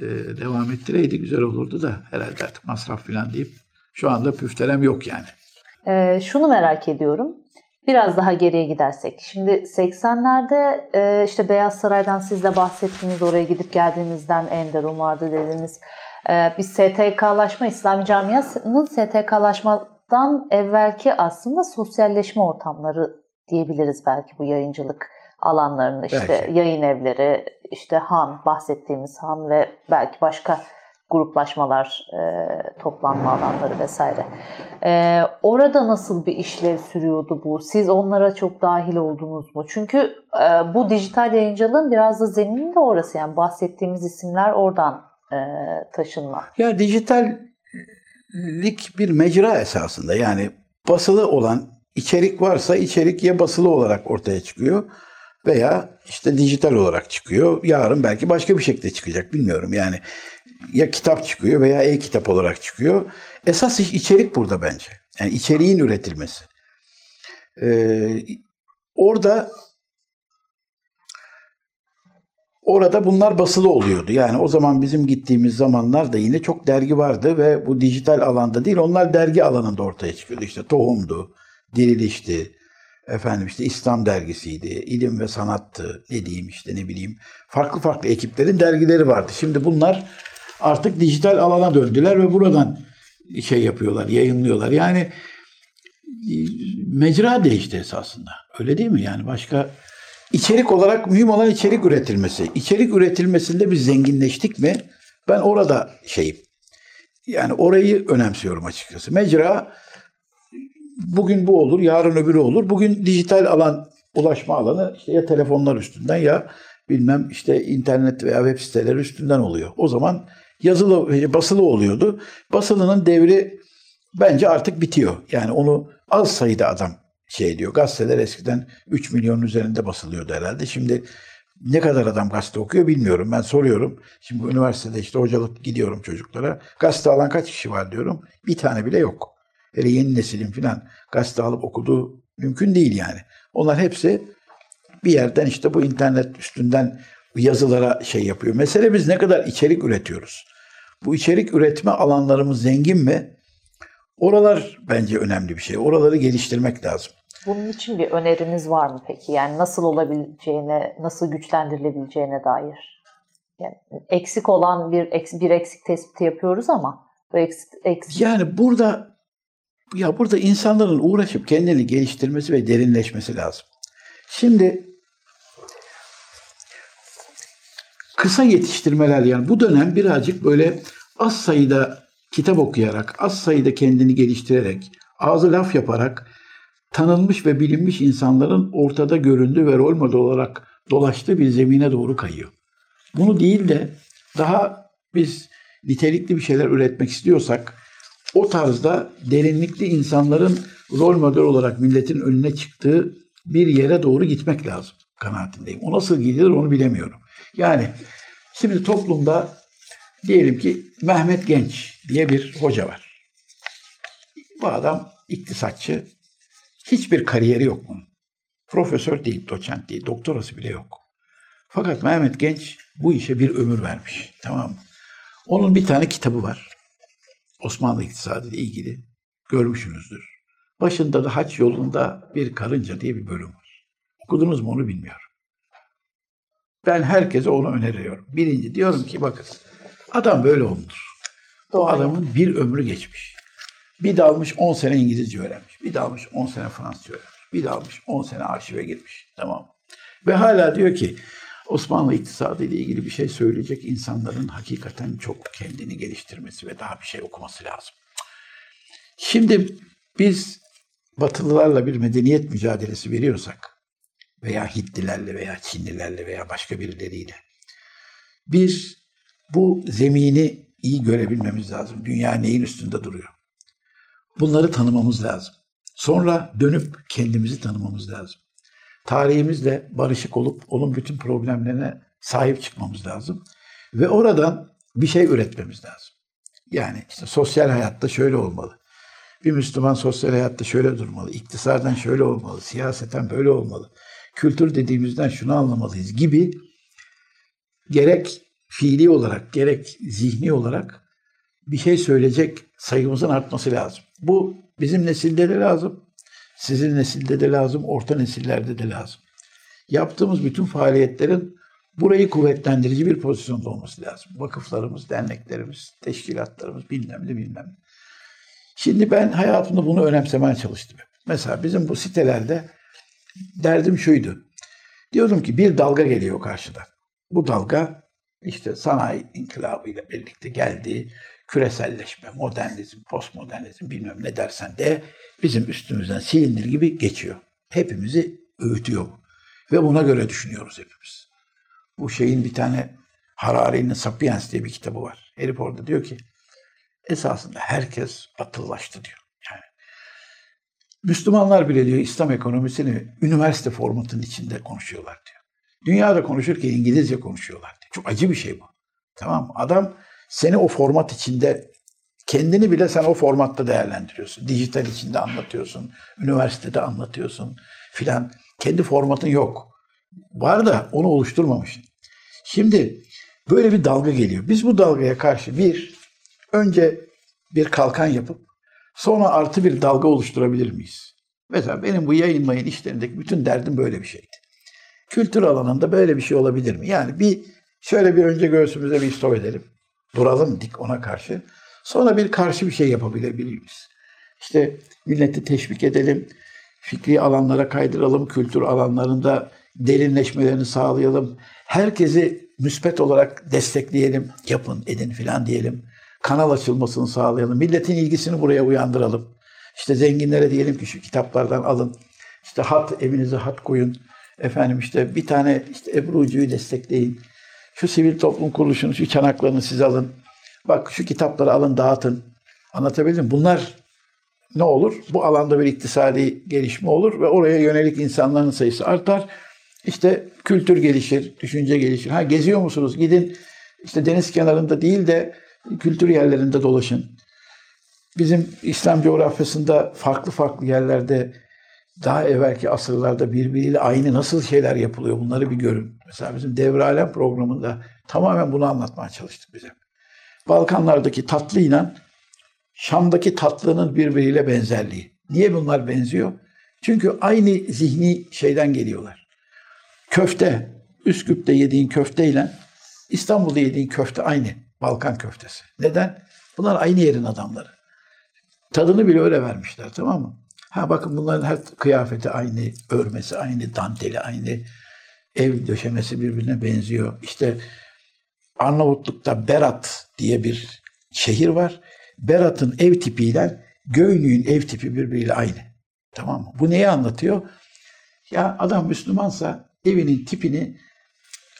Ee, devam ettireydi güzel olurdu da herhalde artık masraf falan deyip şu anda püftelem yok yani. Ee, şunu merak ediyorum. Biraz daha geriye gidersek. Şimdi 80'lerde e, işte Beyaz Saray'dan siz de bahsettiniz. Oraya gidip geldiğinizden Ender vardı dediniz. Ee, bir STK'laşma, İslam camiasının STK'laşmadan evvelki aslında sosyalleşme ortamları diyebiliriz belki bu yayıncılık alanlarında. işte Belki. yayın evleri, işte Han, bahsettiğimiz Han ve belki başka gruplaşmalar, e, toplanma alanları vesaire. E, orada nasıl bir işlev sürüyordu bu? Siz onlara çok dahil oldunuz mu? Çünkü e, bu dijital yayıncılığın biraz da zemini de orası. Yani bahsettiğimiz isimler oradan e, taşınma. Ya dijitallik bir mecra esasında yani basılı olan içerik varsa içerik ya basılı olarak ortaya çıkıyor veya işte dijital olarak çıkıyor. Yarın belki başka bir şekilde çıkacak bilmiyorum yani. Ya kitap çıkıyor veya e-kitap olarak çıkıyor. Esas iş içerik burada bence. Yani içeriğin üretilmesi. Ee, orada orada bunlar basılı oluyordu. Yani o zaman bizim gittiğimiz zamanlarda yine çok dergi vardı ve bu dijital alanda değil onlar dergi alanında ortaya çıkıyordu. İşte Tohum'du, Diriliş'ti, efendim işte İslam dergisiydi, İlim ve Sanattı, ne diyeyim işte ne bileyim. Farklı farklı ekiplerin dergileri vardı. Şimdi bunlar artık dijital alana döndüler ve buradan şey yapıyorlar, yayınlıyorlar. Yani e, mecra değişti esasında. Öyle değil mi? Yani başka içerik olarak mühim olan içerik üretilmesi. İçerik üretilmesinde biz zenginleştik mi? Ben orada şeyim. Yani orayı önemsiyorum açıkçası. Mecra bugün bu olur, yarın öbürü olur. Bugün dijital alan, ulaşma alanı işte ya telefonlar üstünden ya bilmem işte internet veya web siteleri üstünden oluyor. O zaman yazılı, basılı oluyordu. Basılının devri bence artık bitiyor. Yani onu az sayıda adam şey diyor. Gazeteler eskiden 3 milyonun üzerinde basılıyordu herhalde. Şimdi ne kadar adam gazete okuyor bilmiyorum. Ben soruyorum. Şimdi üniversitede işte hocalık gidiyorum çocuklara. Gazete alan kaç kişi var diyorum. Bir tane bile yok. Hele yeni neslin filan gazete alıp okuduğu mümkün değil yani. Onlar hepsi bir yerden işte bu internet üstünden yazılara şey yapıyor. Mesele biz ne kadar içerik üretiyoruz. Bu içerik üretme alanlarımız zengin mi? Oralar bence önemli bir şey. Oraları geliştirmek lazım. Bunun için bir öneriniz var mı peki? Yani nasıl olabileceğine, nasıl güçlendirilebileceğine dair. Yani eksik olan bir eksik, bir eksik tespiti yapıyoruz ama bu eksik, eksik Yani burada ya burada insanların uğraşıp kendini geliştirmesi ve derinleşmesi lazım. Şimdi kısa yetiştirmeler yani bu dönem birazcık böyle az sayıda kitap okuyarak, az sayıda kendini geliştirerek, ağzı laf yaparak tanınmış ve bilinmiş insanların ortada göründüğü ve rol model olarak dolaştığı bir zemine doğru kayıyor. Bunu değil de daha biz nitelikli bir şeyler üretmek istiyorsak o tarzda derinlikli insanların rol model olarak milletin önüne çıktığı bir yere doğru gitmek lazım kanaatindeyim. O nasıl gidilir onu bilemiyorum. Yani şimdi toplumda diyelim ki Mehmet Genç diye bir hoca var. Bu adam iktisatçı. Hiçbir kariyeri yok bunun. Profesör değil, doçent değil, doktorası bile yok. Fakat Mehmet Genç bu işe bir ömür vermiş. Tamam mı? Onun bir tane kitabı var. Osmanlı iktisadı ile ilgili. Görmüşsünüzdür. Başında da haç yolunda bir karınca diye bir bölüm var. Okudunuz mu onu bilmiyorum. Ben herkese onu öneriyorum. Birinci diyorum ki bakın adam böyle olmuş. O adamın bir ömrü geçmiş. Bir dalmış 10 sene İngilizce öğrenmiş. Bir dalmış 10 sene Fransızca öğrenmiş. Bir dalmış 10 sene arşive girmiş. Tamam. Ve hala diyor ki Osmanlı iktisadı ile ilgili bir şey söyleyecek insanların hakikaten çok kendini geliştirmesi ve daha bir şey okuması lazım. Şimdi biz Batılılarla bir medeniyet mücadelesi veriyorsak veya Hintlilerle veya Çinlilerle veya başka birileriyle bir bu zemini iyi görebilmemiz lazım. Dünya neyin üstünde duruyor? Bunları tanımamız lazım. Sonra dönüp kendimizi tanımamız lazım. Tarihimizle barışık olup onun bütün problemlerine sahip çıkmamız lazım. Ve oradan bir şey üretmemiz lazım. Yani işte sosyal hayatta şöyle olmalı. Bir Müslüman sosyal hayatta şöyle durmalı. İktisaden şöyle olmalı. Siyaseten böyle olmalı. Kültür dediğimizden şunu anlamalıyız gibi gerek fiili olarak gerek zihni olarak bir şey söyleyecek sayımızın artması lazım. Bu bizim nesilde de lazım. Sizin nesilde de lazım, orta nesillerde de lazım. Yaptığımız bütün faaliyetlerin burayı kuvvetlendirici bir pozisyonda olması lazım. Vakıflarımız, derneklerimiz, teşkilatlarımız bilmem ne bilmem ne. Şimdi ben hayatımda bunu önemsemeye çalıştım. Mesela bizim bu sitelerde derdim şuydu. Diyordum ki bir dalga geliyor karşıdan. Bu dalga işte sanayi inkılabıyla birlikte geldiği küreselleşme, modernizm, postmodernizm bilmem ne dersen de bizim üstümüzden silindir gibi geçiyor. Hepimizi öğütüyor. Ve buna göre düşünüyoruz hepimiz. Bu şeyin bir tane Harari'nin Sapiens diye bir kitabı var. Herif orada diyor ki esasında herkes batılılaştı diyor. Müslümanlar bile diyor İslam ekonomisini üniversite formatının içinde konuşuyorlar diyor. Dünyada konuşurken İngilizce konuşuyorlar diyor. Çok acı bir şey bu. Tamam mı? Adam seni o format içinde kendini bile sen o formatta değerlendiriyorsun. Dijital içinde anlatıyorsun, üniversitede anlatıyorsun filan. Kendi formatın yok. Var da onu oluşturmamışsın. Şimdi böyle bir dalga geliyor. Biz bu dalgaya karşı bir önce bir kalkan yapıp sonra artı bir dalga oluşturabilir miyiz? Mesela benim bu yayınlayın işlerindeki bütün derdim böyle bir şeydi. Kültür alanında böyle bir şey olabilir mi? Yani bir şöyle bir önce göğsümüze bir stop edelim. Duralım dik ona karşı. Sonra bir karşı bir şey yapabilir miyiz? İşte milleti teşvik edelim. Fikri alanlara kaydıralım. Kültür alanlarında derinleşmelerini sağlayalım. Herkesi müspet olarak destekleyelim. Yapın, edin filan diyelim. Kanal açılmasını sağlayalım. Milletin ilgisini buraya uyandıralım. İşte zenginlere diyelim ki şu kitaplardan alın. İşte hat, evinize hat koyun. Efendim işte bir tane işte Ebru'cuyu destekleyin. Şu sivil toplum kuruluşunu, şu çanaklarını siz alın. Bak şu kitapları alın dağıtın. Anlatabildim? Bunlar ne olur? Bu alanda bir iktisadi gelişme olur ve oraya yönelik insanların sayısı artar. İşte kültür gelişir, düşünce gelişir. Ha geziyor musunuz? Gidin işte deniz kenarında değil de kültür yerlerinde dolaşın. Bizim İslam coğrafyasında farklı farklı yerlerde daha evvelki asırlarda birbiriyle aynı nasıl şeyler yapılıyor bunları bir görün. Mesela bizim Devre Alem programında tamamen bunu anlatmaya çalıştık bize. Balkanlardaki tatlıyla Şam'daki tatlının birbiriyle benzerliği. Niye bunlar benziyor? Çünkü aynı zihni şeyden geliyorlar. Köfte, Üsküp'te yediğin köfteyle İstanbul'da yediğin köfte aynı. Balkan köftesi. Neden? Bunlar aynı yerin adamları. Tadını bile öyle vermişler tamam mı? Ha bakın bunların her kıyafeti aynı, örmesi aynı, danteli aynı, ev döşemesi birbirine benziyor. İşte Arnavutluk'ta Berat diye bir şehir var. Berat'ın ev tipiyle Göynü'nün ev tipi birbiriyle aynı. Tamam mı? Bu neyi anlatıyor? Ya adam Müslümansa evinin tipini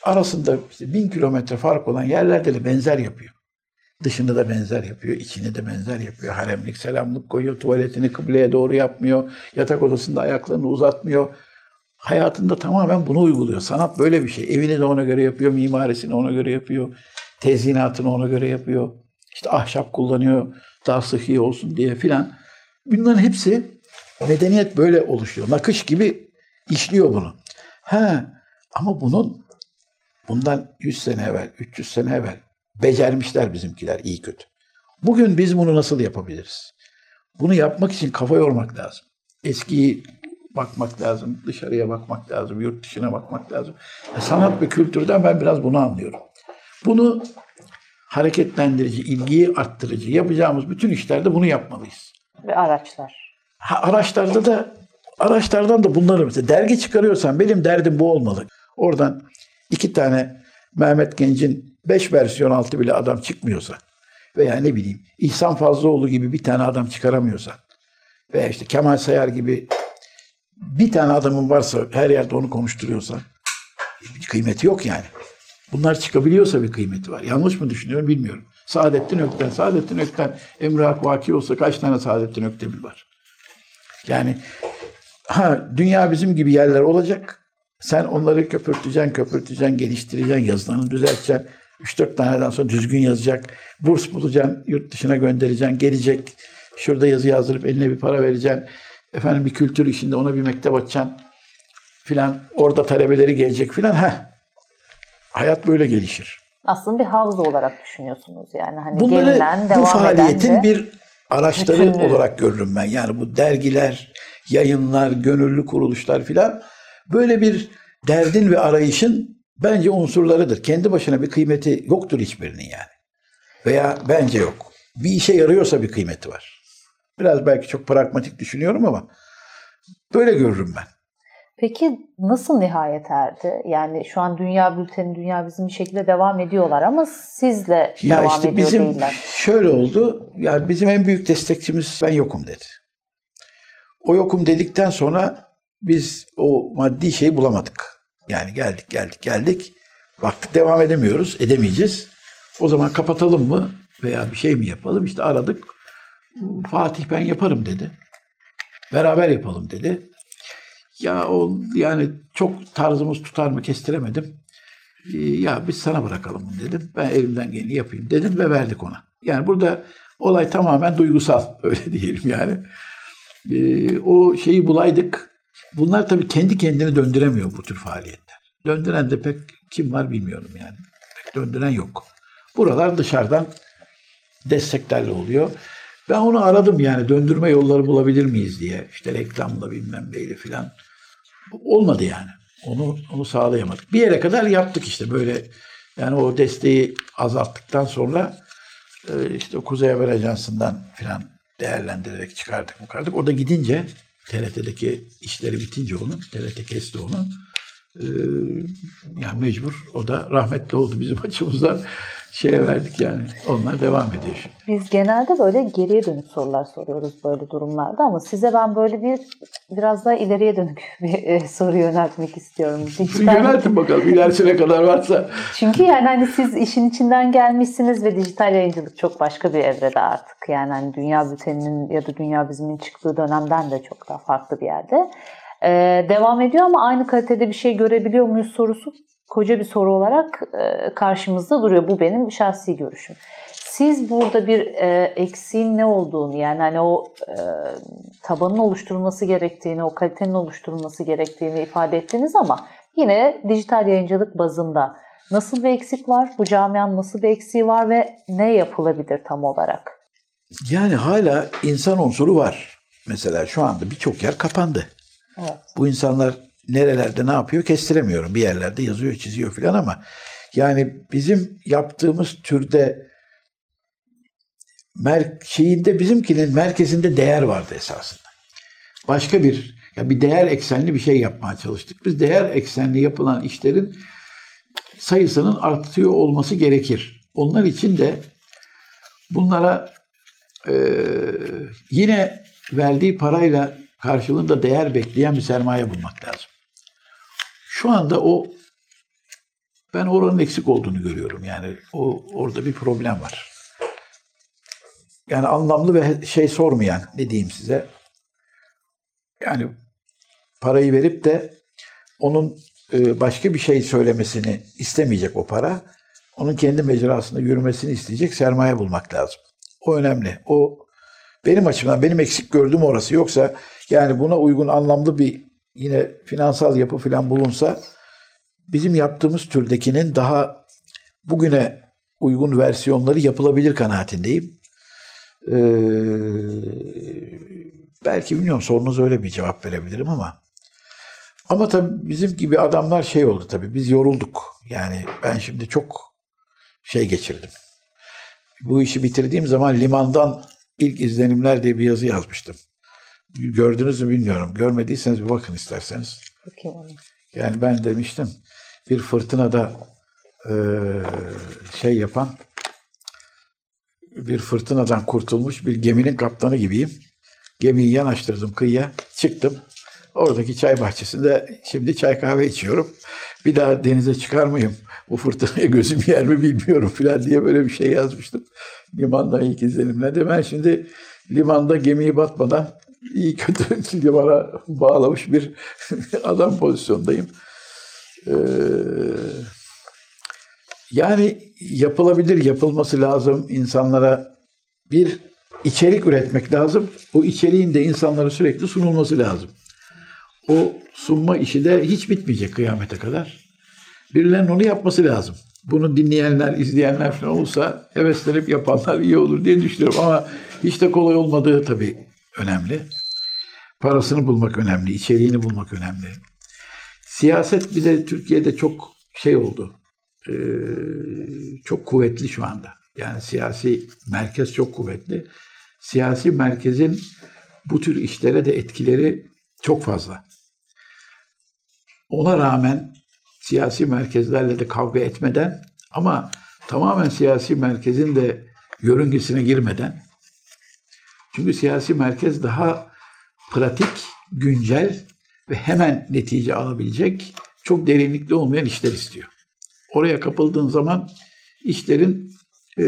arasında işte bin kilometre fark olan yerlerde de benzer yapıyor. Dışını da benzer yapıyor, içini de benzer yapıyor. Haremlik, selamlık koyuyor, tuvaletini kıbleye doğru yapmıyor, yatak odasında ayaklarını uzatmıyor. Hayatında tamamen bunu uyguluyor. Sanat böyle bir şey. Evini de ona göre yapıyor, mimarisini ona göre yapıyor, tezyinatını ona göre yapıyor. İşte ahşap kullanıyor, daha sıhhi olsun diye filan. Bunların hepsi medeniyet böyle oluşuyor. Nakış gibi işliyor bunu. Ha, ama bunun bundan 100 sene evvel, 300 sene evvel becermişler bizimkiler iyi kötü. Bugün biz bunu nasıl yapabiliriz? Bunu yapmak için kafa yormak lazım. Eskiyi bakmak lazım, dışarıya bakmak lazım, yurt dışına bakmak lazım. Sanat ve kültürden ben biraz bunu anlıyorum. Bunu hareketlendirici, ilgiyi arttırıcı yapacağımız bütün işlerde bunu yapmalıyız. Ve araçlar. Ha, araçlarda da araçlardan da bunları mesela dergi çıkarıyorsan benim derdim bu olmalı. Oradan iki tane Mehmet Genç'in beş versiyon altı bile adam çıkmıyorsa veya ne bileyim İhsan Fazlıoğlu gibi bir tane adam çıkaramıyorsa veya işte Kemal Sayar gibi bir tane adamın varsa her yerde onu konuşturuyorsa bir kıymeti yok yani. Bunlar çıkabiliyorsa bir kıymeti var. Yanlış mı düşünüyorum bilmiyorum. Saadettin Ökten, Saadettin Ökten Emre Hak Vaki olsa kaç tane Saadettin Öktem'i var? Yani ha dünya bizim gibi yerler olacak. Sen onları köpürteceksin, köpürteceksin, geliştireceksin, yazılarını düzelteceksin. 3-4 taneden sonra düzgün yazacak. Burs bulacaksın, yurt dışına göndereceksin, gelecek. Şurada yazı yazdırıp eline bir para vereceksin. Efendim bir kültür işinde ona bir mektep açacaksın. Filan orada talebeleri gelecek filan. Ha. Hayat böyle gelişir. Aslında bir havza olarak düşünüyorsunuz yani. Hani Bunları gelinen, bu devam faaliyetin eden de bir araçları bütünlüğü. olarak görürüm ben. Yani bu dergiler, yayınlar, gönüllü kuruluşlar filan böyle bir derdin ve arayışın bence unsurlarıdır. Kendi başına bir kıymeti yoktur hiçbirinin yani. Veya bence yok. Bir işe yarıyorsa bir kıymeti var. Biraz belki çok pragmatik düşünüyorum ama böyle görürüm ben. Peki nasıl nihayet erdi? Yani şu an Dünya Bülteni, Dünya Bizim bir şekilde devam ediyorlar ama sizle Ya devam işte ediyor bizim değiller. şöyle oldu. Yani bizim en büyük destekçimiz ben yokum dedi. O yokum dedikten sonra biz o maddi şeyi bulamadık. Yani geldik geldik geldik. Baktık devam edemiyoruz, edemeyeceğiz. O zaman kapatalım mı veya bir şey mi yapalım? İşte aradık. Fatih ben yaparım dedi. Beraber yapalım dedi. Ya o yani çok tarzımız tutar mı kestiremedim. Ee, Ya biz sana bırakalım dedim. Ben elimden geleni yapayım dedim ve verdik ona. Yani burada olay tamamen duygusal öyle diyelim yani. Ee, o şeyi bulaydık. Bunlar tabii kendi kendini döndüremiyor bu tür faaliyetler. Döndüren de pek kim var bilmiyorum yani. Pek döndüren yok. Buralar dışarıdan desteklerle oluyor. Ben onu aradım yani döndürme yolları bulabilir miyiz diye. İşte reklamla bilmem neyle filan. Olmadı yani. Onu onu sağlayamadık. Bir yere kadar yaptık işte böyle yani o desteği azalttıktan sonra e, işte Kuzey Haber Ajansı'ndan filan değerlendirerek çıkardık çıkardık. O da gidince TRT'deki işleri bitince onun TRT kesti onu. E, yani mecbur o da rahmetli oldu bizim açımızdan şeye verdik yani. Onlar devam ediyor. Biz genelde böyle geriye dönük sorular soruyoruz böyle durumlarda ama size ben böyle bir biraz daha ileriye dönük bir e, soru yöneltmek istiyorum. Dijital- Yöneltin bakalım ilerisine kadar varsa. Çünkü yani hani siz işin içinden gelmişsiniz ve dijital yayıncılık çok başka bir evrede artık. Yani hani Dünya Bülteni'nin ya da Dünya Bizim'in çıktığı dönemden de çok daha farklı bir yerde. Ee, devam ediyor ama aynı kalitede bir şey görebiliyor muyuz sorusu koca bir soru olarak e, karşımızda duruyor. Bu benim şahsi görüşüm. Siz burada bir e, eksiğin ne olduğunu yani hani o e, tabanın oluşturulması gerektiğini, o kalitenin oluşturulması gerektiğini ifade ettiniz ama yine dijital yayıncılık bazında nasıl bir eksik var? Bu camianın nasıl bir eksiği var ve ne yapılabilir tam olarak? Yani hala insan unsuru var. Mesela şu anda birçok yer kapandı. Evet. Bu insanlar nerelerde ne yapıyor kestiremiyorum. Bir yerlerde yazıyor, çiziyor filan ama yani bizim yaptığımız türde mer şeyinde bizimkinin merkezinde değer vardı esasında. Başka bir ya bir değer eksenli bir şey yapmaya çalıştık. Biz değer eksenli yapılan işlerin sayısının artıyor olması gerekir. Onlar için de bunlara e, yine verdiği parayla karşılığında değer bekleyen bir sermaye bulmak lazım. Şu anda o ben oranın eksik olduğunu görüyorum. Yani o orada bir problem var. Yani anlamlı ve şey sormayan ne diyeyim size. Yani parayı verip de onun e, başka bir şey söylemesini istemeyecek o para. Onun kendi mecrasında yürümesini isteyecek sermaye bulmak lazım. O önemli. O benim açımdan benim eksik gördüğüm orası. Yoksa yani buna uygun anlamlı bir yine finansal yapı falan bulunsa bizim yaptığımız türdekinin daha bugüne uygun versiyonları yapılabilir kanaatindeyim. Ee, belki bilmiyorum sorunuz öyle bir cevap verebilirim ama ama tabii bizim gibi adamlar şey oldu tabii biz yorulduk. Yani ben şimdi çok şey geçirdim. Bu işi bitirdiğim zaman limandan ilk izlenimler diye bir yazı yazmıştım. Gördünüz mü bilmiyorum. Görmediyseniz bir bakın isterseniz. Yani ben demiştim bir fırtınada e, şey yapan bir fırtınadan kurtulmuş bir geminin kaptanı gibiyim. Gemiyi yanaştırdım kıyıya, çıktım. Oradaki çay bahçesinde şimdi çay kahve içiyorum. Bir daha denize çıkar mıyım? Bu fırtınaya gözüm yer mi bilmiyorum falan diye böyle bir şey yazmıştım. Limandan ilk izlenimlerde. Ben şimdi limanda gemiyi batmadan iyi kötü limana bağlamış bir adam pozisyondayım. Ee, yani yapılabilir, yapılması lazım. insanlara bir içerik üretmek lazım. O içeriğin de insanlara sürekli sunulması lazım. O sunma işi de hiç bitmeyecek kıyamete kadar. Birilerinin onu yapması lazım. Bunu dinleyenler, izleyenler falan olursa heveslenip yapanlar iyi olur diye düşünüyorum. Ama hiç de kolay olmadığı tabii önemli. Parasını bulmak önemli, içeriğini bulmak önemli. Siyaset bir de Türkiye'de çok şey oldu. Ee, çok kuvvetli şu anda. Yani siyasi merkez çok kuvvetli. Siyasi merkezin bu tür işlere de etkileri çok fazla. Ona rağmen siyasi merkezlerle de kavga etmeden ama tamamen siyasi merkezin de yörüngesine girmeden çünkü siyasi merkez daha pratik, güncel ve hemen netice alabilecek çok derinlikli olmayan işler istiyor. Oraya kapıldığın zaman işlerin e,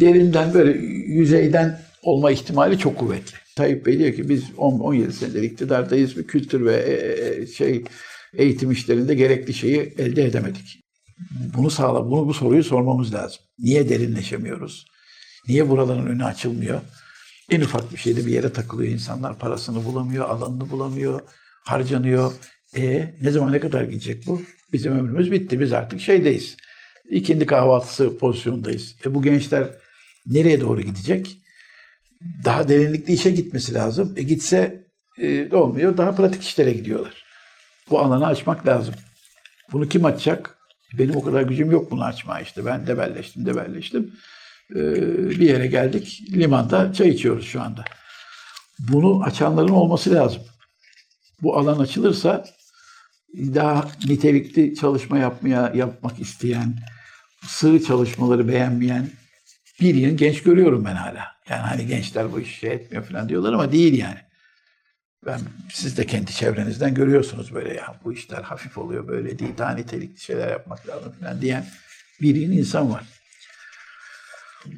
derinden böyle yüzeyden olma ihtimali çok kuvvetli. Tayyip Bey diyor ki biz 10-17 senedir iktidardayız ve kültür ve e, şey eğitim işlerinde gerekli şeyi elde edemedik. Bunu sağla, bunu bu soruyu sormamız lazım. Niye derinleşemiyoruz? Niye buraların önü açılmıyor? En ufak bir şeyde bir yere takılıyor insanlar. Parasını bulamıyor, alanını bulamıyor, harcanıyor. E ne zaman ne kadar gidecek bu? Bizim ömrümüz bitti. Biz artık şeydeyiz. İkindi kahvaltısı pozisyondayız. E bu gençler nereye doğru gidecek? Daha derinlikli işe gitmesi lazım. E gitse e, olmuyor. Daha pratik işlere gidiyorlar. Bu alanı açmak lazım. Bunu kim açacak? Benim o kadar gücüm yok bunu açmaya işte. Ben debelleştim, debelleştim. Ee, bir yere geldik. Limanda çay içiyoruz şu anda. Bunu açanların olması lazım. Bu alan açılırsa daha nitelikli çalışma yapmaya yapmak isteyen, sığ çalışmaları beğenmeyen bir yıl genç görüyorum ben hala. Yani hani gençler bu işi şey etmiyor falan diyorlar ama değil yani. Ben siz de kendi çevrenizden görüyorsunuz böyle ya bu işler hafif oluyor böyle değil daha nitelikli şeyler yapmak lazım falan diyen bir yıl insan var.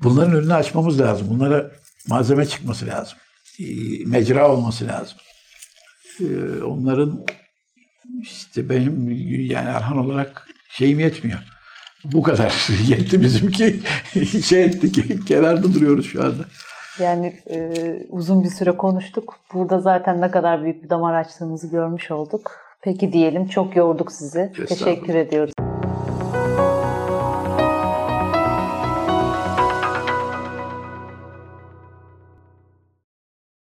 Bunların önünü açmamız lazım. Bunlara malzeme çıkması lazım. Ee, mecra olması lazım. Ee, onların işte benim yani Erhan olarak şeyim yetmiyor. Bu kadar yetti bizimki. şey ettik, kenarda duruyoruz şu anda. Yani e, uzun bir süre konuştuk. Burada zaten ne kadar büyük bir damar açtığınızı görmüş olduk. Peki diyelim çok yorduk sizi. Teşekkür ediyoruz.